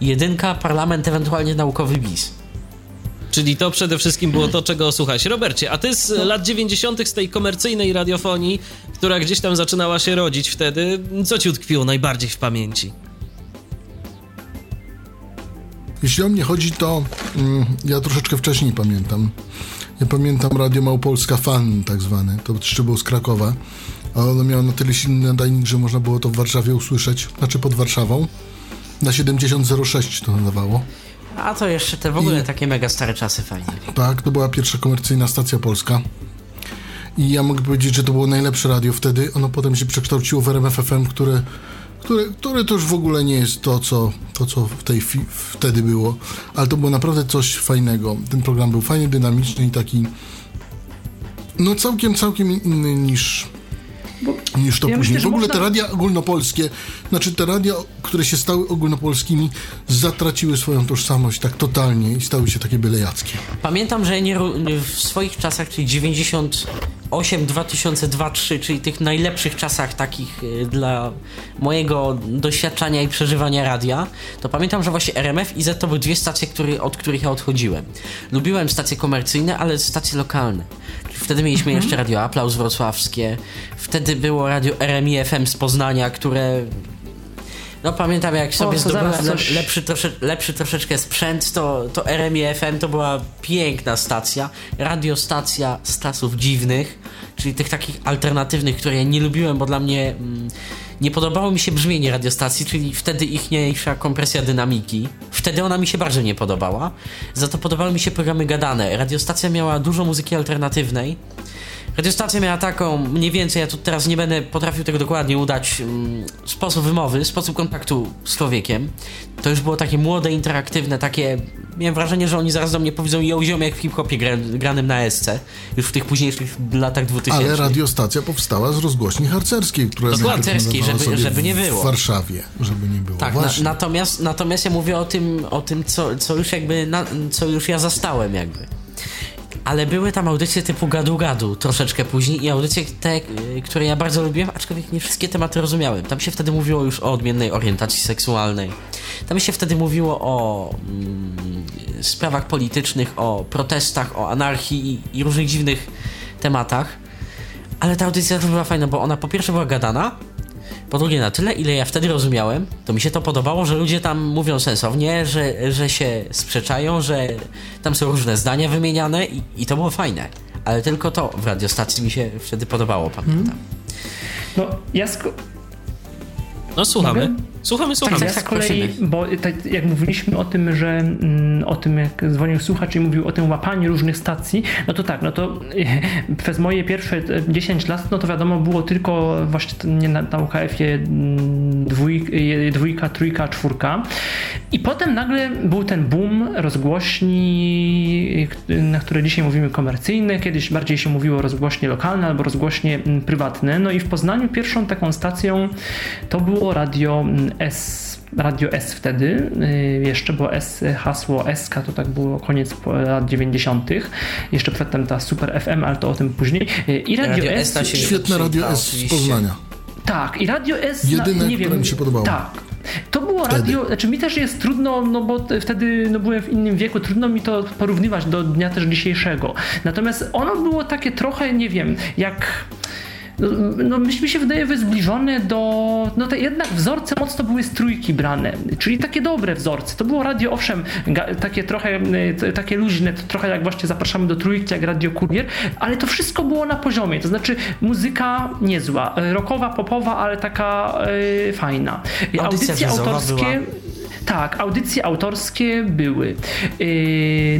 Jedynka, parlament, ewentualnie naukowy bis. Czyli to przede wszystkim było to, czego słuchać. Robercie, a ty z lat 90. z tej komercyjnej radiofonii, która gdzieś tam zaczynała się rodzić wtedy, co ci utkwiło najbardziej w pamięci? Jeśli o mnie chodzi, to mm, ja troszeczkę wcześniej pamiętam. Ja pamiętam Radio Małopolska Fan tak zwane, to jeszcze było z Krakowa, a ono miało na tyle silny nadajnik, że można było to w Warszawie usłyszeć, znaczy pod Warszawą. Na 7006 to nadawało. A to jeszcze te w ogóle I- takie mega stare czasy fajnie. Tak, to była pierwsza komercyjna stacja polska. I ja mogę powiedzieć, że to było najlepsze radio wtedy. Ono potem się przekształciło w RMF FM, które, które, które to już w ogóle nie jest to, co, to, co w tej wtedy było. Ale to było naprawdę coś fajnego. Ten program był fajnie dynamiczny i taki no całkiem, całkiem inny niż, niż to ja później. myślę, w ogóle można- te radia ogólnopolskie, znaczy te radia, które się stały ogólnopolskimi, zatraciły swoją tożsamość tak totalnie i stały się takie bylejackie. Pamiętam, że nie, w swoich czasach, czyli 98, 2002, 2003, czyli tych najlepszych czasach takich y, dla mojego doświadczenia i przeżywania radia, to pamiętam, że właśnie RMF i Z to były dwie stacje, który, od których ja odchodziłem. Lubiłem stacje komercyjne, ale stacje lokalne. Wtedy mieliśmy jeszcze radio Aplauz wrocławskie, wtedy było radio RMI FM z Poznania, które no pamiętam jak sobie zdobyłem coś- lepszy, trosze, lepszy troszeczkę sprzęt, to, to RMI FM to była piękna stacja. Radiostacja z czasów dziwnych, czyli tych takich alternatywnych, które ja nie lubiłem, bo dla mnie mm, nie podobało mi się brzmienie radiostacji, czyli wtedy ichniejsza kompresja dynamiki. Wtedy ona mi się bardzo nie podobała. Za to podobały mi się programy gadane. Radiostacja miała dużo muzyki alternatywnej. Radiostacja miała taką, mniej więcej, ja tu teraz nie będę potrafił tego dokładnie udać, mm, sposób wymowy, sposób kontaktu z człowiekiem. To już było takie młode, interaktywne, takie... Miałem wrażenie, że oni zaraz do mnie powiedzą ją jak w hip-hopie gra, granym na SC, już w tych późniejszych latach 2000. Ale radiostacja powstała z rozgłośni harcerskiej, która najpierw Harcerskiej, żeby- żeby nie było. W Warszawie, żeby nie było. Tak, na, natomiast, natomiast ja mówię o tym, o tym co, co już jakby, na, co już ja zastałem jakby. Ale były tam audycje typu gadu gadu troszeczkę później i audycje te, y, które ja bardzo lubiłem, aczkolwiek nie wszystkie tematy rozumiałem. Tam się wtedy mówiło już o odmiennej orientacji seksualnej. Tam się wtedy mówiło o mm, sprawach politycznych, o protestach, o anarchii i, i różnych dziwnych tematach. Ale ta audycja też była fajna, bo ona po pierwsze była gadana, po drugie, na tyle, ile ja wtedy rozumiałem, to mi się to podobało, że ludzie tam mówią sensownie, że, że się sprzeczają, że tam są różne zdania wymieniane i, i to było fajne. Ale tylko to w radiostacji mi się wtedy podobało, pamiętam. No, ja z, No słuchamy. Mogę? Słuchamy, słuchamy. ja tak, z tak, kolei, prosimy. bo tak jak mówiliśmy o tym, że mm, o tym jak dzwonił słuchacz i mówił o tym łapaniu różnych stacji, no to tak, no to przez moje pierwsze e, 10 lat, no to wiadomo było tylko właśnie nie na, na UKF-ie mm, e, dwójka, trójka, czwórka i potem nagle był ten boom rozgłośni, e, na które dzisiaj mówimy komercyjne, kiedyś bardziej się mówiło rozgłośnie lokalne albo rozgłośnie mm, prywatne, no i w Poznaniu pierwszą taką stacją to było radio S, Radio S wtedy, y, jeszcze było S, hasło SK, to tak było koniec lat 90. Jeszcze przedtem ta Super FM, ale to o tym później. Y, I Radio, Radio S, S na Świetne Radio Tak, S z. Poznania. tak, i Radio S, Jedyne, nie wiem, które mi się podobało. Tak. To było Wtedy. radio, znaczy mi też jest trudno, no bo wtedy no byłem w innym wieku, trudno mi to porównywać do dnia też dzisiejszego. Natomiast ono było takie trochę, nie wiem, jak no, mi się wydaje zbliżone do, no te jednak wzorce mocno były z trójki brane, czyli takie dobre wzorce. To było radio, owszem, ga, takie trochę, y, takie luźne, to trochę jak właśnie zapraszamy do trójki, jak Radio Kurier, ale to wszystko było na poziomie, to znaczy muzyka niezła, rockowa, popowa, ale taka y, fajna. Audycja Audycje autorskie... była. Tak, audycje autorskie były. Yy,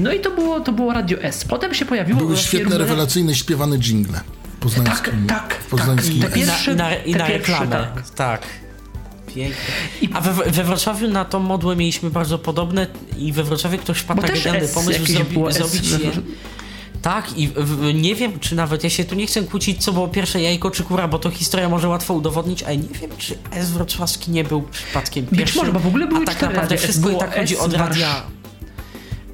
no i to było, to było Radio S. Potem się pojawiło Były świetne, rewelacyjne, śpiewane dżingle. Tak, Poznańskim, tak, w poznańskim tak. Te I na, pierwsze- i na, i te na pierwsze, reklamę. tak. Tak. A we, we Wrocławiu na tą modłę mieliśmy bardzo podobne i we Wrocławiu ktoś wpadł na genialny pomysł zrobi, zrobić je. Tak, i w, w, nie wiem, czy nawet ja się tu nie chcę kłócić, co było pierwsze jajko czy kura, bo to historia może łatwo udowodnić, ale nie wiem, czy S wrocławski nie był przypadkiem Być pierwszy. może, bo w ogóle były A tak naprawdę wszystko i tak chodzi od radia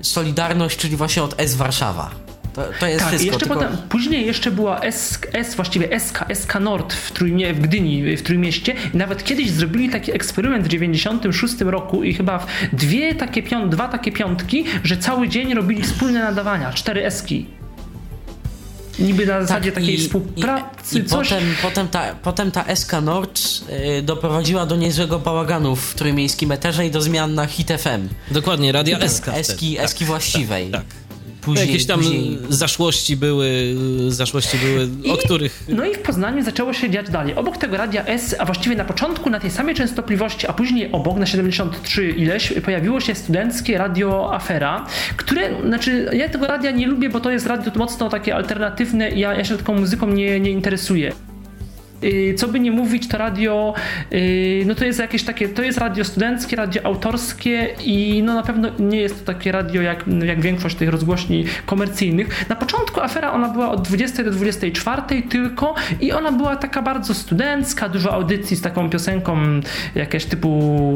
Solidarność, czyli właśnie od S Warszawa. To, to jest tak, wszystko. jeszcze tylko... potem, później jeszcze była S, S właściwie SK, SK Nord w, Trójmie, w Gdyni, w Trójmieście i nawet kiedyś zrobili taki eksperyment w 96 roku i chyba w dwie takie piąt, dwa takie piątki, że cały dzień robili wspólne nadawania, cztery Eski. Niby na zasadzie takiej Tak, i, współpracy, i, i coś. Potem, potem, ta, potem ta SK Nord y, doprowadziła do niezłego bałaganu w trójmiejskim eterze i do zmian na Hit FM. Dokładnie, Radia SK. Eski, Tak, eski właściwej. Tak. Później, Jakieś tam później... zaszłości były, zaszłości były, o których... No i w Poznaniu zaczęło się dziać dalej. Obok tego radia S, a właściwie na początku na tej samej częstotliwości, a później obok na 73 ileś, pojawiło się studenckie radio Afera, które, znaczy ja tego radia nie lubię, bo to jest radio mocno takie alternatywne i ja, ja się taką muzyką nie, nie interesuję. Yy, Co by nie mówić, to radio, yy, no to jest jakieś takie, to jest radio studenckie, radio autorskie i no na pewno nie jest to takie radio jak, jak większość tych rozgłośni komercyjnych. Na początku afera ona była od 20 do 24 tylko i ona była taka bardzo studencka, dużo audycji z taką piosenką jakieś typu,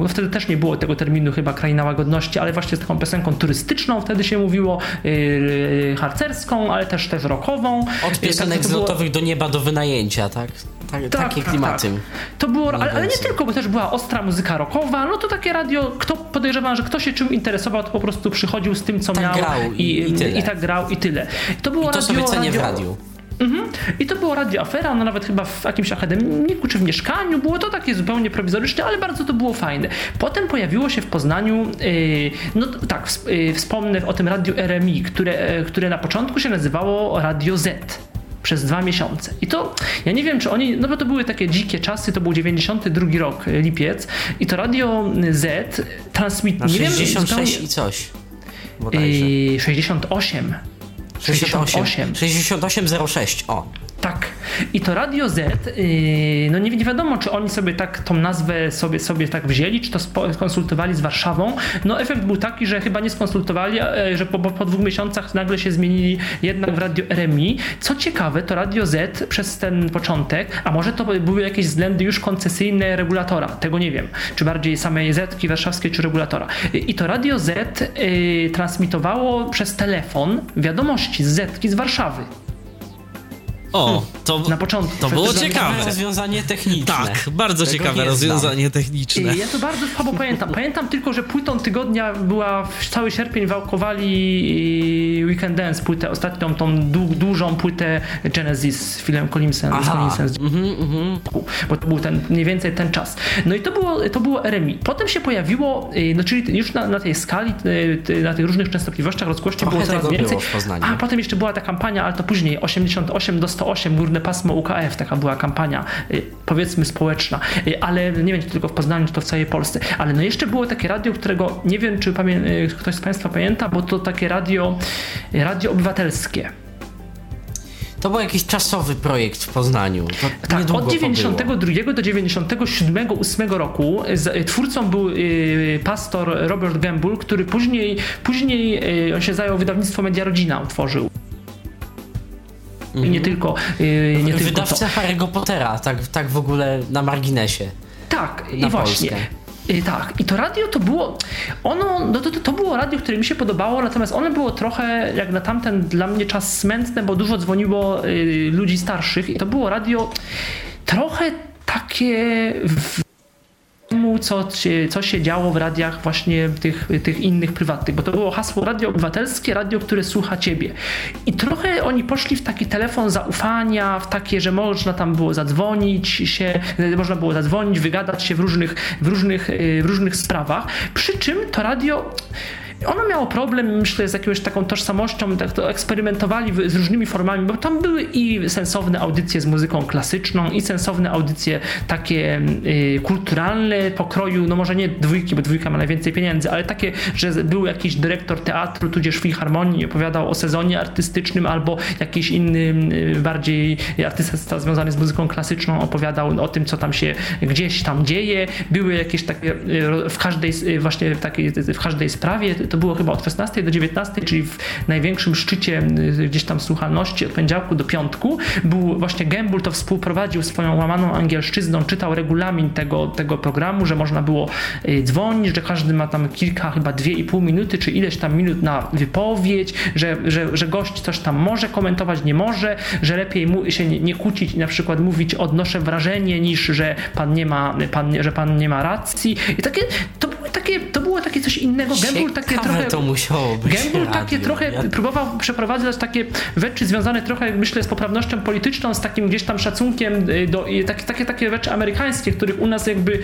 no wtedy też nie było tego terminu chyba Kraina Łagodności, ale właśnie z taką piosenką turystyczną wtedy się mówiło, yy, harcerską, ale też też rockową. Od piosenek to było- zlotowych do nieba do wynajęcia, tak? Tak takie klimaty. to było, ale, ale nie tylko, bo też była ostra muzyka rockowa, no to takie radio, kto podejrzewam, że kto się czym interesował, to po prostu przychodził z tym, co Tak miał grał i- i tyle. tak grał i tyle. To było I to radio, sobie cenię w radio, radiu. Mhm. I to było radio Afera, no nawet chyba w jakimś akademiku czy w mieszkaniu, było to takie zupełnie prowizoryczne, ale bardzo to było fajne. Potem pojawiło się w Poznaniu, yy, no tak, yy, wspomnę o tym radiu RMI, które, e, które na początku się nazywało Radio Z przez dwa miesiące. I to, ja nie wiem, czy oni, no bo to były takie dzikie czasy, to był 92 rok, e, lipiec, i to Radio Z transmit... Na nie wiem, 66 zupełnie- i coś. Bodajże. Yy, 68. 68. 6806, o. Tak. I to Radio Z, yy, no nie, wiadomo, czy oni sobie tak tą nazwę sobie, sobie tak wzięli, czy to skonsultowali z Warszawą. No efekt był taki, że chyba nie skonsultowali, e, że po, po, dwóch miesiącach nagle się zmienili jednak w Radio RMI. Co ciekawe, to Radio Z przez ten początek, a może to były jakieś względy już koncesyjne regulatora, tego nie wiem, czy bardziej samej Zetki warszawskiej, czy regulatora. I to Radio Z yy, transmitowało przez telefon wiadomości z Zetki z Warszawy. O, to, Na początku. to było ciekawe. rozwiązanie techniczne. Tak, bardzo Tego ciekawe nie rozwiązanie techniczne. I Ja to bardzo słabo pamiętam. Pamiętam tylko, że płytą tygodnia była w cały sierpień wałkowali Weekend Dance płytę, ostatnią tą du dużą płytę Genesis z Philem Collinsem. Z Aha. Collinsem Mhm, mhm. bo to był ten, mniej więcej ten czas. No i to było, to było RMI. Potem się pojawiło, y, no czyli już na, na tej skali, y, na tych różnych częstotliwościach rozgłośni było coraz więcej. było. A potem jeszcze była ta kampania, ale to później 88 do 108, górne pasmo UKF, taka była kampania, y, powiedzmy społeczna, Y, ale nie wiem, czy tylko w Poznaniu, czy to w całej Polsce. Ale no jeszcze było takie radio, którego nie wiem, czy y, ktoś z Państwa pamięta, bo to takie radio, radio obywatelskie. To był jakiś czasowy projekt w Poznaniu. To Tak, od to 92 do 97 8 roku z, twórcą był y, pastor Robert Gamble, który później, później y, on się zajął wydawnictwo Media Rodzina, utworzył. I nie tylko, y, nie tylko to. Wydawca Harry'ego Pottera, tak, tak w ogóle na marginesie. Tak, na i właśnie. Polskę. Y, Tak, i to radio to było, ono, no to, to, to było radio, które mi się podobało, natomiast ono było trochę, jak na tamten dla mnie czas smętne, bo dużo dzwoniło y, ludzi starszych i to było radio trochę takie w temu, co, się- co się działo w radiach właśnie tych, tych innych prywatnych, bo to było hasło radio obywatelskie, radio, które słucha ciebie. I trochę oni poszli w taki telefon zaufania, w takie, że można tam było zadzwonić się, można było zadzwonić, wygadać się w różnych, w różnych, e, w różnych sprawach, przy czym to radio ono miało problem, myślę, z jakąś taką tożsamością, tak to eksperymentowali w- z różnymi formami, bo tam były i sensowne audycje z muzyką klasyczną, i sensowne audycje takie y, kulturalne pokroju, no może nie dwójki, bo dwójka ma najwięcej pieniędzy, ale takie, że był jakiś dyrektor teatru, tudzież filharmonii opowiadał o sezonie artystycznym, albo jakiś inny, y, bardziej artysta związany z muzyką klasyczną opowiadał o tym, co tam się gdzieś tam dzieje. Były jakieś takie, y, w każdej, y, właśnie takiej, w każdej sprawie to było chyba od 16 do 19, czyli w największym szczycie y, gdzieś tam słuchalności od poniedziałku do piątku, był właśnie Gembul to współprowadził swoją łamaną angielszczyzną, czytał regulamin tego, tego programu, że można było y, dzwonić, że każdy ma tam kilka, chyba dwie i pół minuty, czy ileś tam minut na wypowiedź, że, że, że gość coś tam może komentować, nie może, że lepiej mu, się nie, nie kłócić, na przykład mówić odnoszę wrażenie, niż że pan nie ma, pan, że pan nie ma racji. I takie, to było takie, to było takie coś innego. Gembul takie trochę. to musiało być. Gembul takie trochę ja... próbował przeprowadzać takie rzeczy związane trochę, myślę, z poprawnością polityczną, z takim gdzieś tam szacunkiem y, do takie, takie, takie rzeczy amerykańskie, których u nas jakby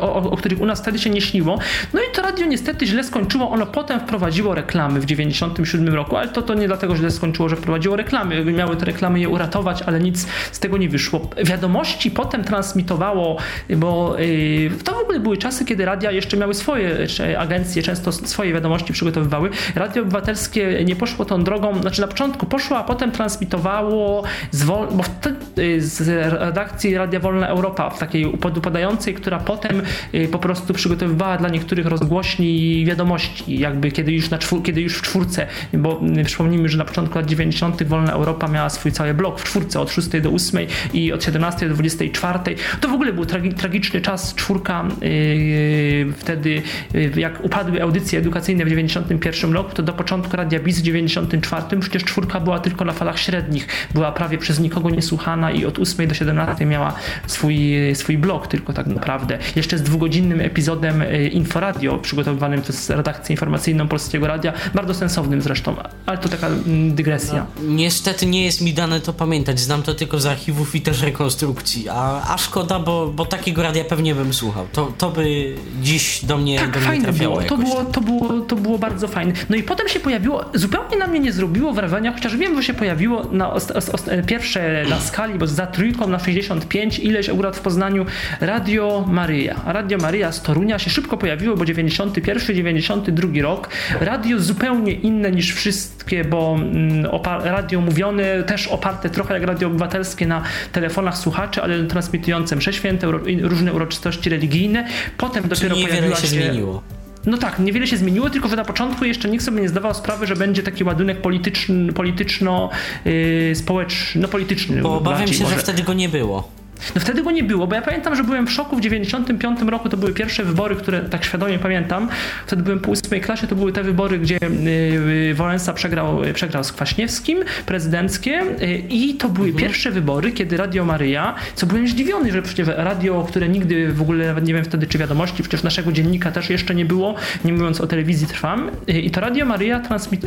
o, o, których u nas wtedy się nie śniło. No i to radio niestety źle skończyło. Ono potem wprowadziło reklamy w 97 roku, ale to, to nie dlatego źle skończyło, że wprowadziło reklamy. Miały te reklamy je uratować, ale nic z tego nie wyszło. Wiadomości potem transmitowało, bo yy, to w ogóle były czasy, kiedy radia jeszcze miały swoje agencje, często swoje wiadomości przygotowywały. Radio Obywatelskie nie poszło tą drogą, znaczy na początku poszło, a potem transmitowało z, bo wtedy, z redakcji Radia Wolna Europa, w takiej upadającej, która potem potem y, po prostu przygotowywała dla niektórych rozgłośni wiadomości, jakby kiedy już, na czwór, kiedy już w czwórce, bo y, przypomnijmy, że na początku lat 90. Wolna Europa miała swój cały blok w czwórce od 6 do 8 i od 17 do 24. To w ogóle był tragi, tragiczny czas, czwórka yy, wtedy, yy, jak upadły audycje edukacyjne w 91 roku, to do początku Radia BIS w 94 przecież czwórka była tylko na falach średnich, była prawie przez nikogo niesłuchana i od 8 do 17 miała swój, swój blok tylko tak naprawdę jeszcze z dwugodzinnym epizodem e, Inforadio przygotowywanym przez redakcję informacyjną Polskiego Radia, bardzo sensownym zresztą, ale to taka mm, dygresja. No, niestety nie jest mi dane to pamiętać, znam to tylko z archiwów i też rekonstrukcji, a, a szkoda, bo, bo takiego radia pewnie bym słuchał. To, to by dziś do mnie, tak, do mnie trafiało było. To, było, to, było, to było bardzo fajne. No i potem się pojawiło, zupełnie na mnie nie zrobiło wrażenia, chociaż wiem, że się pojawiło na os, os, os, pierwsze na skali, bo za trójką na 65 ileś akurat w Poznaniu Radio Maryja Maryja. Radio Maryja z Torunia się szybko pojawiło, bo 91, 92 rok. Radio zupełnie inne niż wszystkie, bo mm, radio mówione, też oparte trochę jak radio obywatelskie na telefonach słuchaczy, ale transmitujące msze święte, różne uroczystości religijne. Potem Czyli dopiero pojawiła się... Zmieniło. No tak, niewiele się zmieniło, tylko że na początku jeszcze nikt sobie nie zdawał sprawy, że będzie taki ładunek polityczny, polityczno-społeczny, yy, no polityczny. Bo obawiam się, może. że wtedy go nie było. No wtedy go nie było, bo ja pamiętam, że byłem w szoku w 95 roku, to były pierwsze wybory, które tak świadomie pamiętam. Wtedy byłem po ósmej klasie, to były te wybory, gdzie y, Wałęsa przegrał, przegrał z Kwaśniewskim, prezydenckie y, i to były mhm. pierwsze wybory, kiedy Radio Maryja, co byłem zdziwiony, że przecież radio, które nigdy w ogóle nawet nie wiem wtedy czy wiadomości, przecież naszego dziennika też jeszcze nie było, nie mówiąc o telewizji Trwam. Y, i to Radio Maryja transmit,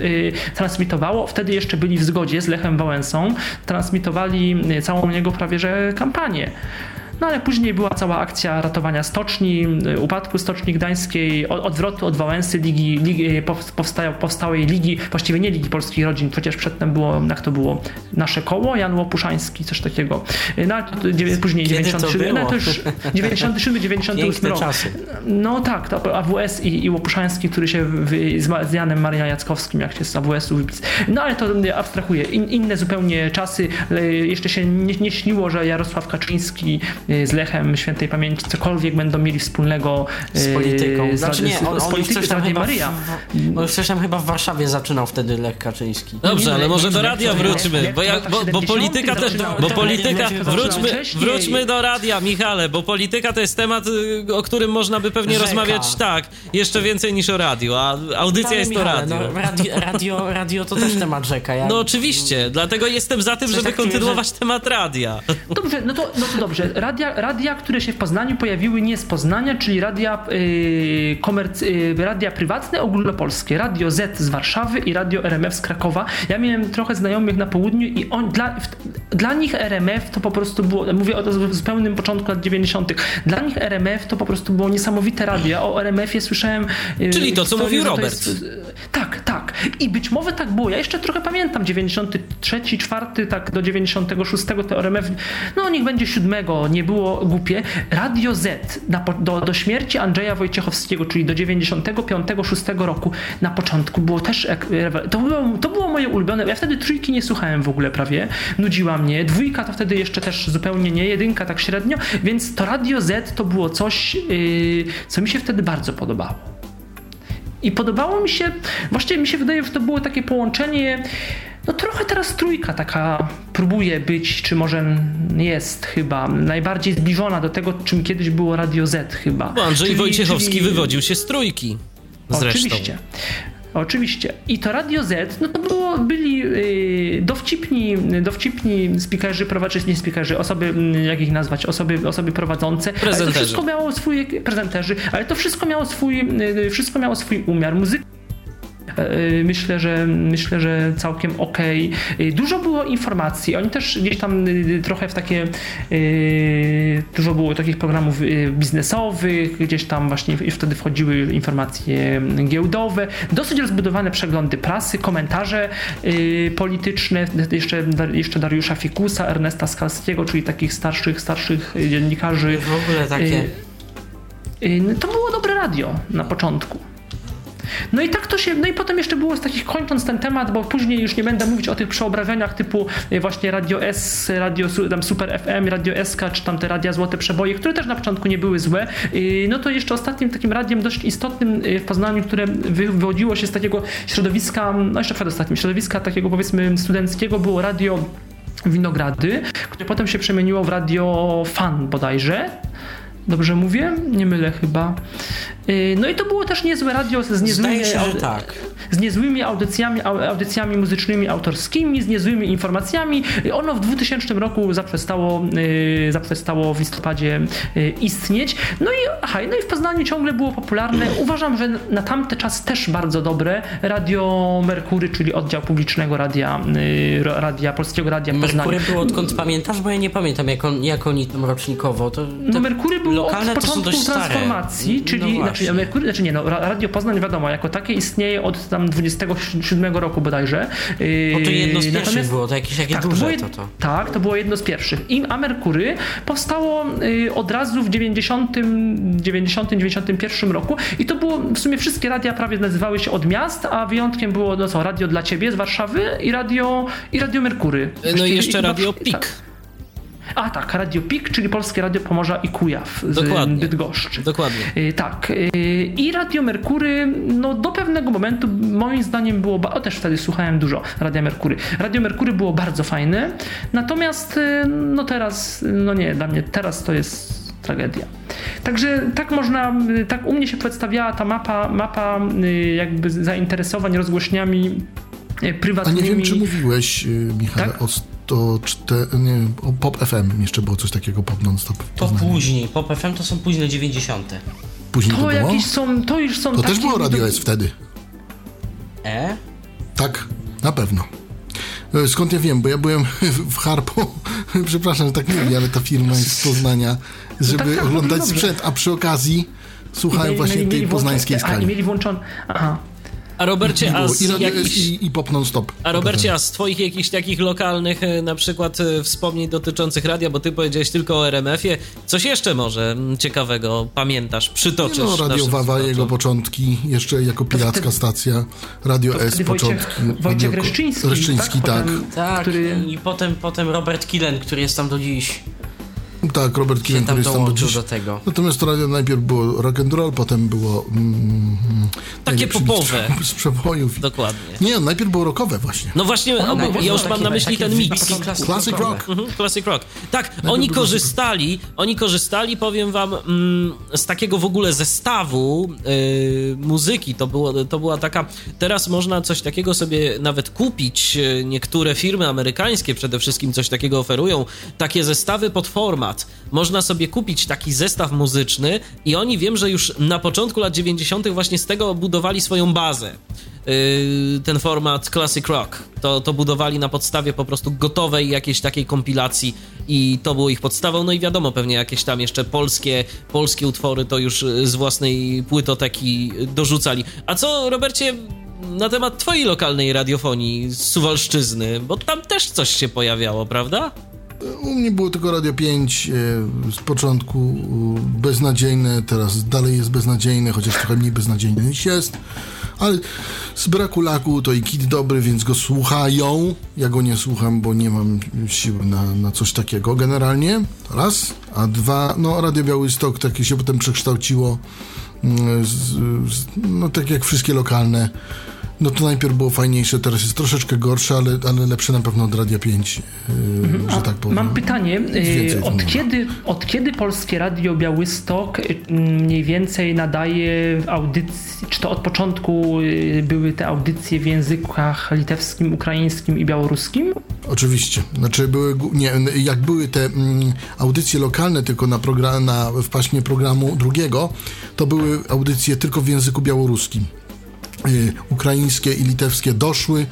transmitowało, wtedy jeszcze byli w zgodzie z Lechem Wałęsą, transmitowali całą jego prawie że kampanię Yeah. No ale później była cała akcja ratowania stoczni, upadku Stoczni Gdańskiej, odwrotu od Wałęsy, ligi, ligi powstałej ligi, właściwie nie Ligi Polskich Rodzin, chociaż przedtem było, jak to było, nasze koło, Jan Łopuszański, coś takiego. No ale później 97, no to już 97, 98 rok. Czasy. No tak, to AWS i, i Łopuszański, który się w, z, z Janem Maria Jackowskim, jak się z AWS-u wypisał. No ale to abstrahuję. In, inne zupełnie czasy. Jeszcze się nie, nie śniło, że Jarosław Kaczyński Y, z Lechem Świętej Pamięci cokolwiek będą mieli wspólnego y, z polityką. Znaczy nie, on, z, on, polityką, on chyba Maryja. W, on już chyba w Warszawie zaczynał wtedy Lech Kaczyński. Dobrze, nie, ale może do radia wróćmy, bo, jak, bo, bo polityka też, bo polityka, wróćmy, wróćmy do radia, Michale, bo polityka to jest temat, y, o którym można by pewnie Rzeka. rozmawiać tak, jeszcze więcej niż o radio, a audycja jest to radio. No, radio, radio. Radio to też temat rzeka. Ja... No oczywiście, dlatego jestem za tym, żeby kontynuować temat radia. Dobrze, no to, no to dobrze. Radia radia, radia, które się w Poznaniu pojawiły nie z Poznania, czyli radia, yy, komerc, yy, radia prywatne ogólnopolskie, Radio Z z Warszawy i Radio RMF z Krakowa. Ja miałem trochę znajomych na południu i on, dla, w, dla nich RMF to po prostu było, mówię o zupełnym początku lat 90. Dla nich RMF to po prostu było niesamowite radio. O RMF-ie słyszałem. Yy, Czyli to, co mówił Robert. Jest, tak, tak. I być może tak było. Ja jeszcze trochę pamiętam 93, 4, tak do 96 to RMF, no niech będzie siódmego, nie było głupie. Radio Z na, do, do śmierci Andrzeja Wojciechowskiego, czyli do 95-6 roku na początku było też, to było, to było moje ulubione. Ja wtedy trójki nie słuchałem w ogóle prawie, nudziła mnie. Dwójka to wtedy jeszcze też zupełnie nie, jedynka tak średnio, więc to Radio Z to było coś, yy, co mi się wtedy bardzo podobało. I podobało mi się, właściwie mi się wydaje, że to było takie połączenie no trochę teraz trójka taka próbuje być, czy może jest chyba najbardziej zbliżona do tego, czym kiedyś było Radio Z chyba. Bo Andrzej czyli, Wojciechowski czyli... wywodził się z trójki. Zresztą. Oczywiście. Oczywiście. I to Radio Z, no to było, byli yy, dowcipni, dowcipni speakerzy, prowadzący, nie speakerzy, osoby, mm, jak ich nazwać, osoby, osoby prowadzące. Prezenterzy. Ale to wszystko miało swój, prezenterzy, ale to wszystko miało swój, yy, wszystko miało swój umiar. Muzyka myślę, że myślę, że całkiem ok. E, dużo było informacji. Oni też gdzieś tam e, trochę w takie dużo było takich programów biznesowych, gdzieś tam właśnie wtedy wchodziły informacje giełdowe, dosyć rozbudowane przeglądy prasy, komentarze polityczne, jeszcze, jeszcze Dariusza Fikusa, Ernesta Skalskiego, czyli takich starszych, starszych dziennikarzy. W ogóle takie. To było dobre radio na początku. No i tak to się, no i potem jeszcze było z takich, kończąc ten temat, bo później już nie będę mówić o tych przeobrażeniach typu e, właśnie Radio S, Radio tam Super FM, Radio SK, czy tam te radia Złote Przeboje, które też na początku nie były złe. No to jeszcze ostatnim takim radiem dość istotnym e, w Poznaniu, które wywodziło się z takiego środowiska, no jeszcze przedostatnim, środowiska takiego powiedzmy studenckiego było radio Winogrady, które potem się przemieniło w radio Fan bodajże. Dobrze mówię? Nie mylę chyba. Y, no i to było też niezłe radio z niezłymi, się, tak. z niezłymi audycjami, audycjami muzycznymi, autorskimi, z niezłymi informacjami. Ono w 2000 roku zaprzestało, y, zaprzestało w listopadzie y, istnieć. No i, aha, no i w Poznaniu ciągle było popularne. Uważam, że na tamte czas też bardzo dobre Radio Merkury, czyli oddział publicznego radia, radia Polskiego Radia w Poznaniu. Merkury było odkąd pamiętasz? Bo ja nie pamiętam jak, on, jak oni tam rocznikowo. To, no Merkury było od początku transformacji, stare. czyli no znaczy, Merkury, znaczy nie, no, Radio Poznań wiadomo, jako takie istnieje od tam 27 roku bodajże. Bo to jedno z pierwszych było, to jakieś takie tak, duże to, było, to, to. Tak, to było jedno z pierwszych. I, a Merkury powstało y, od razu w 90, 90, 91 roku i to było, w sumie wszystkie radia prawie nazywały się od miast, a wyjątkiem było no co, Radio dla Ciebie z Warszawy i Radio, i radio Merkury. No i jeszcze Radio PIK. Tak. A tak, Radio PIK, czyli Polskie Radio Pomorza i Kujaw z Dokładnie. Bydgoszczy. Dokładnie. Y, tak. Y, I Radio Merkury, no do pewnego momentu moim zdaniem było, o też wtedy słuchałem dużo Radia Merkury. Radio Merkury było bardzo fajne, natomiast y, no teraz, no nie, dla mnie teraz to jest tragedia. Także tak można, tak u mnie się przedstawiała ta mapa, mapa jakby zainteresowań rozgłośniami prywatnymi. A nie wiem, czy mówiłeś, Michał, tak? o to czte, nie, Pop FM jeszcze było coś takiego, Pop Non-Stop. To później, Pop FM to są późne 90. Później to, to było? Jakieś są, to już są To też było Radio S wtedy. E? Tak, na pewno. E, skąd ja wiem, bo ja byłem w Harpo, przepraszam, że tak mówię, ale ta firma jest z Poznania, żeby no tak, tak, oglądać sprzęt, a przy okazji słuchałem właśnie tej poznańskiej skali. A, mieli włączony, aha. A Robercie, a z I, jakichś... i, i pop non-stop. A Robercie, a z twoich jakichś takich lokalnych e, na przykład e, wspomnień dotyczących radia, bo ty powiedziałeś tylko o RMF-ie, coś jeszcze może ciekawego pamiętasz, przytoczysz? No, Radio Wawa, jego początki, jeszcze jako piracka stacja, Radio S Wojciech, początki. Wojciech Radio... Reszczyński, Reszczyński, tak. Tak, tak który... i potem, potem Robert Killen, który jest tam do dziś. Tak, Robert Killen, który jest tam do dziś. do tego. Natomiast to radio najpierw było rock and roll, potem było... Mm, Takie popowe. Z przebojów. Dokładnie. Nie, najpierw było rockowe właśnie. No właśnie, o, ja już mam na myśli ten mix. Classic rock. Mhm, classic rock. Tak, najpierw oni korzystali, oni korzystali, powiem wam, mm, z takiego w ogóle zestawu yy, muzyki. To, było, to była taka... Teraz można coś takiego sobie nawet kupić. Niektóre firmy amerykańskie przede wszystkim coś takiego oferują. Takie zestawy pod format można sobie kupić taki zestaw muzyczny i oni wiem, że już na początku lat 90. właśnie z tego budowali swoją bazę. Yy, ten format Classic Rock. To, to budowali na podstawie po prostu gotowej jakiejś takiej kompilacji i to było ich podstawą. No i wiadomo, pewnie jakieś tam jeszcze polskie, polskie utwory to już z własnej płytoteki dorzucali. A co, Robercie, na temat twojej lokalnej radiofonii z Suwalszczyzny? Bo tam też coś się pojawiało, prawda? U mnie było tylko Radio 5 e, z początku beznadziejne, teraz dalej jest beznadziejne, chociaż trochę mniej beznadziejny niż jest. Ale z braku laku to i kit dobry, więc go słuchają. Ja go nie słucham, bo nie mam siły na, na coś takiego generalnie. Raz. A dwa, no Radio Białystok takie się potem przekształciło mm, z, z, no tak jak wszystkie lokalne, no to najpierw było fajniejsze, teraz jest troszeczkę gorsze, ale, ale lepsze na pewno od Radia 5, yy, że tak powiem. Mam pytanie, y, od kiedy, od kiedy Polskie Radio Białystok y, mniej więcej nadaje audycji, czy to od początku y, były te audycje w językach litewskim, ukraińskim i białoruskim? Oczywiście. Znaczy były, nie, jak były te mm, audycje lokalne tylko na, program, na w paśmie programu drugiego, to były audycje tylko w języku białoruskim. Y, ukraińskie i litewskie doszły,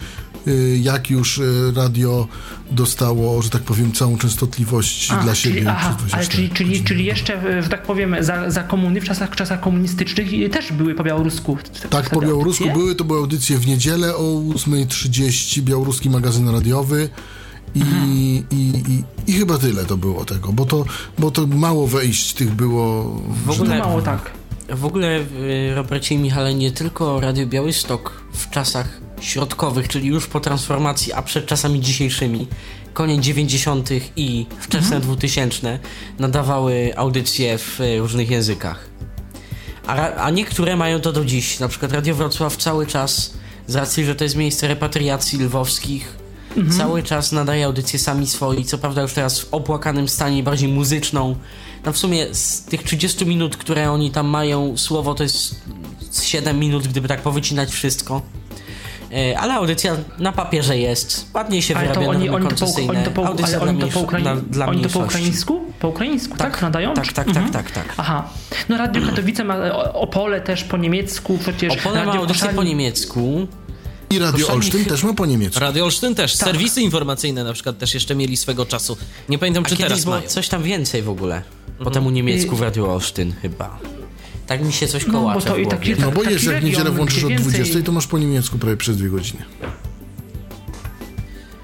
y, jak już y, radio dostało, że tak powiem, całą częstotliwość dla siebie. czyli, aha, przez ale 24 czyli, czyli, czyli jeszcze, że tak powiem, za, za komuny, w czasach, czasach komunistycznych też były po białorusku. Tak, po białorusku audycje? były, to były audycje w niedzielę o 8.30, białoruski magazyn radiowy i, i, i, i chyba tyle to było tego, bo to, bo to mało wejść tych było. W ogóle- mało tak. W ogóle, y, Robercie i Michale, nie tylko Radio Białystok w czasach środkowych, czyli już po transformacji, a przed czasami dzisiejszymi, koniec 90. i wczesne 2000 nadawały audycje w y, różnych językach. A, a niektóre mają to do dziś. Na przykład Radio Wrocław cały czas, z racji, że to jest miejsce repatriacji lwowskich, cały czas nadaje audycję sami swoi, co prawda już teraz w opłakanym stanie, bardziej muzyczną. No w sumie z tych 30 minut, które oni tam mają, słowo to jest z 7 minut, gdyby tak powycinać wszystko. E, Ale audycja na papierze jest, ładnie się Ale to wyrabia oni, normy oni, to po, koncesyjne. oni to po, Audycja ale oni dla to po, dla- dla oni to po mniejszości. ukraińsku? Po ukraińsku, tak? Tak, Nadają? tak, Czy- tak, Mhm. tak, tak, tak. Aha. No Radio Katowice ma Opole też po niemiecku, przecież Opole ma Radio audycję Koszalin- po niemiecku. I Radio Olsztyn też ma po niemiecku. Radio Olsztyn też, Tak. serwisy informacyjne na przykład też jeszcze mieli swego czasu. Nie pamiętam, A czy teraz było mają. coś tam więcej w ogóle. Po temu niemiecku w Radio Olsztyn chyba. Tak mi się coś No, bo to w i głowie. taki- No bo taki jest, jak region, niedzielę włączysz od więcej- 20, to masz po niemiecku prawie przez dwie godziny.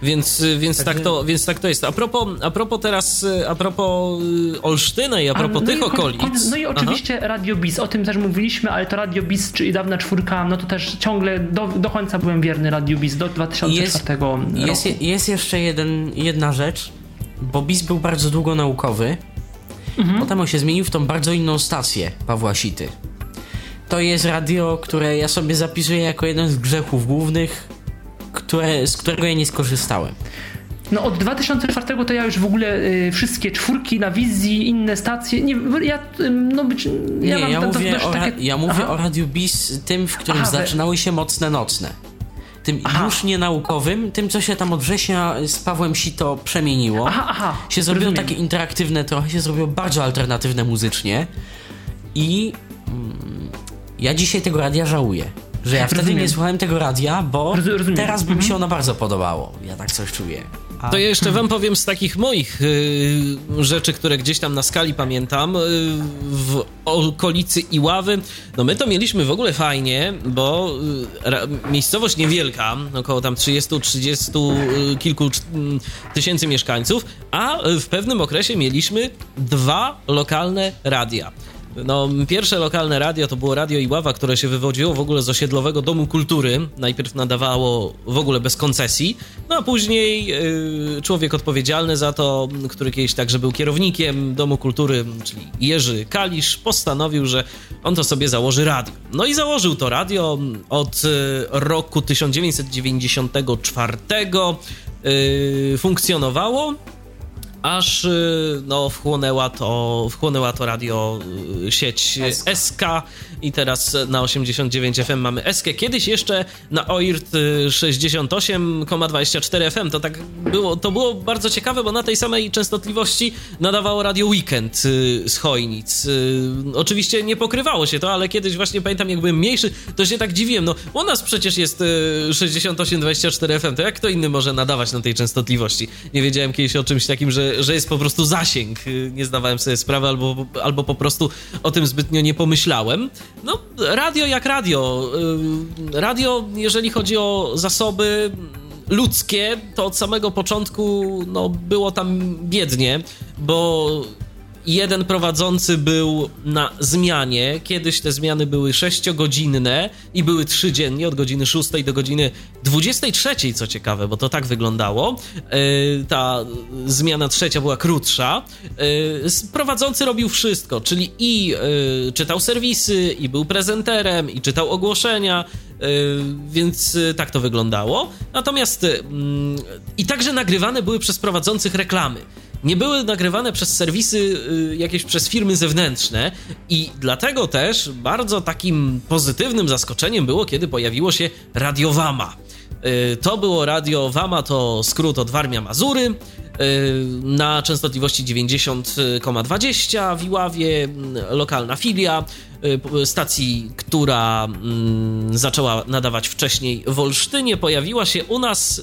Więc, y, więc, tak to, więc tak to jest. A propos, a propos teraz, y, a propos y, Olsztyna i a propos no tych i okolic. No i oczywiście Radio Bis, o tym też mówiliśmy, ale to Radio Bis, czyli dawna czwórka, no to też ciągle do, do końca byłem wierny Radio Bis, do 2004 roku. Jest, je- jest jeszcze jeden, jedna rzecz, bo BIS był bardzo długo naukowy. Mhm. Potem on się zmienił w tą bardzo inną stację Pawła Sity. To jest radio, które ja sobie zapisuję jako jeden z grzechów głównych, które, z którego ja nie skorzystałem. No od 2004 to ja już w ogóle y, wszystkie czwórki na wizji, inne stacje, nie, ja, y, no być, ja nie, mam ja do- mówię, o, ra- takie- ja mówię Aha. o radiu BIS, tym, w którym Aha, zaczynały się mocne nocne. Tym Aha. już nie naukowym, tym, co się tam od września z Pawłem Sito przemieniło. Aha, aha, się zrobiło rozumiem. takie interaktywne, trochę się zrobiło bardzo alternatywne muzycznie i mm, ja dzisiaj tego radia żałuję. Że ja wtedy Rozumiem. nie słuchałem tego radia, bo Roz- rozumiem. teraz by mi Mhm. się ono bardzo podobało. Ja tak coś czuję. A To ja jeszcze wam powiem z takich moich y, rzeczy, które gdzieś tam na skali pamiętam, y, w okolicy Iławy, no my to mieliśmy w ogóle fajnie, bo y, ra, miejscowość niewielka, około tam 30-30 y, kilku mm, tysięcy mieszkańców, a w pewnym okresie mieliśmy dwa lokalne radia. No, pierwsze lokalne radio to było Radio Iława, które się wywodziło w ogóle z osiedlowego Domu Kultury. Najpierw nadawało w ogóle bez koncesji, no a później yy, człowiek odpowiedzialny za to, który kiedyś także był kierownikiem Domu Kultury, czyli Jerzy Kalisz, postanowił, że on to sobie założy radio. No i założył to radio od y, roku 1994. Yy, funkcjonowało aż y, no, wchłonęła, to, wchłonęła to radio y, sieć SK. i teraz na 89 FM mamy SK. Kiedyś jeszcze na OIRT y, 68,24 FM. To tak było, to było bardzo ciekawe, bo na tej samej częstotliwości nadawało radio Weekend y, z Chojnic. Oczywiście nie pokrywało się to, ale kiedyś właśnie pamiętam, jak byłem mniejszy, to się tak dziwiłem. No, u nas przecież jest y, 68,24 FM, to jak kto inny może nadawać na tej częstotliwości? Nie wiedziałem kiedyś o czymś takim, że, że jest po prostu zasięg. Y, Nie zdawałem sobie sprawy, albo, albo po prostu o tym zbytnio nie pomyślałem. No, radio jak radio. Y, Radio, jeżeli chodzi o zasoby ludzkie, to od samego początku no, było tam biednie, bo jeden prowadzący był na zmianie. Kiedyś te zmiany były sześciogodzinne i były trzy dziennie, od godziny 6 do godziny 23, co ciekawe, bo to tak wyglądało. Y, ta zmiana trzecia była krótsza. Y, prowadzący robił wszystko, czyli i y, czytał serwisy, i był prezenterem, i czytał ogłoszenia, więc tak to wyglądało. Natomiast i także nagrywane były przez prowadzących reklamy nie były nagrywane przez serwisy y, jakieś przez firmy zewnętrzne i dlatego też bardzo takim pozytywnym zaskoczeniem było, kiedy pojawiło się Radio Wama. Y, to było Radio Wama, to skrót od Warmia Mazury y, na częstotliwości 90,20 w Iławie, lokalna filia stacji, która mm, zaczęła nadawać wcześniej w Olsztynie, pojawiła się u nas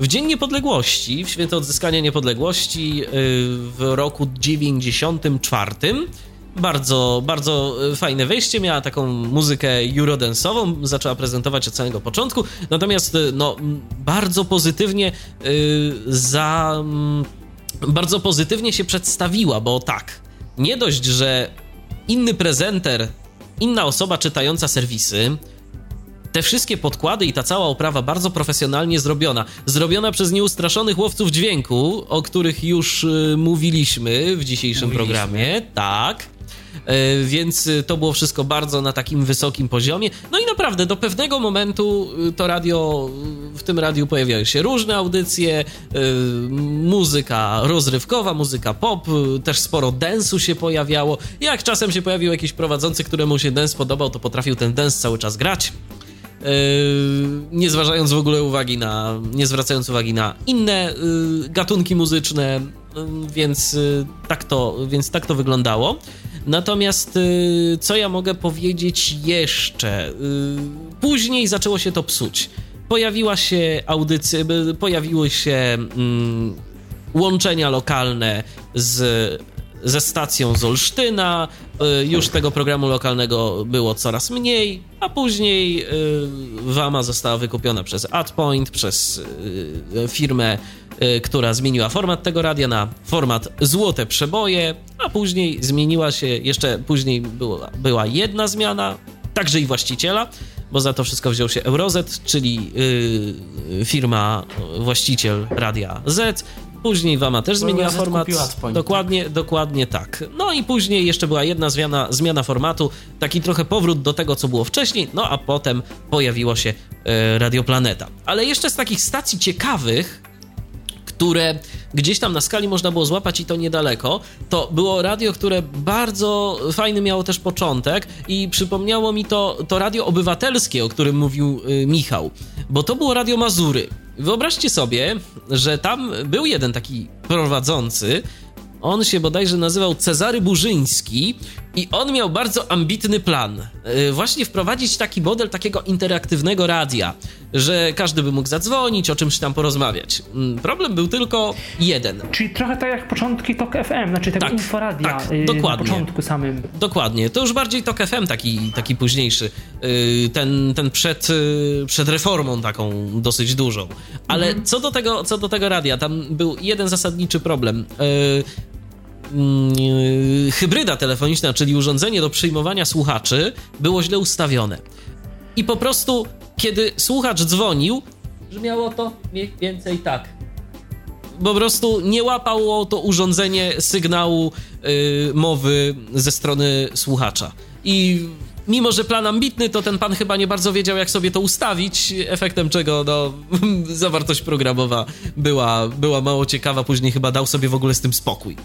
w Dzień Niepodległości, w święto odzyskania niepodległości y, w roku 94 bardzo, bardzo fajne wejście, miała taką muzykę eurodensową, zaczęła prezentować od samego początku, natomiast y, no, bardzo pozytywnie y, za... bardzo pozytywnie się przedstawiła, bo tak, nie dość, że inny prezenter, inna osoba czytająca serwisy, te wszystkie podkłady i ta cała oprawa bardzo profesjonalnie zrobiona. Zrobiona przez nieustraszonych łowców dźwięku, o których już y, mówiliśmy w dzisiejszym mówiliśmy. programie. Tak. E, więc y, to było wszystko bardzo na takim wysokim poziomie. No i naprawdę do pewnego momentu y, to radio, w tym radiu pojawiały się różne audycje, muzyka rozrywkowa, muzyka pop, też sporo densu się pojawiało. Jak czasem się pojawił jakiś prowadzący, któremu się dens podobał, to potrafił ten dens cały czas grać. Nie zważając w ogóle uwagi na, nie zwracając uwagi na inne gatunki muzyczne, więc tak to, więc tak to wyglądało. Natomiast co ja mogę powiedzieć jeszcze? Później zaczęło się to psuć. Pojawiła się audycja, pojawiły się mm, łączenia lokalne z ze stacją z Olsztyna. Y, już tego programu lokalnego było coraz mniej, a później y, Wama została wykupiona przez AdPoint, przez y, firmę, która zmieniła format tego radia na format Złote Przeboje, a później zmieniła się, jeszcze później była, była jedna zmiana, także i właściciela, bo za to wszystko wziął się Eurozet, czyli firma, właściciel Radia Z, Później Wama też zmieniła format. Dokładnie, dokładnie tak. No i później jeszcze była jedna zmiana, zmiana formatu, taki trochę powrót do tego, co było wcześniej, no a potem pojawiło się e, Radio Planeta. Ale jeszcze z takich stacji ciekawych, które gdzieś tam na skali można było złapać i to niedaleko, to było radio, które bardzo fajny miało też początek i przypomniało mi to, to radio obywatelskie, o którym mówił y, Michał, bo to było Radio Mazury. Wyobraźcie sobie, że tam był jeden taki prowadzący, on się bodajże nazywał Cezary Burzyński i on miał bardzo ambitny plan. E, właśnie wprowadzić taki model takiego interaktywnego radia, że każdy by mógł zadzwonić, o czymś tam porozmawiać. Mm, problem był tylko jeden. Czyli trochę tak jak początki TOK FM, znaczy tego tak, inforadia tak, yy, dokładnie. na początku samym. Dokładnie. To już bardziej TOK FM taki, taki późniejszy. Yy, ten, ten przed, yy, przed reformą taką dosyć dużą. Ale mhm. co, do tego, co do tego radia, tam był jeden zasadniczy problem. Yy, hybryda telefoniczna, czyli urządzenie do przyjmowania słuchaczy, było źle ustawione. I po prostu, kiedy słuchacz dzwonił, brzmiało to mniej więcej tak. Po prostu nie łapało to urządzenie sygnału yy, mowy ze strony słuchacza. I mimo, że plan ambitny, to ten pan chyba nie bardzo wiedział, jak sobie to ustawić, efektem czego no, zawartość programowa była, była mało ciekawa, później chyba dał sobie w ogóle z tym spokój.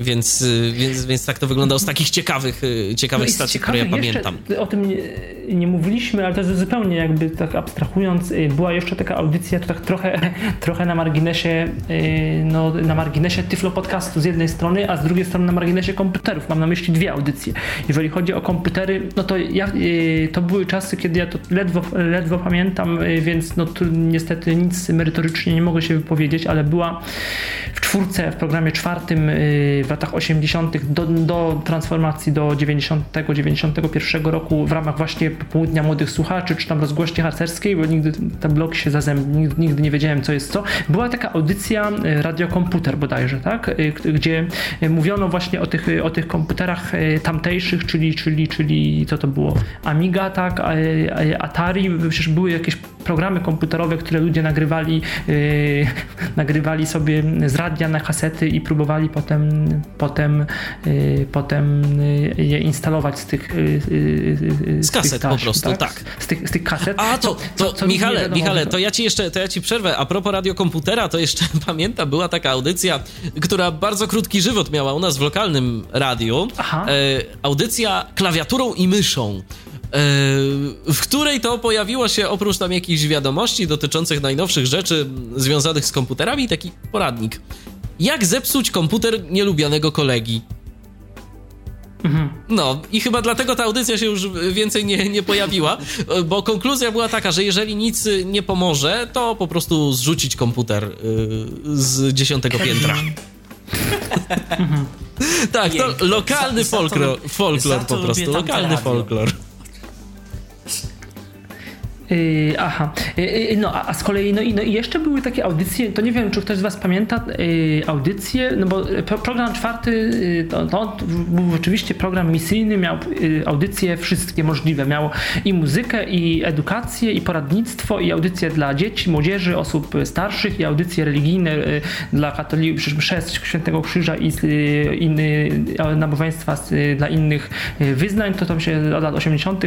Więc, y, więc, więc tak to wyglądało z takich ciekawych, y, ciekawych no stacji, które ja pamiętam. O tym nie, nie, mówiliśmy, ale to jest zupełnie jakby tak abstrahując, y, była jeszcze taka audycja, to tak trochę, trochę na marginesie, no, na marginesie Tyflo Podcastu z jednej strony, a z drugiej strony na marginesie komputerów. Mam na myśli dwie audycje. Jeżeli chodzi o komputery, no to ja, to były czasy, kiedy ja to ledwo, ledwo pamiętam, więc no tu niestety nic merytorycznie nie mogę się wypowiedzieć, ale była w czwórce, w programie czwartym w latach 80. Do, do transformacji do 90-91 roku w ramach właśnie Południa Młodych Słuchaczy, czy tam rozgłości harcerskiej, bo nigdy ten blok się zazębił, nigdy, nigdy nie wiedziałem co jest co. Była taka audycja radiokomputer bodajże, tak? Gdzie mówiono właśnie o tych, o tych komputerach tamtejszych, czyli, czyli, czyli co to było? Amiga, tak? Atari, przecież były jakieś programy komputerowe, które ludzie nagrywali, yy, nagrywali sobie z radia na kasety i próbowali potem, potem, yy, potem yy, je instalować z tych z, z kaset taśm, po prostu, tak? tak. Z, tych, z tych kaset. A to, to, to, to Michale, Michale, to ja ci jeszcze, to ja ci przerwę. A propos radiokomputera, to jeszcze pamiętam, była taka audycja, która bardzo krótki żywot miała u nas w lokalnym radiu. Aha. E, audycja klawiaturą i myszą. E, w której to pojawiło się oprócz tam jakichś wiadomości dotyczących najnowszych rzeczy związanych z komputerami taki poradnik. Jak zepsuć komputer nielubianego kolegi? Mhm. No i chyba dlatego ta audycja się już więcej nie, nie pojawiła, bo konkluzja była taka, że jeżeli nic nie pomoże, to po prostu zrzucić komputer y, z dziesiątego piętra. Mhm. tak, to lokalny folklor, folklor po prostu, lokalny folklor. Yy, aha, yy, no a, a, z kolei, no i, no i jeszcze były takie audycje, to nie wiem, czy ktoś z Was pamięta yy, audycje, no bo pro, program czwarty y, to, to, był oczywiście program misyjny, miał audycje wszystkie możliwe, miał i muzykę, i edukację, i poradnictwo, i audycje dla dzieci, młodzieży, osób starszych, i audycje religijne dla katolików, chrzest Świętego Krzyża i inne nabożeństwa dla innych wyznań, to tam się od lat 80.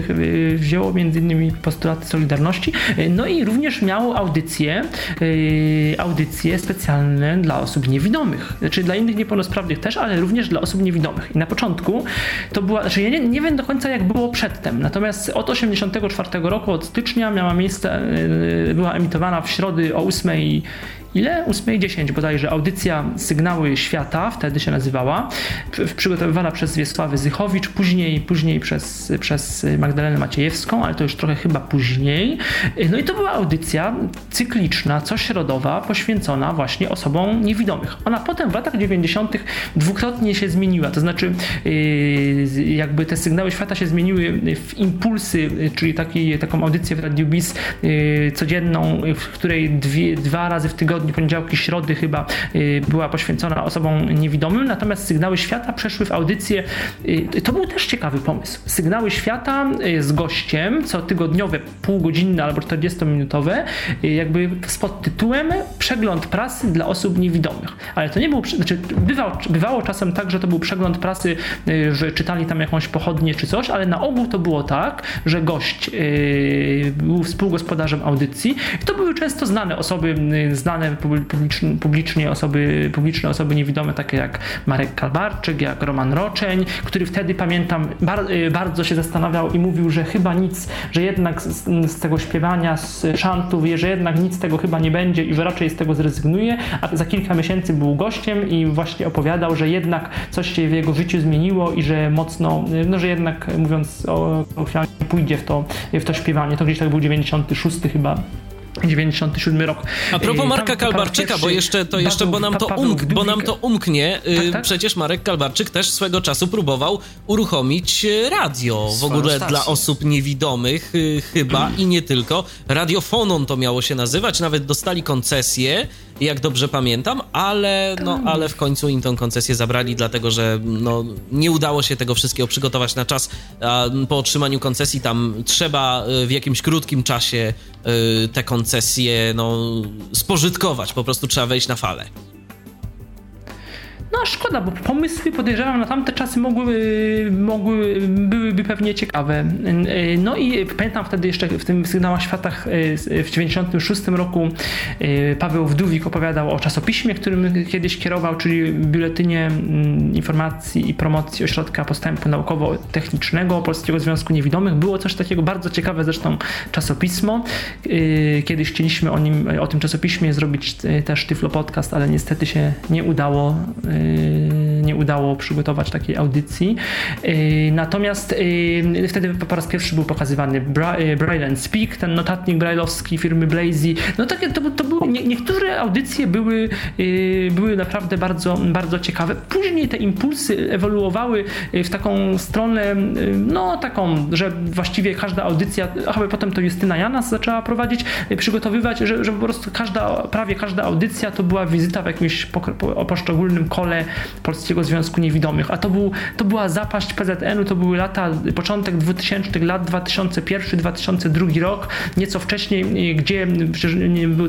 wzięło między innymi postulaty Solidarności Solidarności. No i również miał audycje, y, audycje specjalne dla osób niewidomych, znaczy dla innych niepełnosprawnych też, ale również dla osób niewidomych. I na początku to była, znaczy ja nie, nie wiem do końca jak było przedtem, natomiast od 84 roku, od stycznia miała miejsce, y, była emitowana w środy o 8 ile? 8.10 bodajże audycja Sygnały Świata, wtedy się nazywała, przygotowywana przez Wiesławy Zychowicz, później, później przez, przez Magdalenę Maciejewską, ale to już trochę chyba później. No i to była audycja cykliczna, cośrodowa, poświęcona właśnie osobom niewidomych. Ona potem w latach 90. dwukrotnie się zmieniła, to znaczy yy, jakby te Sygnały Świata się zmieniły w impulsy, czyli taki, taką audycję w Radio Bis yy, codzienną, w której dwie, dwa razy w tygodniu tygodniu, poniedziałki, środy chyba y, była poświęcona osobom niewidomym, natomiast Sygnały Świata przeszły w audycję, y, to był też ciekawy pomysł. Sygnały Świata y, z gościem, co tygodniowe, półgodzinne albo 40-minutowe, jakby z podtytułem Przegląd prasy dla osób niewidomych. Ale to nie był, znaczy bywało, bywało czasem tak, że to był przegląd prasy, że czytali tam jakąś pochodnię czy coś, ale na ogół to było tak, że gość był współgospodarzem audycji i to były często znane osoby, znane publicznie, osoby, publiczne osoby niewidome, takie jak Marek Kalbarczyk, jak Roman Roczeń, który wtedy pamiętam bar, y, bardzo się zastanawiał i mówił, że chyba nic, że jednak z, z tego śpiewania, z szantów, że jednak nic z tego chyba nie będzie i że raczej z tego zrezygnuje, a za kilka miesięcy był gościem i właśnie opowiadał, że jednak coś się w jego życiu zmieniło i że mocno, y, no że jednak mówiąc o, o pójdzie w to, w to śpiewanie. To gdzieś tak był 96 chyba 97 rok. A propos Marka Kalbarczyka, bo jeszcze to jeszcze, bo nam to, umk, bo nam to umknie. Tak, tak? Przecież Marek Kalbarczyk też swego czasu próbował uruchomić e, radio w ogóle stację. dla osób niewidomych chyba i nie tylko. Radiofonon to miało się nazywać, nawet dostali koncesję jak dobrze pamiętam, ale, no, ale w końcu im tą koncesję zabrali, dlatego że no, nie udało się tego wszystkiego przygotować na czas. A po otrzymaniu koncesji tam trzeba y, w jakimś krótkim czasie y, te koncesje no, spożytkować, po prostu trzeba wejść na falę. No szkoda, bo pomysły podejrzewam na tamte czasy mogły, mogły, byłyby pewnie ciekawe. No i pamiętam wtedy jeszcze w tym Sygnałach Światach w 96 roku e, Paweł Wdówik opowiadał o czasopiśmie, którym kiedyś kierował, czyli biuletynie mm, informacji i promocji Ośrodka Postępu Naukowo-Technicznego Polskiego Związku Niewidomych. Było coś takiego bardzo ciekawe zresztą czasopismo. E, kiedyś chcieliśmy o nim, o tym czasopiśmie zrobić e, też Tyflo Podcast, ale niestety się nie udało nie nie udało przygotować takiej audycji. Natomiast wtedy po raz pierwszy był pokazywany Braille and Speak, ten notatnik brailleowski firmy Blazy. No takie to, to były, nie, niektóre audycje były, były naprawdę bardzo, bardzo ciekawe. Później te impulsy ewoluowały w taką stronę, no taką, że właściwie każda audycja, chyba potem to Justyna Janas zaczęła prowadzić, przygotowywać, że, że po prostu każda, prawie każda audycja to była wizyta w jakimś poszczególnym kole Polskiego Związku Niewidomych, a to, był, to była zapaść PZN-u, to były lata, początek 2000 lat, 2001-2002 rok, nieco wcześniej, gdzie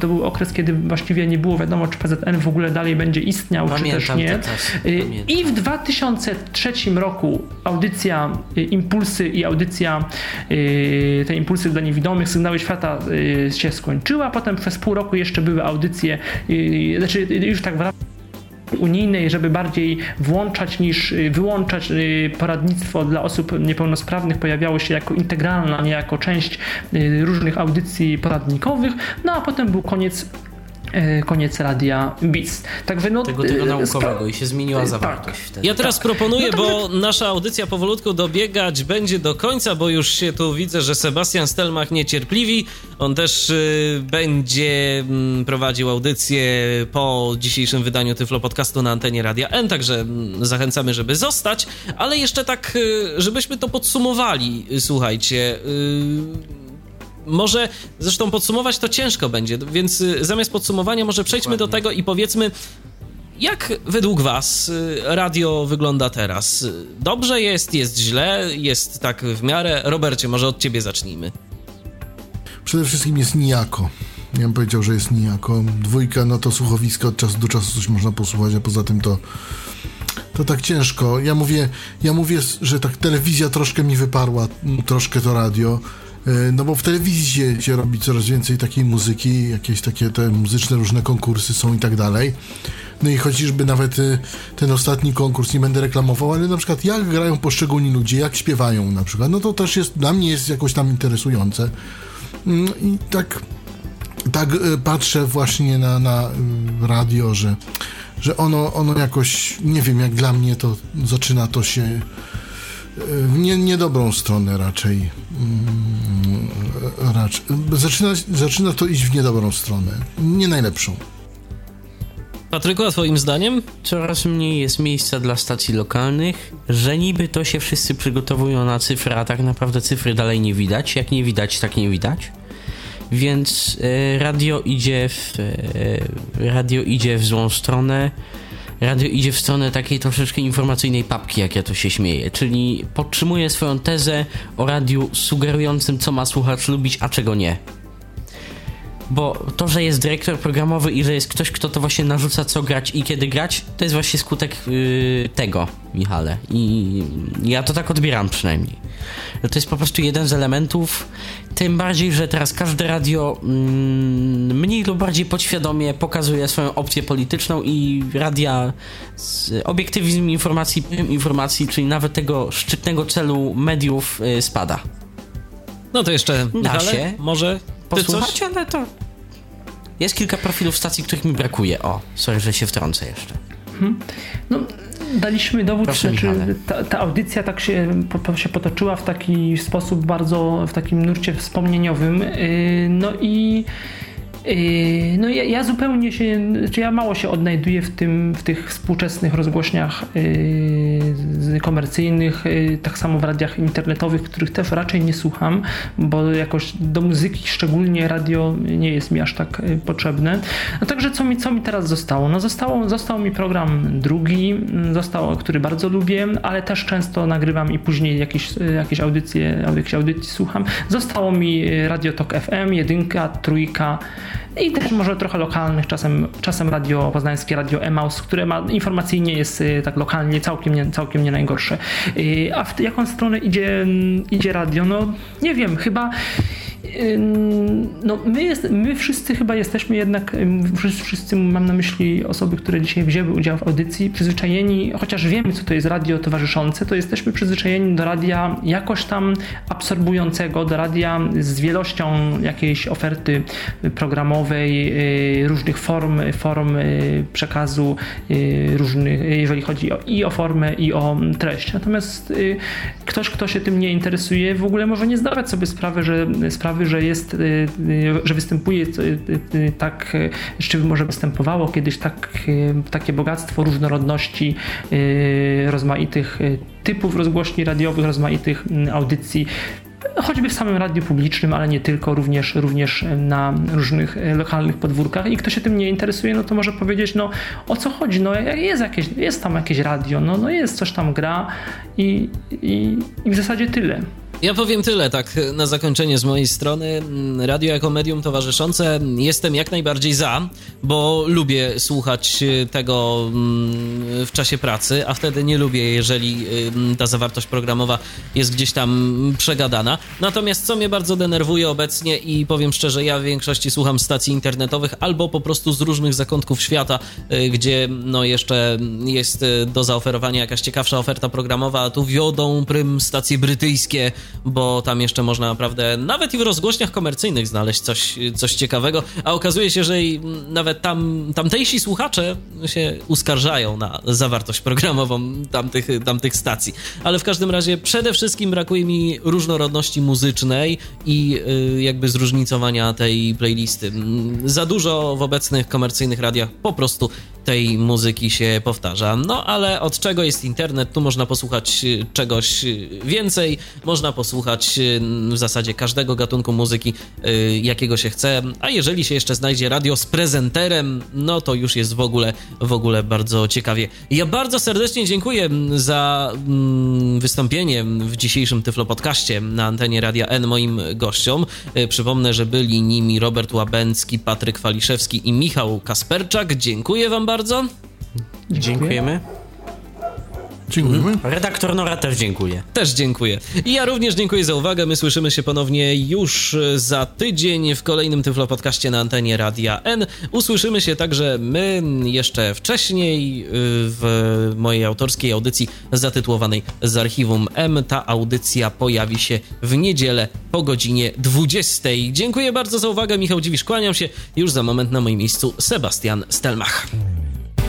to był okres, kiedy właściwie nie było wiadomo, czy PZN w ogóle dalej będzie istniał, Pamiętam czy też nie. I w 2003 roku audycja Impulsy i audycja te Impulsy dla Niewidomych, Sygnały Świata się skończyła, potem przez pół roku jeszcze były audycje, znaczy już tak w unijnej, żeby bardziej włączać niż wyłączać poradnictwo dla osób niepełnosprawnych pojawiało się jako integralna, nie jako część różnych audycji poradnikowych. No a potem był koniec koniec radia BIS. Także no, tego, tego e, naukowego i się zmieniła tak. zawartość. Tak. Ja teraz tak. proponuję, no bo nasza audycja powolutku dobiegać będzie do końca, bo już się tu widzę, że Sebastian Stelmach niecierpliwi. On też y, będzie y, prowadził audycję po dzisiejszym wydaniu Tyflo Podcastu na antenie Radia N, także y, zachęcamy, żeby zostać, ale jeszcze tak, y, żebyśmy to podsumowali, słuchajcie y, może zresztą podsumować to ciężko będzie, więc y, zamiast podsumowania może przejdźmy Dokładnie. do tego i powiedzmy, jak według Was y, radio wygląda teraz? Dobrze jest, jest źle, jest tak w miarę? Robercie, może od Ciebie zacznijmy. Przede wszystkim jest nijako. Ja bym powiedział, że jest nijako. Dwójka, no to słuchowisko od czasu do czasu coś można posłuchać, a poza tym to to tak ciężko. Ja mówię, ja mówię, że tak telewizja troszkę mi wyparła, troszkę to radio. E, no bo w telewizji się, się robi coraz więcej takiej muzyki, jakieś takie te muzyczne różne konkursy są i tak dalej. No i chociażby nawet e, ten ostatni konkurs, nie będę reklamował, ale na przykład jak grają poszczególni ludzie, jak śpiewają na przykład, no to też jest, dla mnie jest jakoś tam interesujące. Mm, I tak, tak e, patrzę właśnie na, na radio, że, że ono, ono jakoś, nie wiem, jak dla mnie to zaczyna to się w nie, niedobrą stronę raczej. Mm, raczej. Zaczyna, zaczyna to iść w niedobrą stronę. Nie najlepszą. Patryku, a twoim zdaniem? Coraz mniej jest miejsca dla stacji lokalnych, że niby to się wszyscy przygotowują na cyfry, a tak naprawdę cyfry dalej nie widać. Jak nie widać, tak nie widać. Więc y, radio idzie w, y, radio idzie w złą stronę radio idzie w stronę takiej troszeczkę informacyjnej papki, jak ja to się śmieję, czyli podtrzymuje swoją tezę o radiu sugerującym, co ma słuchacz lubić, a czego nie. Bo to, że jest dyrektor programowy i że jest ktoś, kto to właśnie narzuca, co grać i kiedy grać, to jest właśnie skutek yy, tego, Michale. I ja to tak odbieram przynajmniej. To jest po prostu jeden z elementów tym bardziej, że teraz każde radio mm, mniej lub bardziej podświadomie pokazuje swoją opcję polityczną i radia z obiektywizm informacji, informacji, czyli nawet tego szczytnego celu mediów y, spada. No to jeszcze się może posłuchać, ale to jest kilka profilów stacji, których mi brakuje. O, sorry, że się wtrącę jeszcze. Hmm. No, daliśmy dowód, Proszę, czy ta, ta, audycja tak się, po, się potoczyła w taki sposób bardzo, w takim nurcie wspomnieniowym. Yy, no i no ja, ja, zupełnie się, czy ja mało się odnajduję w, tym, w tych współczesnych rozgłośniach yy, komercyjnych, yy, tak samo w radiach internetowych, których też raczej nie słucham, bo jakoś do muzyki szczególnie radio nie jest mi aż tak yy, potrzebne. No także co mi, co mi teraz zostało? No zostało, został mi program drugi, mm, został, który bardzo lubię, ale też często nagrywam i później jakieś, yy, jakieś audycje, jakieś audycji słucham. Zostało mi Radio Talk FM, jedynka, trójka, i też może trochę lokalnych, czasem, czasem radio poznańskie, radio Emaus, które ma, informacyjnie jest y, tak lokalnie całkiem nie, całkiem nie najgorsze. Y, a w jaką stronę idzie, idzie radio? No nie wiem, chyba no my, jest, my wszyscy chyba jesteśmy jednak, wszyscy mam na myśli osoby, które dzisiaj wzięły udział w audycji, przyzwyczajeni, chociaż wiemy, co to jest radio towarzyszące, to jesteśmy przyzwyczajeni do radia jakoś tam absorbującego, do radia z wielością jakiejś oferty programowej, y, różnych form, form y, przekazu, y, różnych, jeżeli chodzi o, i o formę, i o treść. Natomiast ktoś, kto się tym nie interesuje, w ogóle może nie zdawać sobie sprawy, że, sprawy, że jest, że występuje tak, z czym może występowało kiedyś tak, takie bogactwo różnorodności rozmaitych typów rozgłośni radiowych, rozmaitych audycji choćby w samym radiu publicznym, ale nie tylko, również, również na różnych lokalnych podwórkach i kto się tym nie interesuje, no to może powiedzieć, no o co chodzi, no jest, jakieś, jest tam jakieś radio, no, no jest, coś tam gra i, i, i w zasadzie tyle. Ja powiem tyle, tak na zakończenie z mojej strony. Radio jako medium towarzyszące jestem jak najbardziej za, bo lubię słuchać tego mm, w czasie pracy, a wtedy nie lubię, jeżeli mm, ta zawartość programowa jest gdzieś tam przegadana. Natomiast co mnie bardzo denerwuje obecnie i powiem szczerze, ja w większości słucham stacji internetowych albo po prostu z różnych zakątków świata, y, gdzie no jeszcze jest do zaoferowania jakaś ciekawsza oferta programowa, a tu wiodą prym stacje brytyjskie, bo tam jeszcze można naprawdę nawet i w rozgłośniach komercyjnych znaleźć coś, coś ciekawego, a okazuje się, że i nawet tam, tamtejsi słuchacze się uskarżają na zawartość programową tamtych, tamtych stacji. Ale w każdym razie przede wszystkim brakuje mi różnorodności muzycznej i y, jakby zróżnicowania tej playlisty. Za dużo w obecnych komercyjnych radiach po prostu tej muzyki się powtarza. No ale od czego jest internet? Tu można posłuchać y, czegoś y, więcej, można posłuchać y, w zasadzie każdego gatunku muzyki, jakiego się chce, a jeżeli się jeszcze znajdzie radio z prezenterem, no to już jest w ogóle, w ogóle bardzo ciekawie. Ja bardzo serdecznie dziękuję za mm, wystąpienie w dzisiejszym Tyflo Podcaście na antenie Radia N moim gościom. Przypomnę, że byli nimi Robert Łabęcki, Patryk Waliszewski i Michał Kasperczak. Dziękuję wam bardzo bardzo. Dziękujemy. Dziękujemy. Redaktor Nora też dziękuję. Też dziękuję. I ja również dziękuję za uwagę. My słyszymy się ponownie już za tydzień w kolejnym Tyflo Podcaście na antenie Radia N. Usłyszymy się także my jeszcze wcześniej y, w mojej autorskiej audycji zatytułowanej z archiwum M. Ta audycja pojawi się w niedzielę po godzinie 20. Dziękuję bardzo za uwagę. Michał Dziwisz, kłaniam się. Już za moment na moim miejscu Sebastian Stelmach.